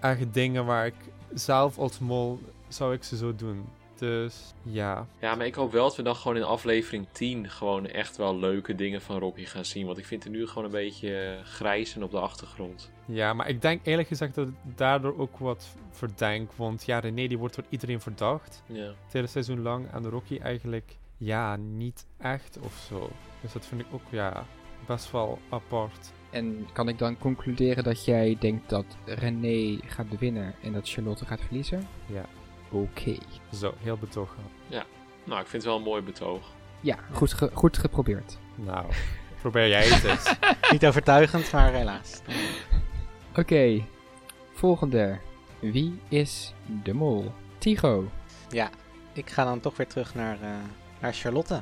echt dingen waar ik zelf als mol zou ik ze zo doen. Dus ja. Ja, maar ik hoop wel dat we dan gewoon in aflevering 10 gewoon echt wel leuke dingen van Rocky gaan zien. Want ik vind het nu gewoon een beetje eh, grijs en op de achtergrond. Ja, maar ik denk eerlijk gezegd dat ik daardoor ook wat verdenk. Want ja, René die wordt door iedereen verdacht. Ja. Het hele seizoen lang. En Rocky eigenlijk, ja, niet echt of zo. Dus dat vind ik ook, ja, best wel apart. En kan ik dan concluderen dat jij denkt dat René gaat winnen en dat Charlotte gaat verliezen? Ja. Oké. Zo, heel betogen. Nou, ik vind het wel een mooi betoog. Ja, goed, ge- goed geprobeerd. Nou, probeer jij het eens. (laughs) Niet overtuigend, maar helaas. Oké, volgende. Wie is de mol? Tigo. Ja, ik ga dan toch weer terug naar, eh, naar Charlotte.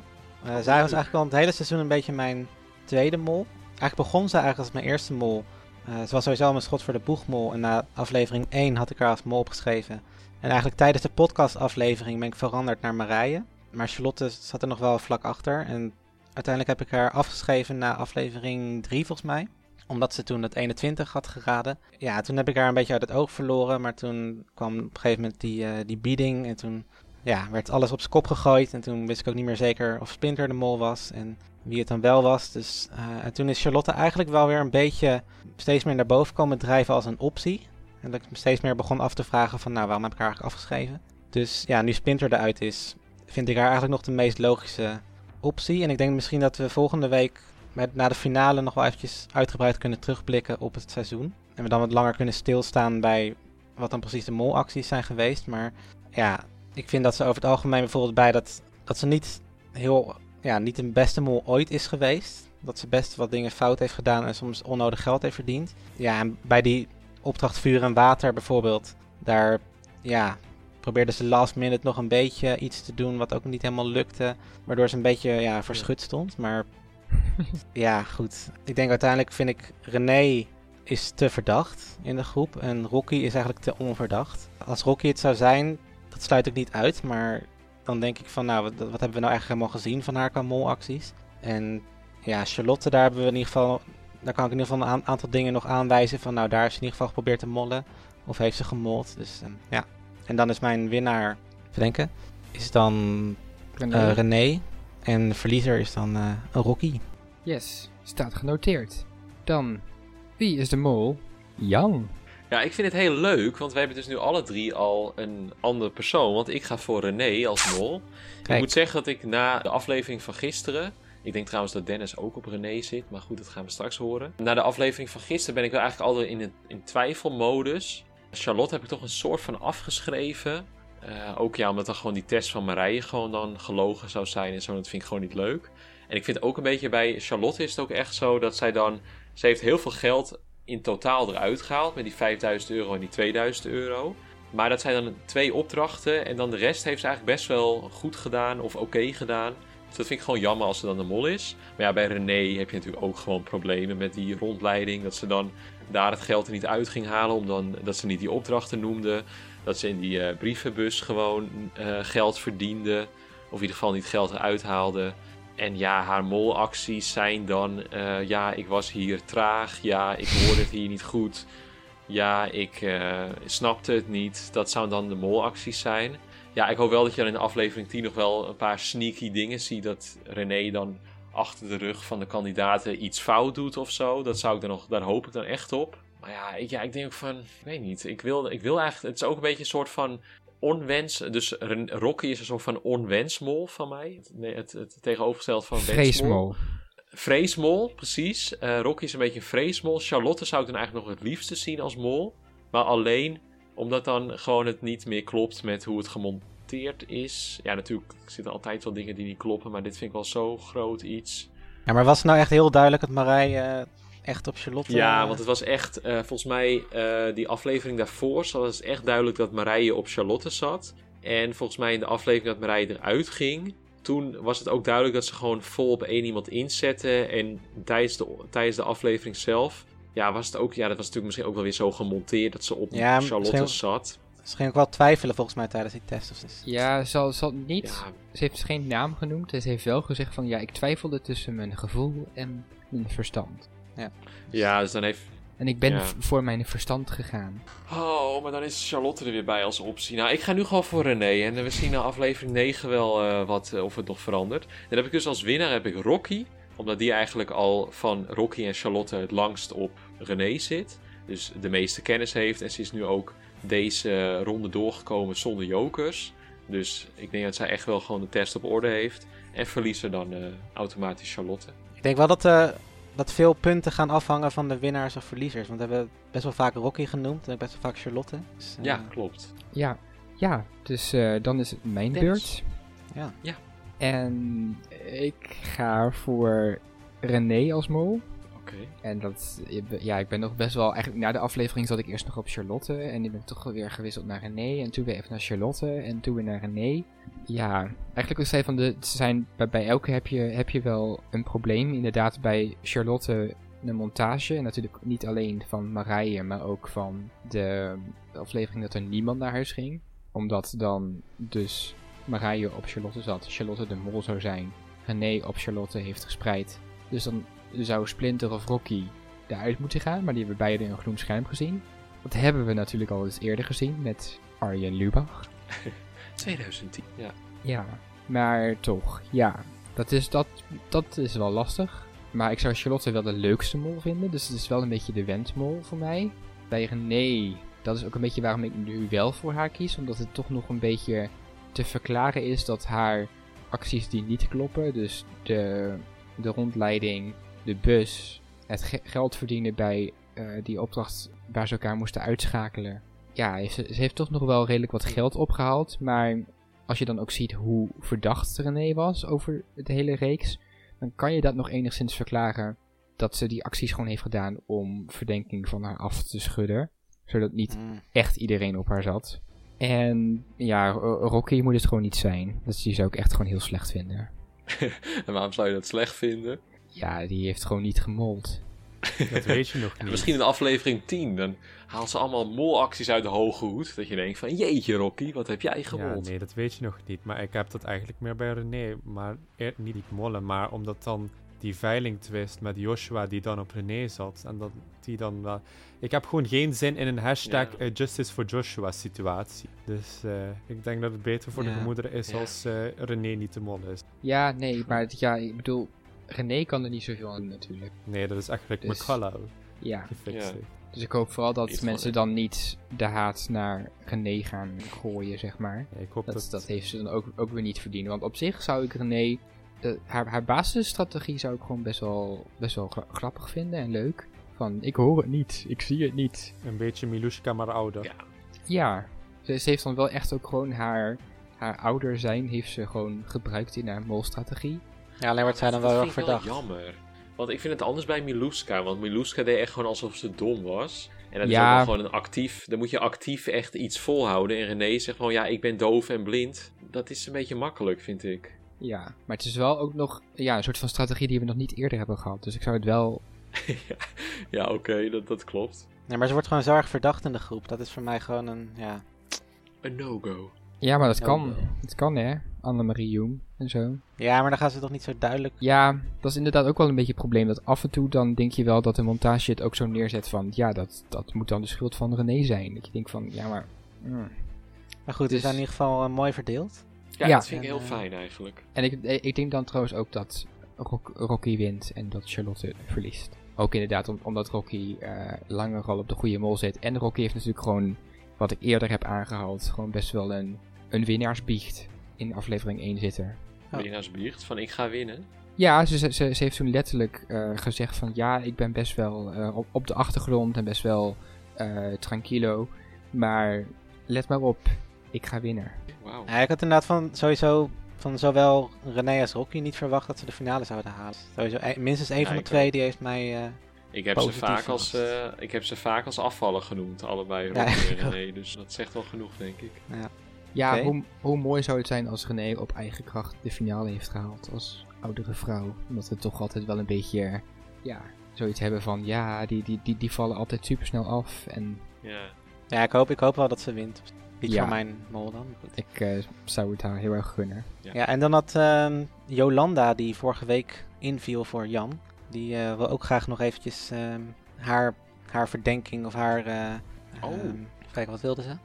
Eh, zij was eigenlijk al het hele seizoen een beetje mijn tweede mol. Eigenlijk begon ze eigenlijk als mijn eerste mol. Eh, ze was sowieso mijn schot voor de boegmol. En na aflevering 1 had ik haar als mol opgeschreven. En eigenlijk tijdens de podcastaflevering ben ik veranderd naar Marije. Maar Charlotte zat er nog wel vlak achter. En uiteindelijk heb ik haar afgeschreven na aflevering 3 volgens mij. Omdat ze toen het 21 had geraden. Ja, toen heb ik haar een beetje uit het oog verloren. Maar toen kwam op een gegeven moment die, eh, die bieding. En toen ja, werd alles op zijn kop gegooid. En toen wist ik ook niet meer zeker of Splinter de mol was. En wie het dan wel was. Dus, eh, en toen is Charlotte eigenlijk wel weer een beetje steeds meer naar boven komen drijven als een optie. En dat ik me steeds meer begon af te vragen van nou, waarom heb ik haar eigenlijk afgeschreven? Dus ja, nu Splinter eruit is, vind ik haar eigenlijk nog de meest logische optie. En ik denk misschien dat we volgende week met, na de finale nog wel eventjes uitgebreid kunnen terugblikken op het seizoen. En we dan wat langer kunnen stilstaan bij wat dan precies de molacties zijn geweest. Maar ja, ik vind dat ze over het algemeen bijvoorbeeld bij dat, dat ze niet heel, ja, niet de beste mol ooit is geweest. Dat ze best wat dingen fout heeft gedaan en soms onnodig geld heeft verdiend. Ja, en bij die opdracht vuur en water bijvoorbeeld, daar ja, probeerde ze last minute nog een beetje iets te doen wat ook niet helemaal lukte. Waardoor ze een beetje ja, verschut stond. Maar (laughs) ja, goed. Ik denk uiteindelijk vind ik René is te verdacht in de groep. En Rocky is eigenlijk te onverdacht. Als Rocky het zou zijn, dat sluit ik niet uit. Maar dan denk ik van, nou, wat, wat hebben we nou eigenlijk helemaal gezien van haar qua molacties? En ja, Charlotte, daar hebben we in ieder geval... Daar kan ik in ieder geval een aan- aantal dingen nog aanwijzen van, nou, daar ze in ieder geval geprobeerd te mollen. Of heeft ze gemold. Dus ehm, ja. En dan is mijn winnaar, even denken, is dan René. eh, René. En de verliezer is dan eh, een Rocky. Yes, staat genoteerd. Dan, wie is de mol? Jan. Ja, ik vind het heel leuk, want wij hebben dus nu alle drie al een andere persoon. Want ik ga voor René als mol. Ik moet zeggen dat ik na de aflevering van gisteren. Ik denk trouwens dat Dennis ook op René zit, maar goed, dat gaan we straks horen. Na de aflevering van gisteren ben ik wel eigenlijk altijd in, in twijfelmodus. Charlotte heb ik toch een soort van afgeschreven. Eh, ook ja, omdat dan gewoon die test van Marije gewoon dan gelogen zou zijn en zo. Dat vind ik gewoon niet leuk. En ik vind ook een beetje bij Charlotte is het ook echt zo dat zij dan... Ze heeft heel veel geld in totaal eruit gehaald met die 5000 euro en die 2000 euro. Maar dat zijn dan twee opdrachten en dan de rest heeft ze eigenlijk best wel goed gedaan of oké gedaan. Dus dat vind ik gewoon jammer als ze dan de mol is. Maar ja, bij René heb je natuurlijk ook gewoon problemen met die rondleiding. Dat ze dan daar het geld er niet uit ging halen, omdat dat ze niet die opdrachten noemde. Dat ze in die eh, brievenbus gewoon eh, geld verdiende. Of in ieder geval niet geld eruit haalde. En ja, haar molacties zijn dan... eh, ja, ik was hier traag. Ja, ik hoorde het hier niet goed. Ja, ik snapte het niet. Dat zou dan de molacties zijn. Ja, ik hoop wel dat je dan in aflevering 10 nog wel een paar sneaky dingen ziet. Dat René dan achter de rug van de kandidaten iets fout doet of zo. Dat zou ik dan nog, daar hoop ik dan echt op. Maar ja, ik, ja, ik denk ook van, ik weet niet. Ik wil, ik wil eigenlijk, het is ook een beetje een soort van onwens. Dus Rocky is een soort van onwensmol van mij. Het, nee, het, het tegenovergestelde van wensmol. Vreesmol. Vreesmol, precies. Eh, Rocky is een beetje een vreesmol. Charlotte zou ik dan eigenlijk nog het liefste zien als mol. Maar alleen omdat dan gewoon het niet meer klopt met hoe het gemonteerd is. Ja, natuurlijk zitten altijd wel dingen die niet kloppen. Maar dit vind ik wel zo groot iets. ja, maar was het nou echt heel duidelijk dat Marij eh, echt op Charlotte... Ja, eh, want het was echt, eh, volgens mij, die aflevering daarvoor was het echt duidelijk dat Marije op Charlotte zat. En volgens mij in de aflevering dat Marije eruit ging, toen was het ook duidelijk dat ze gewoon vol op één iemand inzetten. En tijdens de, tijdens de aflevering zelf, ja, was het ook, ja, dat was natuurlijk misschien ook wel weer zo gemonteerd dat ze op Ja, Charlotte misschien- zat. Ze ging ook wel twijfelen volgens mij tijdens die test. Of dus. Ja, ze had, had niet... Ja, Ze heeft geen naam genoemd. en Ze heeft wel gezegd van... Ja, ik twijfelde tussen mijn gevoel en mijn verstand. ja, dus dan heeft, En ik ben Ja. voor mijn verstand gegaan. Oh, maar dan is Charlotte er weer bij als optie. Nou, ik ga nu gewoon voor René. En we zien in aflevering 9 wel eh, wat, eh, of het nog verandert. Dan heb ik dus als winnaar heb ik Rocky. Omdat die eigenlijk al van Rocky en Charlotte het langst op René zit. Dus de meeste kennis heeft. En ze is nu ook deze ronde doorgekomen zonder jokers. Dus ik denk dat zij echt wel gewoon de test op orde heeft. En verliezer dan eh, automatisch Charlotte. Ik denk wel dat, eh, dat veel punten gaan afhangen van de winnaars of verliezers. Want we hebben best wel vaak Rocky genoemd en best wel vaak Charlotte. Dus, eh, Ja, klopt. Ja, ja dus eh, dan is het mijn Dennis. beurt. Ja. Ja. En ik ga voor René als mol. Oké. En dat, ja, ik ben nog best wel, eigenlijk na de aflevering zat ik eerst nog op Charlotte. En ik ben toch weer gewisseld naar René. En toen weer even naar Charlotte. En toen weer naar René. Ja, eigenlijk wil ik zeggen van de, zijn, bij, bij elke heb je, heb je wel een probleem. Inderdaad, bij Charlotte de montage. En natuurlijk niet alleen van Marije, maar ook van de, de aflevering dat er niemand naar huis ging. Omdat dan dus Marije op Charlotte zat. Charlotte de mol zou zijn. René op Charlotte heeft gespreid. Dus dan zou Splinter of Rocky eruit moeten gaan. Maar die hebben beide in een groen scherm gezien. Dat hebben we natuurlijk al eens eerder gezien met Arjen Lubach. (laughs) 2010. Ja. Ja, maar toch, ja. Dat is, dat, dat is wel lastig. Maar ik zou Charlotte wel de leukste mol vinden. Dus het is wel een beetje de wendmol voor mij. Bij René, dat is ook een beetje waarom ik nu wel voor haar kies. Omdat het toch nog een beetje te verklaren is dat haar acties die niet kloppen. Dus de, de rondleiding, de bus, het ge- geld verdienen bij eh, die opdracht waar ze elkaar moesten uitschakelen. Ja, ze, ze heeft toch nog wel redelijk wat geld opgehaald. Maar als je dan ook ziet hoe verdacht René was over het hele reeks, dan kan je dat nog enigszins verklaren dat ze die acties gewoon heeft gedaan om verdenking van haar af te schudden. Zodat niet Mm. echt iedereen op haar zat. En ja, Ro- Rocky moet het gewoon niet zijn. Dat die zou ik echt gewoon heel slecht vinden. (laughs) En waarom zou je dat slecht vinden? Ja, die heeft gewoon niet gemold. Dat weet je nog (laughs) Ja, niet. misschien in aflevering 10, dan haalt ze allemaal molacties uit de hoge hoed. Dat je denkt van, jeetje Rocky, wat heb jij Ja, gewold? nee, dat weet je nog niet. Maar ik heb dat eigenlijk meer bij René. Maar niet die mollen, maar omdat dan die veiling twist met Joshua die dan op René zat. En dat die dan wel... Ik heb gewoon geen zin in een hashtag Ja. eh, Justice for Joshua situatie. Dus eh, ik denk dat het beter voor de gemoederen is Ja. als eh, René niet de mol is. Ja, nee, maar het- ja, ik bedoel, René kan er niet zoveel aan doen natuurlijk. Nee, dat is eigenlijk Dus- McCullough Ja, dus ik hoop vooral dat Iets mensen dan niet de haat naar René gaan gooien, zeg maar. Ja, ik hoop dat... Dat, dat heeft ze dan ook, ook weer niet verdiend. Want op zich zou ik René, de, haar, haar basisstrategie zou ik gewoon best wel, best wel gra- grappig vinden en leuk. Van, ik hoor het niet, ik zie het niet. Een beetje Milushka, maar ouder. Ja. Ja, ze, ze heeft dan wel echt ook gewoon haar, haar ouder zijn, heeft ze gewoon gebruikt in haar molstrategie. Ja, alleen wordt zij dan wel erg vind ik verdacht. jammer. Want ik vind het anders bij Miluska. Want Miluska deed echt gewoon alsof ze dom was. En dat Ja. is ook wel gewoon een actief... Dan moet je actief echt iets volhouden. En René zegt gewoon, ja, ik ben doof en blind. Dat is een beetje makkelijk, vind ik. Ja, maar het is wel ook nog ja, een soort van strategie die we nog niet eerder hebben gehad. Dus ik zou het wel... (laughs) ja, ja oké, dat, dat klopt. Nee, maar ze wordt gewoon zo erg verdacht in de groep. Dat is voor mij gewoon een, ja... Een no-go. Ja, maar dat kan. Het kan hè, Annemarie Jong en zo. Ja, maar dan gaan ze toch niet zo duidelijk... Ja, dat is inderdaad ook wel een beetje het probleem. Dat af en toe dan denk je wel dat de montage het ook zo neerzet van... Ja, dat, dat moet dan de schuld van René zijn. Dat je denkt van, ja maar... mm. Maar goed, het is Dus- in ieder geval eh, mooi verdeeld. Ja, Ja. dat vind ik heel eh, fijn eigenlijk. En ik, eh, ik denk dan trouwens ook dat Rock- Rocky wint en dat Charlotte verliest. Ook inderdaad om- omdat Rocky eh, langer al op de goede mol zit. En Rocky heeft natuurlijk gewoon, wat ik eerder heb aangehaald, gewoon best wel een, een winnaarsbiecht in aflevering 1 zitten. Oh. Winnaars biecht van ik ga winnen. Ja, ze, ze, ze heeft toen letterlijk eh, gezegd van ja, ik ben best wel eh, op, op de achtergrond en best wel eh tranquilo. Maar let maar op, ik ga winnen. Wauw. Ja, ik had inderdaad van sowieso van zowel René als Rocky niet verwacht dat ze de finale zouden halen. Sowieso, eh, minstens één Ja, van de twee ook. die heeft mij... eh, Ik heb, ze vaak als, eh, ik heb ze vaak als afvallen genoemd, allebei Ja, Rocky (laughs) en. René. Dus dat zegt wel genoeg, denk ik. Ja, Oké. hoe, hoe mooi zou het zijn als René op eigen kracht de finale heeft gehaald als oudere vrouw. Omdat we toch altijd wel een beetje, ja, zoiets hebben van, ja, die, die, die, die vallen altijd super snel af. En Ja. ja, ik hoop, ik hoop wel dat ze wint. Niet Ja. voor mijn mol dan. goed. ik eh, zou het haar heel erg gunnen. Ja, en dan had ehm, Jolanda, die vorige week inviel voor Jan, die eh, wil ook graag nog eventjes ehm, haar haar verdenking of haar... eh, Oh. kijken, wat wilde ze?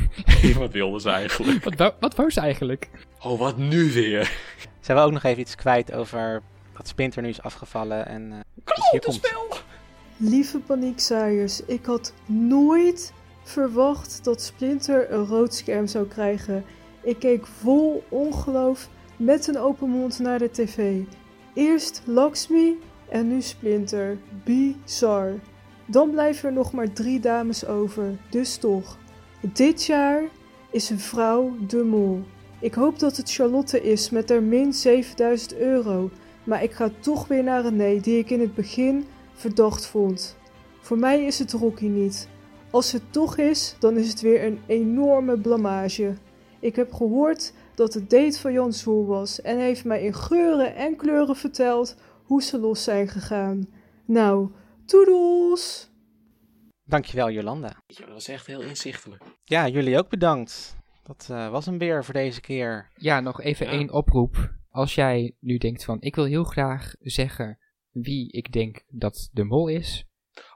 (laughs) Wat wilden ze eigenlijk? Wat, wou- wat wou ze eigenlijk? Oh, wat nu weer? Ze wil ook nog even iets kwijt over dat Splinter nu is afgevallen. En, eh, dus hier komt ze. Lieve paniekzaaiers, ik had nooit verwacht dat Splinter een rood scherm zou krijgen. Ik keek vol ongeloof met een open mond naar de tv. Eerst Lakshmi en nu Splinter. Bizar. Dan blijven er nog maar drie dames over, dus toch. Dit jaar is een vrouw de mol. Ik hoop dat het Charlotte is met haar min 7000 euro. Maar ik ga toch weer naar René, die ik in het begin verdacht vond. Voor mij is het Rocky niet. Als het toch is, dan is het weer een enorme blamage. Ik heb gehoord dat het date van Jan Zoel was en hij heeft mij in geuren en kleuren verteld hoe ze los zijn gegaan. Nou, toedels! Dankjewel, Jolanda. Ja, dat was echt heel inzichtelijk. Ja, jullie ook bedankt. Dat eh, was hem weer voor deze keer. Ja, nog even Ja. één oproep. Als jij nu denkt van, ik wil heel graag zeggen wie ik denk dat de mol is.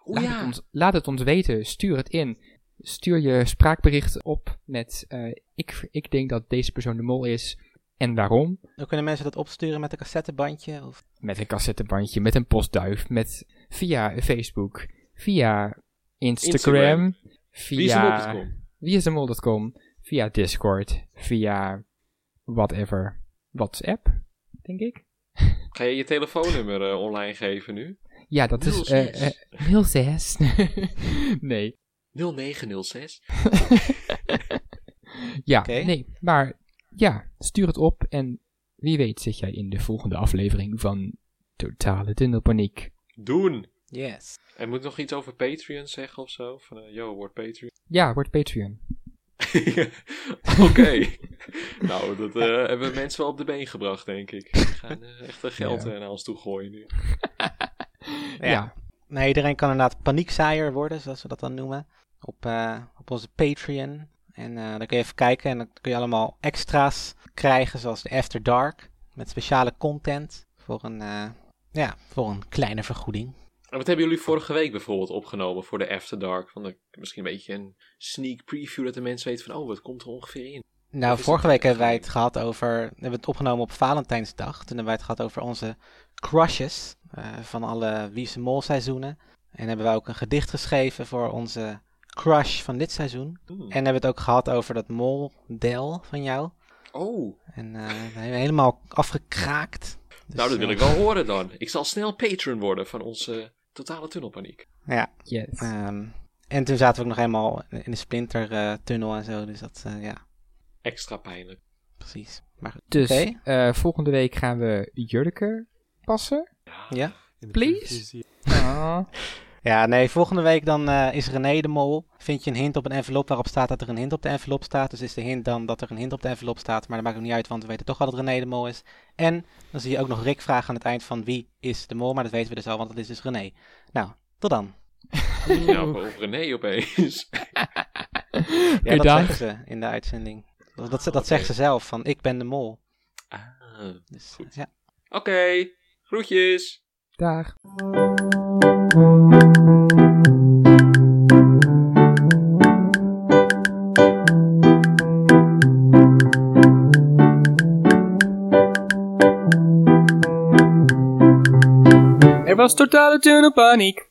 O laat, ja. het ons, laat het ons weten. Stuur het in. Stuur je spraakbericht op met, eh, ik, ik denk dat deze persoon de mol is. En waarom? Dan kunnen mensen dat opsturen met een cassettebandje. Of... Met een cassettebandje, met een postduif, met, via Facebook, via Instagram, via Wiesemol.com. wieisdemol.com, via Discord, via whatever, WhatsApp, denk ik. Ga je je telefoonnummer eh, online geven nu? Ja, dat is 06. eh, eh, 06. (laughs) nee. 0906. (laughs) Ja, nee, maar ja, stuur het op en wie weet zit jij in de volgende aflevering van Totale Tunnelpaniek. Doen. Yes. En moet ik nog iets over Patreon zeggen of zo? Van, eh, yo, word Patreon. (laughs) Ja, wordt Patreon. Oké. nou, dat eh, hebben mensen wel op de been gebracht, denk ik. We gaan echt geld Ja. naar ons toe gooien nu. Ja. Ja. Nee, iedereen kan inderdaad paniekzaaier worden, zoals we dat dan noemen. Op, eh, op onze Patreon. En eh, dan kun je even kijken en dan kun je allemaal extra's krijgen, zoals de After Dark. Met speciale content voor een, eh, ja, voor een kleine vergoeding. En wat hebben jullie vorige week bijvoorbeeld opgenomen voor de After Dark? Van de, misschien een beetje een sneak preview dat de mensen weten van, oh, wat komt er ongeveer in? Nou, vorige week hebben wij het gehad over. We hebben het opgenomen op Valentijnsdag. Toen hebben wij het gehad over onze crushes eh, van alle Wie is de Mol seizoenen. En hebben wij ook een gedicht geschreven voor onze crush van dit seizoen. En hebben we het ook gehad over dat moldel van jou. Oh, En eh, we hebben helemaal afgekraakt. Dus, nou dat wil eh, ik wel horen dan. Ik zal snel patron worden van onze totale tunnelpaniek. Ja, Yes. ehm, en toen zaten we ook nog helemaal in de splintertunnel en zo. Dus dat, ja, Extra pijnlijk. precies. Maar goed. Dus eh, volgende week gaan we Jurke passen. Ja? In de Please? Ah. (laughs) Ja, nee, volgende week dan eh, is René de Mol. Vind je een hint op een envelop waarop staat dat er een hint op de envelop staat. Dus is de hint dan dat er een hint op de envelop staat. Maar dat maakt ook niet uit, want we weten toch wel dat René de Mol is. En dan zie je ook nog Rick vragen aan het eind van wie is de Mol. Maar dat weten we dus al, want dat is dus René. Nou, tot dan. (laughs) Ja, over René opeens. (laughs) Ja, dat zeggen ze in de uitzending. Dat, dat, dat oké. zegt ze zelf, van ik ben de Mol. Ah, Dus, Goed. ja. Oké, groetjes. Dag. Er was totale tunnelpaniek.